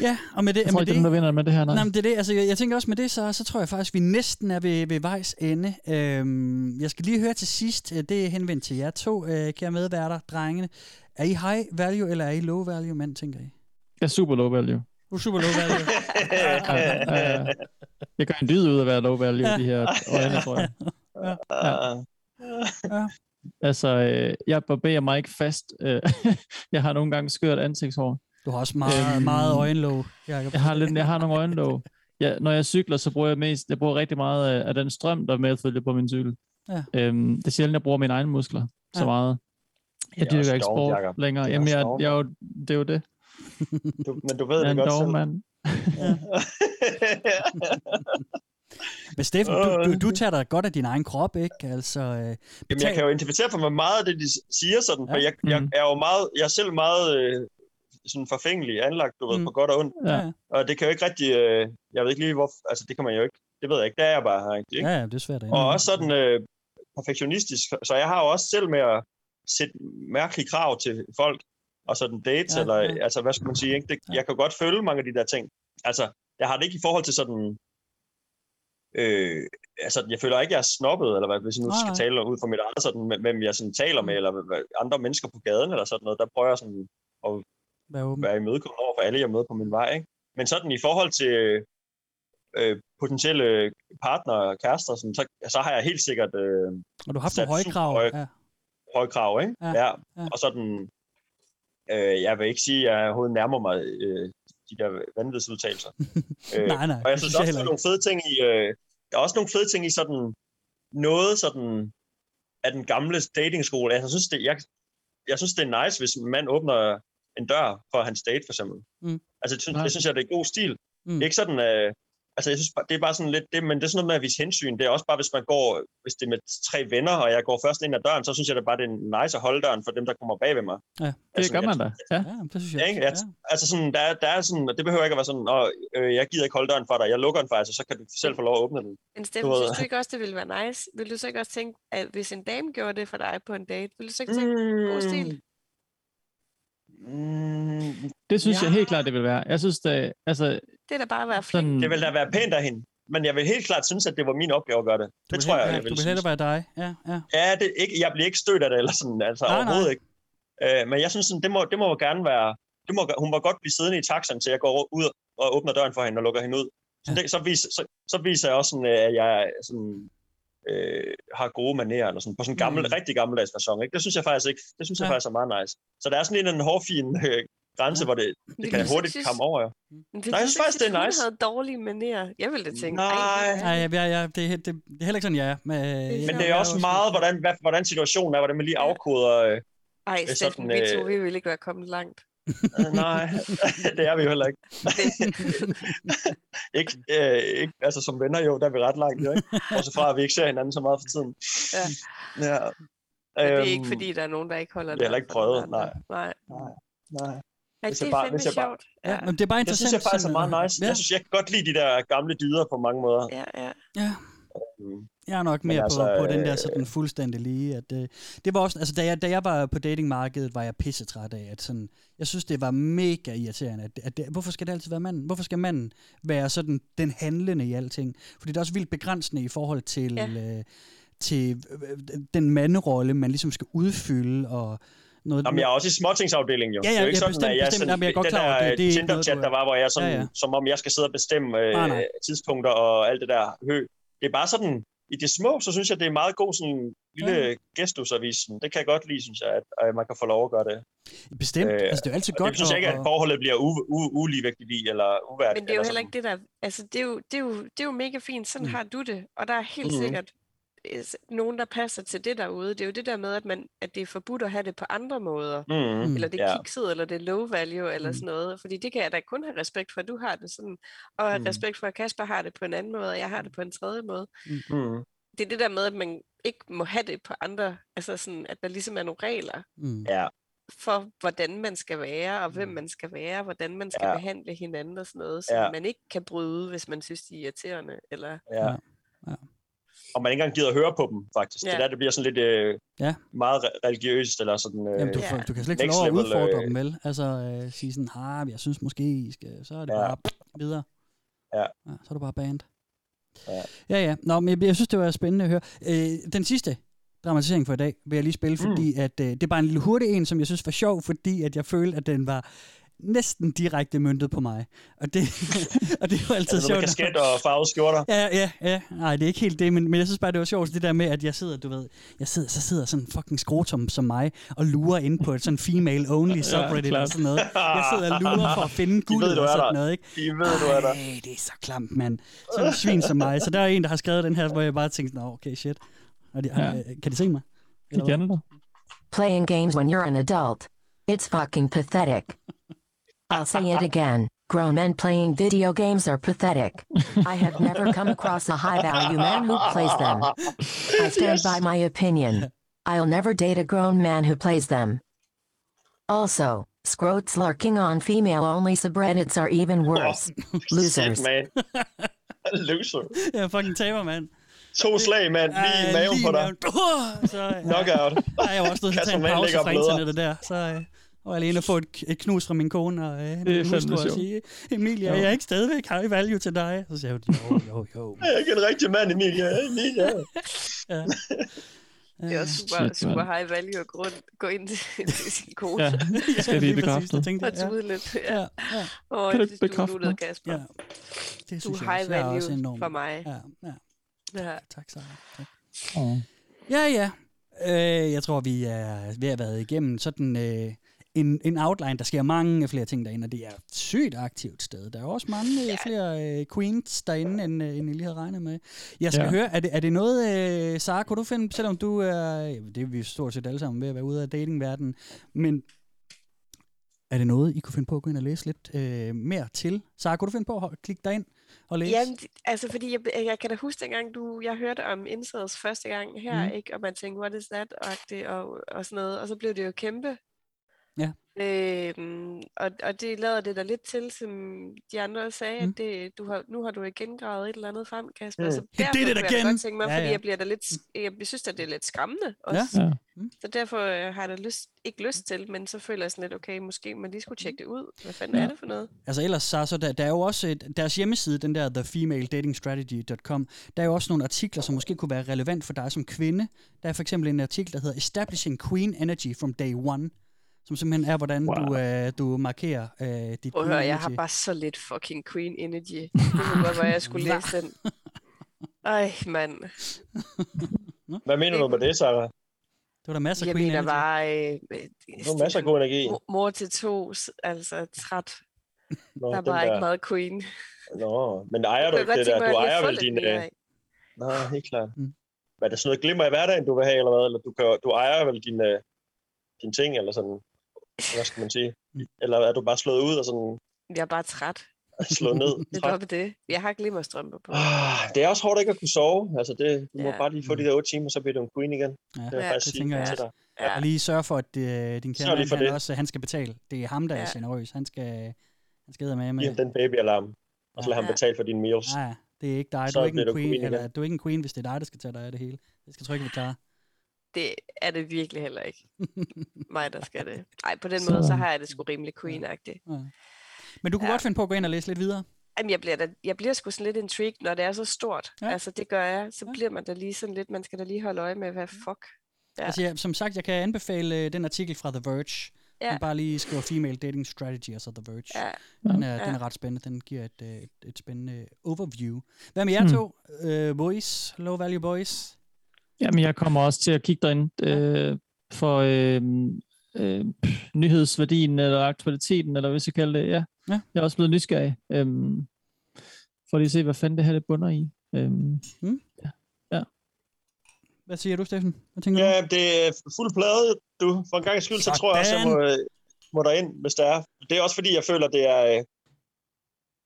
Ja, og med det... Jeg tror med ikke, det er dem, der vinder med det her, nej. Nej, men det er det. Altså, jeg, jeg tænker også med det, så, så tror jeg faktisk, vi næsten er ved, ved vejs ende. Øhm, jeg skal lige høre til sidst, øh, det er henvendt til jer to, øh, kære medværter, drengene. Er I high value, eller er I low value mænd, tænker I? Jeg er super low value. Du er super low value. Ja, ja, ja. Jeg gør en dyd ud af at være low value i de her øjne, tror jeg. Ja. Ja. Ja. Altså, øh, jeg barberer mig ikke fast. Øh, jeg har nogle gange skørt ansigtshår. Du har også meget, Øhm, meget øjenlåg, Jacob. Jeg har, lidt, jeg har nogle øjenlåg. Ja, når jeg cykler, så bruger jeg mest, jeg bruger rigtig meget af, af den strøm, der medfølger på min cykel. Ja. Øhm, det er sjældent, jeg bruger mine egne muskler så Ja. meget. Det Jeg er dyrker ikke sport Jacob. længere. Det er Jamen, jeg, jeg, jo, det er jo det. Du, men du ved Jeg det godt dog, selv. mand. Men Steffen, du, du, du tager dig godt af din egen krop, ikke? Altså, øh, Jamen, jeg betal- kan jo identificere for mig meget af det, de siger sådan, for Ja. jeg, jeg Mm. er jo meget, jeg er selv meget øh, sådan forfængelig anlagt, du ved, Mm. på godt og ondt. Ja. Og det kan jo ikke rigtig, øh, jeg ved ikke lige hvor, altså det kan man jo ikke, det ved jeg ikke, det er jeg bare her, ikke? Ja, det er svært. Og også sådan øh, perfektionistisk, så jeg har jo også selv med at sætte mærkelige krav til folk, og sådan dates, Ja, eller ja. altså hvad skal man sige, ikke? Det, jeg kan godt føle mange af de der ting. Altså, jeg har det ikke i forhold til sådan, øh, altså jeg føler ikke, jeg er snobbet, eller hvad, hvis jeg nu Nej, skal tale ud fra mit eget, sådan, hvem- jeg sådan taler med, eller hvad- andre mennesker på gaden, eller sådan noget, der prøver jeg sådan at Vær åben. være imødekommende over for alle, jeg møder på min vej, ikke? Men sådan i forhold til øh, potentielle partner og kærester, sådan, så, så har jeg helt sikkert øh, Og du har haft sat nogle høje krav. høje- Ja. høje krav, ikke? Ja, Ja. ja. Og sådan, øh, jeg vil ikke sige, at jeg overhovedet nærmer mig øh, de der vanvidsudtalelser. øh, Nej, nej, Og jeg det synes også, der er nogle fede ting i, øh, der er også nogle fede ting i sådan noget sådan af den gamle datingskole. Altså, jeg synes, det, jeg, jeg synes, det er nice, hvis en mand åbner en dør for hans date, for eksempel. Mm. Altså, det, synes, det synes jeg, det er god stil. Mm. Ikke sådan, øh, altså, jeg synes, bare- det er bare sådan lidt, det, men det er sådan noget med at vise hensyn. Det er også bare, hvis man går, hvis det er med tre venner, og jeg går først ind ad døren, så synes jeg det bare, det er nice at holde døren for dem, der kommer bag ved mig. Ja, Det gør man da. Ja. ja det synes jeg. Ikke? Jeg, Altså sådan, der, er- der er sådan, det behøver ikke at være sådan, Åh, øh, jeg gider ikke holde døren for dig, jeg lukker den faktisk, og så kan du selv få lov at åbne den. Men Steffen, Du synes du ikke også, det ville være nice? Vil du så ikke også tænke, at hvis en dame gjorde det for dig på en date, vil du så ikke tænke, god stil? Mm, Det synes ja. jeg helt klart, det vil være. Jeg synes, det, altså, Det er da bare at være flink. sådan, Det vil da være pænt af hende. Men jeg vil helt klart synes, at det var min opgave at gøre det. Det tror jeg, ja, jeg vil Du vil hellere være dig. Ja, ja. Ja, det, ikke, jeg bliver ikke stødt af det, eller sådan, altså Nej, overhovedet nej. ikke. Øh, men jeg synes, sådan, det, må, det må gerne være... Det må, hun må godt blive siddende i taxaen, til jeg går ud og åbner døren for hende og lukker hende ud. Så, det, så, viser, så, så viser jeg også, sådan, øh, at jeg sådan, øh, har gode manerer, eller sådan, på sådan en gammel, Mm. mm. rigtig gammeldags fasong. Ikke? Det synes jeg faktisk ikke. Det synes jeg Ja. faktisk er meget nice. Så der er sådan en, en hårfin øh, grænse, hvor det, det kan hurtigt synes- komme over. Ja. Men Nej, jeg synes faktisk, det er Hun nice. havde dårlige manerer. Jeg ville da tænke, Nej. ej, Nej, ja, ja, ja, det, er- det, det er heller ikke sådan, jeg er. Men, Men det er også meget, hvordan, hvad, hvordan situationen er, hvordan man lige afkoder... Øh, ej øh, Steffen, vi to, vi ville ikke være kommet langt. Øh, nej, det er vi jo heller ikke. ikke, øh, ikke. Altså som venner jo, der er vi ret langt, jo, ikke? Også fra, at vi ikke ser hinanden så meget for tiden. Ja. Ja. Men det er Øhm, ikke, fordi der er nogen, der ikke holder Det er heller ikke prøvet, nej. Nej. Nej. Nej. Ja, Hvis det jeg er bare- fandme hvis jeg bare- sjovt. Ja, men det er bare Det interessant. synes jeg faktisk er meget øh, nice. Ja, Jeg synes, jeg kan godt lide de der gamle dyder på mange måder. Ja, ja. ja. Mm. Jeg er nok Men mere altså, på, på den der øh, sådan fuldstændig lige. At, øh, det var også, altså, da, jeg, da jeg var på datingmarkedet, var jeg pissetræt af, at sådan, jeg synes, det var mega irriterende. At, at det, hvorfor skal det altid være manden? Hvorfor skal manden være sådan den handlende i alting? Fordi det er også vildt begrænsende i forhold til, Ja. ja. øh, til øh, den manderolle, man ligesom skal udfylde. Og noget, Jamen, jeg er også i småtingsafdelingen jo. Ja, ja, det er jo ikke ja, sådan, bestemt, at jeg bestemt. sådan, Jamen, jeg er godt den klar der det- det er noget, Tinder-chat, er- der var, hvor jeg sådan, Ja, ja. som om jeg skal sidde og bestemme øh, Nej, nej. tidspunkter og alt det der hø. Det er bare sådan, i det små, så synes jeg, det er meget god sådan lille Ja. Sådan. Det kan jeg godt lide, synes jeg, at, at man kan få lov at gøre det. Bestemt. altså, det er jo altid godt Det synes jeg ikke, at- forholdet bliver u- u- uligevægtigt i, eller uværdigt. Men det er jo eller heller sådan. ikke det der, altså det er jo, det er jo, det er jo mega fint, sådan Mm. har du det, og der er helt Mhm. sikkert øh, nogen, der passer til det derude. Det er jo det der med, at, man, at det er forbudt at have det på andre måder. Mhm, Eller det er ja. kikset, eller det er low value, eller Mm. sådan noget. Fordi det kan jeg da kun have respekt for, at du har det sådan, og Mm. respekt for, at Kasper har det på en anden måde, og jeg har det på en tredje måde. Mm. Det er det der med, at man ikke må have det på andre, altså sådan, at der ligesom er nogle regler Mm. Ja. for, hvordan man skal være, og hvem man skal være, hvordan man skal Ja. behandle hinanden og sådan noget, som Ja. man ikke kan bryde, hvis man synes, de er irriterende. Eller... Ja. Og man ikke engang gider at høre på dem, faktisk. Ja. Det Ja. er der, det bliver sådan lidt øh, Ja. meget re- religiøst, eller sådan... Øh, Jamen, du, får, du kan slet ikke få lov at udfordre øh, dem, vel? Altså, øh, sige sådan, ah, jeg synes måske, I skal... Så er det Ja. bare videre. Ja. ja. Så er det bare band. Ja. Ja, ja. Nå, men jeg, jeg synes, det var spændende at høre. Øh, den sidste dramatisering for i dag vil jeg lige spille, fordi at, øh, det er bare en lille hurtig en, som jeg synes var sjov, fordi at jeg følte, at den var næsten direkte møntet på mig. Og det, og det er jo altid Altså sjovt. kasket og farvede skjorter. Ja, ja, ja. Nej, det er ikke helt det, men, men jeg synes bare, det var sjovt, det der med, at jeg sidder, du ved, jeg sidder, så sidder sådan en fucking skrotum som mig, og lurer ind på et sådan female-only subreddit klart. og sådan noget. Jeg sidder og lurer for at finde De du og sådan der. noget, ikke? De ved, du er der. Ej, det er så klamt, mand. Sådan en svin som mig. Så der er en, der har skrevet den her, hvor jeg bare tænkte, nå, okay, shit. Og de, Ja. ja. kan de se mig? Eller? Igen da. Playing games when you're an adult. It's fucking pathetic. I'll say it again. Grown men playing video games are pathetic. I have never come across a high value man who plays them. I stand by my opinion. I'll never date a grown man who plays them. Also, scrotes lurking on female only subreddits are even worse. Losers. Shit, man. Loser. Jeg er fucking taber, mand. To slag, mand. Lige i Ja, maven lige på i dig. maven. Så, ja. Knockout. Ej, jeg var også nødt til at tage en Kasper Mann pause ligger fra internettet der. Så jeg alene at få et, et knus fra min kone og øh, min hustru og sige, Emilia, Jo. jeg er ikke stadigvæk high value til dig. Så siger hun, jo, jo, jo. Jeg er ikke en rigtig mand, Emilia. Emilia. Ja. Det er også super, Shit, super high value at gå, gå ind til, til sin kone. Ja, skal lige bekræfte. det tænkte Og jeg, ja. tude lidt. Ja, Ja. ja. Åh, Kan du jeg ikke bekræfte nuttet, mig? Kasper. Ja. Det Du er jeg high. Jeg er også value enormt. for mig. Ja, ja. Ja. Tak, Sarah. Tak. Åh. Ja, ja. Øh, jeg tror, vi er ved at været igennem sådan øh, en, en outline. Der sker mange flere ting derinde, og det er et sygt aktivt sted. Der er også mange øh, flere øh, queens derinde, end, øh, end jeg lige havde regnet med. Jeg skal Ja. ja. høre, er det, er det noget, øh, Sara, kunne du finde, selvom du er, ja, det er vi stort set alle sammen ved at være ude af datingverdenen, men Er det noget, I kunne finde på at gå ind og læse lidt øh, mere til? Så kunne du finde på at klikke dig ind og læse? Jamen, altså fordi jeg, jeg kan da huske dengang, du, jeg hørte om incels første gang her, Mm. mm. ikke? og man tænkte, what is that, og, det, og, og sådan noget, og så blev det jo kæmpe. Ja. Øhm, og, og det lader det der lidt til, som de andre sagde, Mm. at det, du har, nu har du igen gravet et eller andet frem, Kasper. Mm. Så He derfor did it kunne jeg da godt tænke mig, Ja, fordi ja. jeg bliver da lidt, jeg synes, at det er lidt skræmmende Ja. også. Ja. Så derfor øh, har jeg da lyst, ikke lyst til, men så føler jeg sådan lidt, okay, måske man lige skulle tjekke det ud. Hvad fanden Ja. er det for noget? Altså ellers, så, så der, der er jo også et, deres hjemmeside, den der thefemaledatingstrategy.com, der er jo også nogle artikler, som måske kunne være relevant for dig som kvinde. Der er for eksempel en artikel, der hedder Establishing Queen Energy from Day One, som simpelthen er, hvordan wow. du, øh, du markerer øh, dit Prøv at høre, jeg har bare så lidt fucking Queen Energy. Det kunne godt være, jeg skulle læse den. Ej, mand. Hvad mener du med det, Sarah? Det var der masser af Jeg Queen mener Energy. bare... Øh, Der er masser af god energi. mor- til to, altså træt. Nå, der er bare ikke meget Queen. Nå, men ejer du ikke det der? Du ejer vel din... Øh... Nå, helt klart. Mm. Hvad er det sådan noget glimmer i hverdagen, du vil have, eller hvad? Eller du, kan, du ejer vel din, øh, din ting, eller sådan... Hvad skal man sige? Mm. Eller er du bare slået ud og sådan Jeg er bare træt. slået ned? Det er det. Jeg har glimmerstrømper på. Ah, Det er også hårdt ikke at kunne sove. Altså det, du må Ja. bare lige få de der otte timer, så bliver du en queen igen. Ja, det ja, faktisk det sige tænker jeg til dig. Ja. Og lige sørge for, at øh, din kære mand, han, det. også, han skal betale. Det er ham, der er Ja. generøs. Han skal, han skal med Giv med. ham den babyalarm, og så lad ham Ja. betale for dine meals. Nej, det er ikke dig. Du er ikke en queen, queen eller du er ikke en queen, hvis det er dig, der skal tage dig af det hele. Det skal trykke vi klare. Det er det virkelig heller ikke. Mig, der skal det. Ej, på den Så- måde, så har jeg det sgu rimelig queen-agtigt. Ja. Men du kunne Ja. godt finde på at gå ind og læse lidt videre. Jamen, jeg bliver, da, jeg bliver sgu sådan lidt intrigued, når det er så stort. Ja. Ja. Altså, det gør jeg. Så ja. bliver man da lige sådan lidt, man skal da lige holde øje med, hvad fuck. Ja. Altså, jeg, som sagt, jeg kan anbefale øh, den artikel fra The Verge. Ja. Man bare lige skriver Female Dating Strategy, og så The Verge. Ja. Den, er, Ja. den er ret spændende. Den giver et, øh, et, et spændende overview. Hvad med jer Hmm. to? Øh, boys? Low value boys? Jamen, jeg kommer også til at kigge derind øh, for øh, øh, nyhedsværdien eller aktualiteten, eller hvad skal kalde det. Ja. Ja. Jeg er også blevet nysgerrig. Øh, for lige at se, hvad fanden det her det bunder i. Øh, Mm. ja. ja. Hvad siger du, Steffen? Hvad tænker Ja, det er fuld plade, du. For en gang skyld, så Sådan. tror jeg også, jeg må, øh, må derind, hvis det er. Det er også fordi, jeg føler, det er, øh,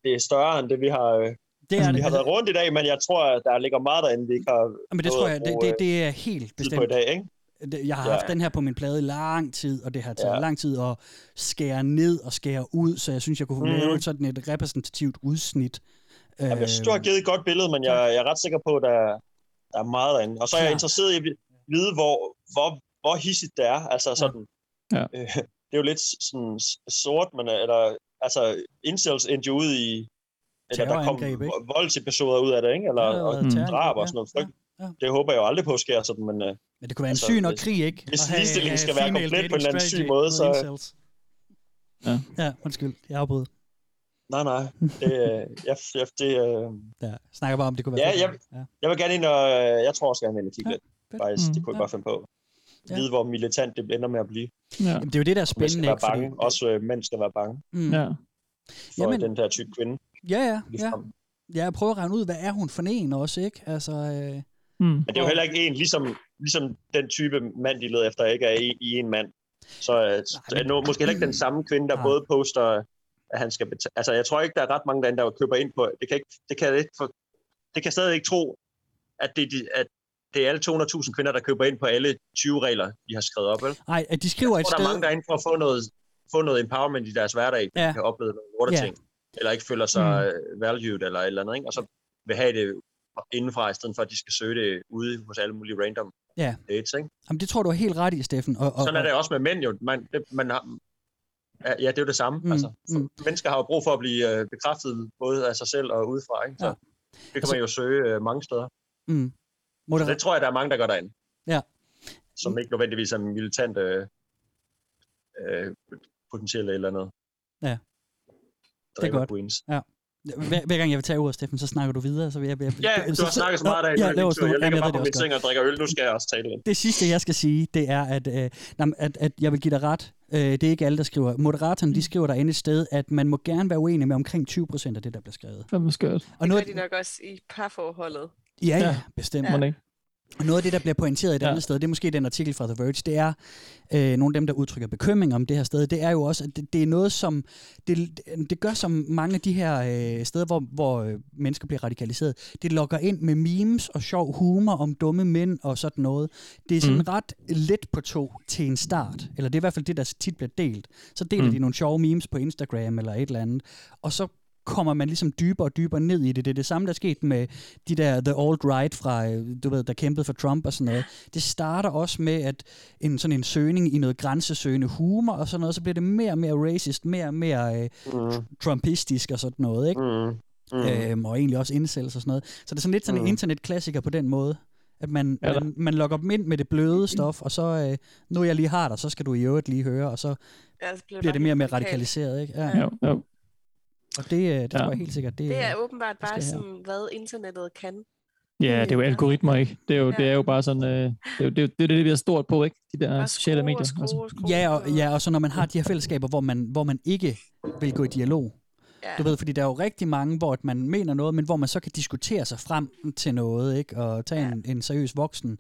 det er større end det, vi har, øh, Det er altså, det. vi har været rundt i dag, men jeg tror, at der ligger meget derinde, vi ikke har Men det tror jeg, det, det, øh, det er helt bestemt. på i dag, ikke? Jeg har Ja. haft den her på min plade i lang tid, og det har taget Ja. lang tid at skære ned og skære ud, så jeg synes, jeg kunne Mhm. lave sådan et repræsentativt udsnit. Jamen, jeg synes, du har givet et godt billede, men jeg, jeg er ret sikker på, at der, der er meget derinde. Og så er jeg Klart. interesseret i at vide, hvor, hvor, hvor hissigt det er. Altså sådan, Ja. øh, det er jo lidt sådan sort, men øh, eller, altså, incels endte jo ud i, eller der kom voldsepisoder ud af det, ikke? Eller Ja, og og drab og ja, sådan noget frygt. ja. Det håber jeg jo aldrig på sker sådan, men... øh, Men det kunne være en altså, syg nok hvis- krig, ikke? Hvis ligestillingen skal være komplet på en eller anden syg måde, så... incels. Ja. Ja, undskyld. Jeg afbryder. Nej, nej. Det, øh, jeg, jeg, det, øh, Ja, snakker bare om, det kunne være Ja, jeg, Ja. jeg vil gerne ind og... Jeg tror også gerne, at kigge lidt. fedt. Faktisk, det Mm. kunne jeg Ja. godt finde på. Ja. Vide, hvor militant det ender med at blive. Ja. Jamen, det er jo det, der er Og man skal spændende, være ikke? Fordi, bange. Også øh, mænd skal være bange mm, Ja. for Jamen- den der type kvinde. Ja, ja, ja. ligefrem. Ja, jeg prøver at regne ud, hvad er hun for en også, ikke? Altså, øh, Mm. Men det er jo heller ikke en, ligesom, ligesom den type mand, de leder efter, ikke er i, i en mand. Så øh, er det nu, måske heller ikke den samme kvinde, der Nej. både poster, at han skal betale. Altså, jeg tror ikke, der er ret mange derinde, der køber ind på. Det kan, ikke, det kan, jeg ikke for, det kan stadig ikke tro, at det, er de- at det er alle 200.000 kvinder, der køber ind på alle 20 regler, de har skrevet op, vel? ej, at de skriver Jeg et tror, der er sted... mange derinde for at få noget, få noget empowerment i deres hverdag, Ja. ja. kan opleve nogle lorte Ja. ting, eller ikke føler sig mm. valued eller et eller andet, ikke? og så vil have det indenfra, i stedet for at de skal søge det ude hos alle mulige random Ja, dates. Ikke? Jamen, det tror du er helt ret i, Steffen. Og, og, Sådan er det også med mænd jo. Man, det, man har, ja, det er jo det samme. Mm, altså, mm. Mennesker har jo brug for at blive øh, bekræftet både af sig selv og udefra. Ikke? Så Ja. det kan man jo søge øh, mange steder. Mm. Så det tror jeg, der er mange, der går derind. Ja. Som ikke nødvendigvis er militant øh, øh, potentielle eller noget. Ja. Det er godt. Queens. Ja. Hver, hver gang jeg vil tage ordet, Steffen, så snakker du videre. Så vil jeg, jeg, Ja, du har snakket så meget af, Ja, jeg, laver jeg, ligger bare på det min seng og drikker øl. Nu skal jeg også tale ind. Det sidste, jeg skal sige, det er, at, øh, nej, at, at jeg vil give dig ret. Øh, det er ikke alle, der skriver. Moderatoren, de skriver derinde et sted, at man må gerne være uenig med omkring 20 procent af det, der bliver skrevet. Fandme skørt. Og Det gør de nok også i parforholdet. ja, ja, Ja. bestemt. Det? Og noget af det, der bliver pointeret et ja. andet sted, det er måske den artikel fra The Verge, det er øh, nogle af dem, der udtrykker bekymring om det her sted, det er jo også, at det, det er noget, som, det, det gør som mange af de her øh, steder, hvor, hvor øh, mennesker bliver radikaliseret, det lokker ind med memes og sjov humor om dumme mænd og sådan noget. Det er sådan mm. ret let på to til en start, eller det er i hvert fald det, der tit bliver delt. Så deler mm. de nogle sjove memes på Instagram eller et eller andet, og så kommer man ligesom dybere og dybere ned i det. Det er det samme, der er sket med de der The Alt-Right fra, øh, du ved, der kæmpede for Trump og sådan noget. Det starter også med at en sådan en søgning i noget grænsesøgende humor og sådan noget, så bliver det mere og mere racist, mere og mere øh, mm. trumpistisk og sådan noget, ikke? Mm. Mm. Øhm, og egentlig også indsættelse og sådan noget. Så det er sådan lidt sådan en mm. internetklassiker på den måde. At man, ja, man, man logger dem ind med det bløde stof, og så, øh, nu jeg lige har dig, så skal du i øvrigt lige høre, og så, ja, så bliver, bliver det mere og mere radikaliseret, ikke? Ja. Jo, jo. Og det, øh, det ja. tror jeg helt sikkert. Det, det er åbenbart bare sådan, hvad internettet kan. Ja, det er jo algoritmer, ikke? Det er jo, ja. det er jo bare sådan, øh, det, er jo, det, er, det er det, vi er stort på, ikke? De der sociale medier. Og skrue, og skrue, ja, og, ja, og så når man har de her fællesskaber, hvor man, hvor man ikke vil gå i dialog. Ja. Du ved, fordi der er jo rigtig mange, hvor man mener noget, men hvor man så kan diskutere sig frem til noget, ikke? Og tage ja. en, en seriøs voksen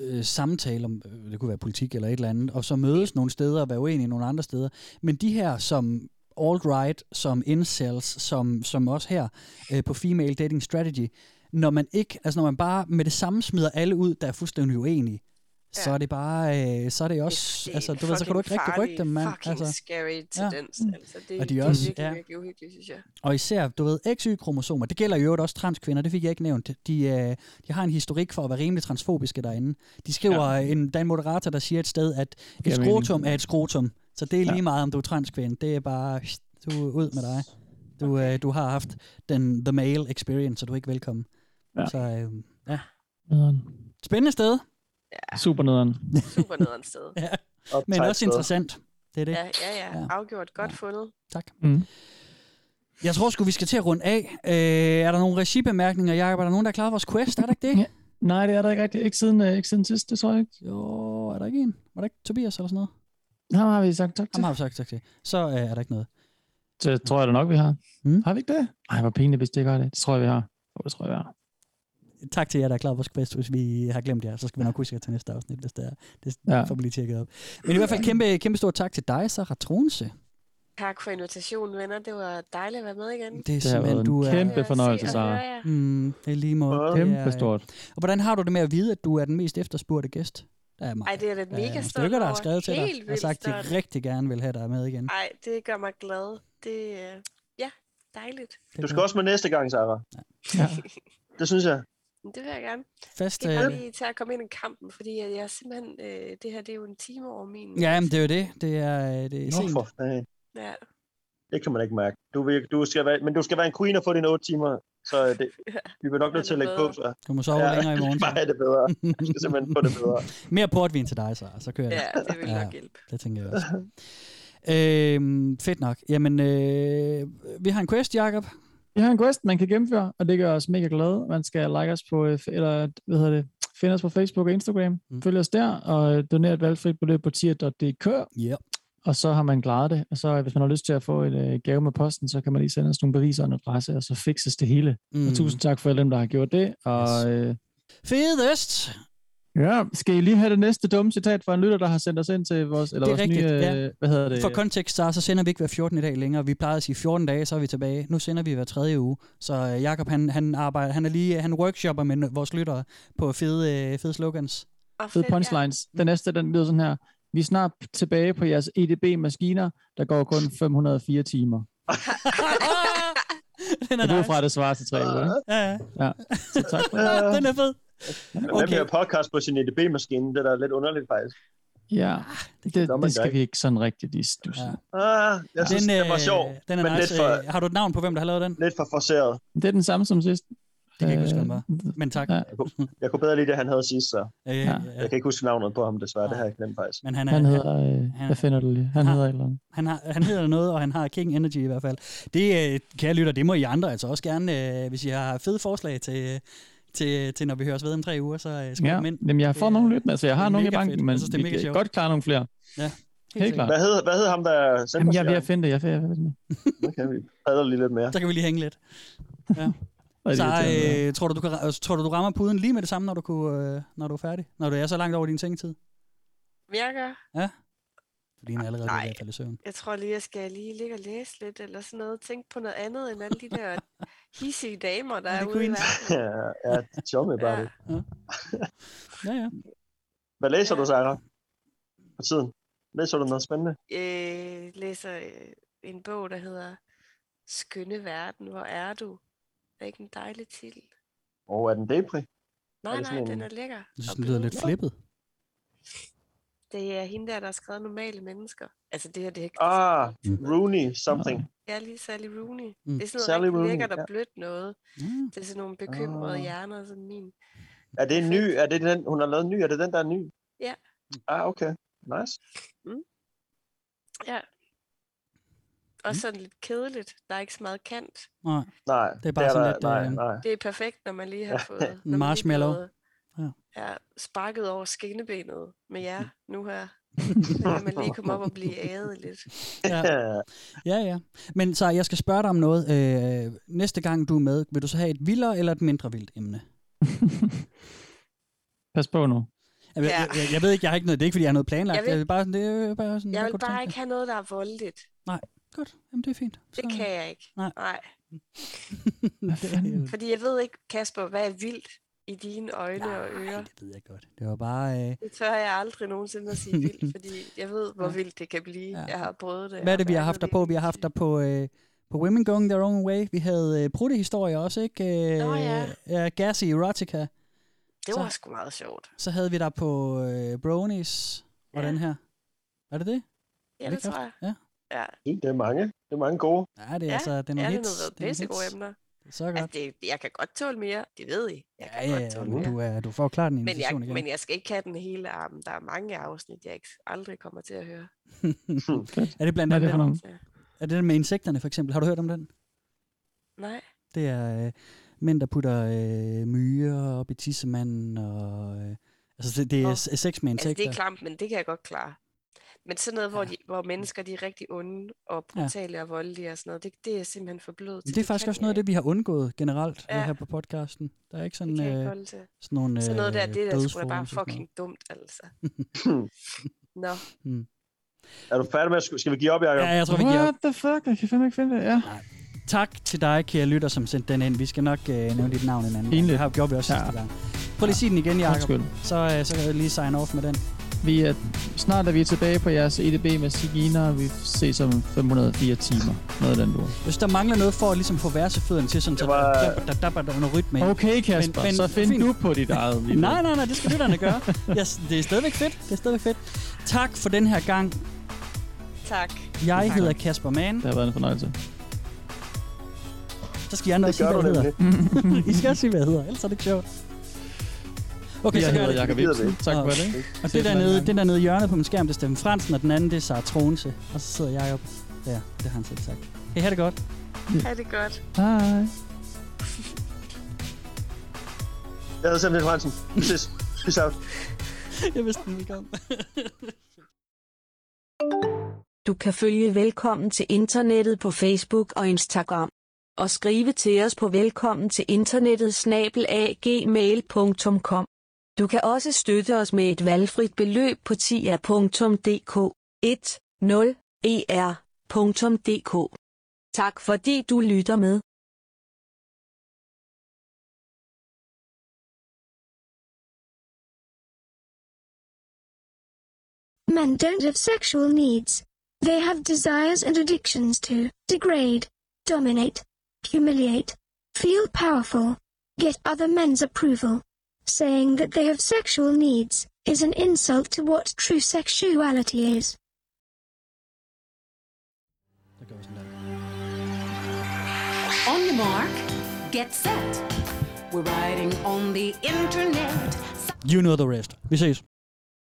øh, samtale om, øh, det kunne være politik eller et eller andet, og så mødes nogle steder og være uenige nogle andre steder. Men de her, som alt-right, som incels, som, som også her øh, på Female Dating Strategy, når man ikke, altså når man bare med det samme smider alle ud, der er fuldstændig uenige, ja. så er det bare, øh, så er det også, det, det altså du ved, så kan du ikke rigtig rykke dem, mand. Fucking altså, scary tendens, ja. altså det, og de det er også, virkelig, ja. virkelig uhyggeligt, synes jeg. Og især, du ved, XY-kromosomer, det gælder jo øvrigt også transkvinder, det fik jeg ikke nævnt. De, øh, de har en historik for at være rimelig transfobiske derinde. De skriver, ja. en, der er en moderator, der siger et sted, at et skrotum er et skrotum. Så det er lige ja. meget, om du er transkvinde. Det er bare, du ud med dig. Du, okay. øh, du har haft den the male experience, så du er ikke velkommen. Ja. Så øh, ja. Spændende sted. Ja. Super nederen. Super nederen sted. ja. Men også sted. interessant. Det er det. Ja, ja, ja. Afgjort. Godt ja. fundet. Tak. Mm. Jeg tror sgu, vi skal til at runde af. Øh, er der nogle regibemærkninger, Jacob? Er der nogen, der har klaret vores quest? Er der ikke det? Ja. Nej, det er der ikke rigtigt. Ikke siden, øh, ikke siden sidst, det tror jeg ikke. Jo, er der ikke en? Var der ikke Tobias eller sådan noget? Ham har vi sagt tak til. Ham har vi sagt tak til. Så øh, er der ikke noget. Det tror jeg da nok, vi har. Mm. Har vi ikke det? Nej, hvor pinligt, hvis det ikke har det. Det tror jeg, vi har. Oh, det tror jeg, vi har. Tak til jer, der er klar på vores quest. Hvis vi har glemt jer, så skal vi nok huske jer til næste afsnit, hvis det er. Det ja. får vi lige tjekket op. Men i hvert fald kæmpe, kæmpe stor tak til dig, Sarah Tronse. Tak for invitationen, venner. Det var dejligt at være med igen. Det er simpelthen, det du er... kæmpe fornøjelse, Sarah. Mm, det er lige måde. Kæmpe stort. Og hvordan har du det med at vide, at du er den mest efterspurgte gæst? Der er mig. Ej, det er lidt mega stolt stykker, der har skrevet til dig, og sagt, at de rigtig gerne vil have dig med igen. Ej, det gør mig glad. Det, øh, ja, dejligt. Du skal også med næste gang, Sarah. Ja. Det synes jeg. Det vil jeg gerne. Fast, jeg skal øh, lige til at komme ind i kampen, fordi jeg er simpelthen, øh, det her det er jo en time over min. Ja, men det er jo det. Det er, øh, det er Nå, sent. for. Ja. Det kan man ikke mærke. Du, vil, du skal være, men du skal være en queen og få dine 8 timer, så det, vi vil nok nødt til at lægge på. Så. Du må sove længere i morgen. Bare det bedre. Du skal simpelthen få det bedre. Mere portvin til dig, så, så kører det. Ja, det vil nok hjælpe. Det tænker jeg også. øhm, fedt nok. Jamen, øh, vi har en quest, Jacob. Vi har en quest, man kan gennemføre, og det gør os mega glade. Man skal like os på, øh, eller hvad hedder det, finde os på Facebook og Instagram. Mm. Følg os der, og donere et valgfrit beløb på tier.dk. Yeah. Og så har man klaret det. Og så hvis man har lyst til at få et øh, gave med posten, så kan man lige sende os nogle beviser og en adresse, og så fikses det hele. Mm. Og tusind tak for alle dem, der har gjort det. Og, Yes. øh, Fedest! Ja, skal I lige have det næste dumme citat fra en lytter, der har sendt os ind til vores, eller Det er vores rigtigt, nye, ja. øh, hvad hedder det? For kontekst, så, så sender vi ikke hver 14. dag længere. Vi plejede at sige 14 dage, så er vi tilbage. Nu sender vi hver tredje uge. Så øh, Jakob, han, han, arbejder, han er lige, han workshopper med vores lyttere på fede, øh, fede slogans. fede punchlines. Den næste, den lyder sådan her. Vi er snart tilbage på jeres EDB-maskiner, der går kun 504 timer. Den er nice. fra, at det svarer til tre uger? Ja, ja. ja. Så tak for Ja, den er fed. Okay. Hvad med at podcast på sin EDB-maskine? Det er da lidt underligt, faktisk. Ja, det, det, man det skal vi ikke sådan rigtigt i stusse. Ja. Ah, jeg synes, den, det var sjov, Den er men nice. lidt for, Øh, Har du et navn på, hvem der har lavet den? lidt for forceret. Det er den samme som sidst. Det kan jeg ikke huske, Øh, var. Men tak. Ja. Jeg kunne, jeg kunne bedre lide det, han havde sidst, så. Ja, ja, Ja. ja. Jeg kan ikke huske navnet på ham, desværre. Det har jeg glemt, faktisk. Men han, er, Han hedder, øh, han- hvad finder du lige? Han har- hedder et eller andet. Han, har, han hedder noget, og han har King Energy i hvert fald. Det, øh, kære lytter, det må I andre altså også gerne, øh, hvis I har fede forslag til, til, til når vi høres ved om tre uger, så øh, skriv Ja, dem ind. Jamen, jeg får nogle lyttende, altså jeg det har er nogle i banken, fedt. men Jeg synes, det er vi mega kan sjovt. godt klare nogle flere. Ja, Helt klart. Hvad hed, hvad hed ham, der sendte Jamen, jeg er ved at finde det. Jeg, jeg, jeg, gang? Okay, vi padler lige lidt mere. Så kan vi lige hænge lidt. Ja. Så øh, tror, du, du kan, ra- tror du, du rammer puden lige med det samme, når du, kunne, øh, når du er færdig? Når du er så langt over din sengetid? Virker? Ja? Du ligner allerede Nej. ved at falde i søvn. Jeg tror lige, jeg skal lige ligge og læse lidt, eller sådan noget. Tænk på noget andet end alle de der hissige damer, der Ja, er det ude i kunne verden. ja, ja, tell me about it. Ja, ja. Hvad læser du, Sarah? På tiden? Læser du noget spændende? øh, læser øh, en bog, der hedder Skønne Verden, hvor er du? Er det ikke en dejlig titel? Og er den depri? Nej, det sådan nej, en- den er lækker. Jeg den lyder lidt flippet. Det er hende der, der har skrevet Normale Mennesker. Altså det her, det er Ah, Rooney something. Ja, lige Sally Rooney. Mm. Det er sådan noget Sally rigtig Rooney, lækkert og ja. blødt noget. Mm. Det er sådan nogle bekymrede Ah. hjerner, som min. Er det en ny? Er det den, hun har lavet en ny? Er det den, der er ny? Ja. Ah, okay. Nice. Mm. Ja. Også sådan lidt kedeligt. Der er ikke så meget kant. Nej. Nej, Det er bare sådan der, lidt, Nej, øh, nej. Det er perfekt, når man lige har fået man lige er sparket over skinnebenet med jer nu her. Så kan man lige komme op og blive æget lidt. Ja. ja, ja. Men så jeg skal spørge dig om noget. Øh, næste gang du er med, vil du så have et vildere eller et mindre vildt emne? Pas på nu. Jeg, ja. jeg, jeg, jeg ved ikke, jeg har ikke noget, det er ikke, fordi jeg har noget planlagt. Jeg Jeg vil- vil, bare, det er bare sådan, Jeg vil bare ikke have noget, der er voldeligt. Nej, godt. Jamen, det er fint. Det kan jeg ikke. Nej. Nej. Fordi jeg ved ikke, Kasper, hvad er vildt i dine øjne og ører. det ved jeg godt. Det var bare... Øh, Det tør jeg aldrig nogensinde at sige vildt, fordi jeg ved, hvor vildt det kan blive. Jeg har prøvet det. hvad er det, vi har haft dig på? Vi har haft dig på... Øh, på Women Going Their Own Way. Vi havde øh, brudtehistorier også, ikke? Øh, Nå, ja. ja. Gassy Erotica. Det Så- var sgu meget sjovt. Så havde vi dig på øh, Bronies og Ja. den her. Er det det? Ja, Er det det tror jeg. Ja. Ja. Det er mange. Det er mange gode. Ja, det er ja, altså, det er nogle ja, hits. det er nogle er pissegode emner. Det så godt. Altså, det, jeg kan godt tåle mere, det ved I. Jeg kan Ja, ja, godt ja, tåle men mere. du, er, du får klart en men, jeg, igen. men jeg skal ikke have den hele arm. Der er mange afsnit, jeg ikke, aldrig kommer til at høre. er det blandt er det andet den, er det den med insekterne, for eksempel? Har du hørt om den? Nej. Det er øh, mænd, der putter øh, myrer op i tissemanden, og... Øh, altså, det, det er sex med Altså, insekter. det er klamt, men det kan jeg godt klare. Men sådan noget, hvor, de, hvor mennesker de er rigtig onde og Ja. brutale og voldelige og sådan noget, det, det er simpelthen for blød til. det er faktisk kan også noget af det, vi har undgået generelt ja. Ja. her på podcasten. Der er ikke sådan, Det øh, sådan nogle Sådan noget der, øh, det er da sgu da bare fucking dumt, altså. Nå. Mm. Er du færdig med Skal vi give op, Jacob? Ja, jeg tror, vi giver What the fuck? Jeg kan fandme ikke finde det. Ja. Tak til dig, kære lytter, som sendte den ind. Vi skal nok øh, nævne dit navn en anden gang. Pinligt. Det har gjort vi også Ja. sidste gang. Prøv lige at sige den igen, Jacob. Så, øh, så kan jeg lige sign off med den. Vi er, snart er vi tilbage på jeres EDB med Sigina, og vi ses om 504 timer. Noget af den du. Hvis der mangler noget for at ligesom få versefødderne til sådan, så var- der, der, der, der, der er noget rytme. i. Okay, Kasper, men, men, så find fint. du på dit eget. Nej, nej, nej, det skal lytterne gøre. Yes, det er stadigvæk fedt. Det er stadigvæk fedt. Tak for den her gang. Tak. Jeg hedder Kasper Mann. Det har været en fornøjelse. Så skal jeg andre Det sige, gør hvad hedder. I skal også sige, hvad jeg hedder, ellers er det ikke sjovt. Okay, Jeg så hedder Jakob det. Ibsen. Tak for det. Og det der, en anden nede, gang. det der nede i hjørnet på min skærm, det er Steffen Fransen, og den anden, det er Sara Tronse. Og så sidder Jacob der. Det har han selv sagt. Hey, ha' det godt. Ha' det godt. Hej. Jeg hedder Samuel Hansen. Vi ses. Peace out. Jeg vidste, den ville komme. Du kan følge Velkommen til Internettet på Facebook og Instagram. Og skrive til os på velkommen til internettet snabelagmail.com. Du kan også støtte os med et valgfrit beløb på tia.dk 10er.dk. Tak fordi du lytter med. Men don't have sexual needs. They have desires and addictions to degrade, dominate, humiliate, feel powerful, get other men's approval. Saying that they have sexual needs is an insult to what true sexuality is. On your mark, get set. We're riding on the internet. You know the rest. Vi ses.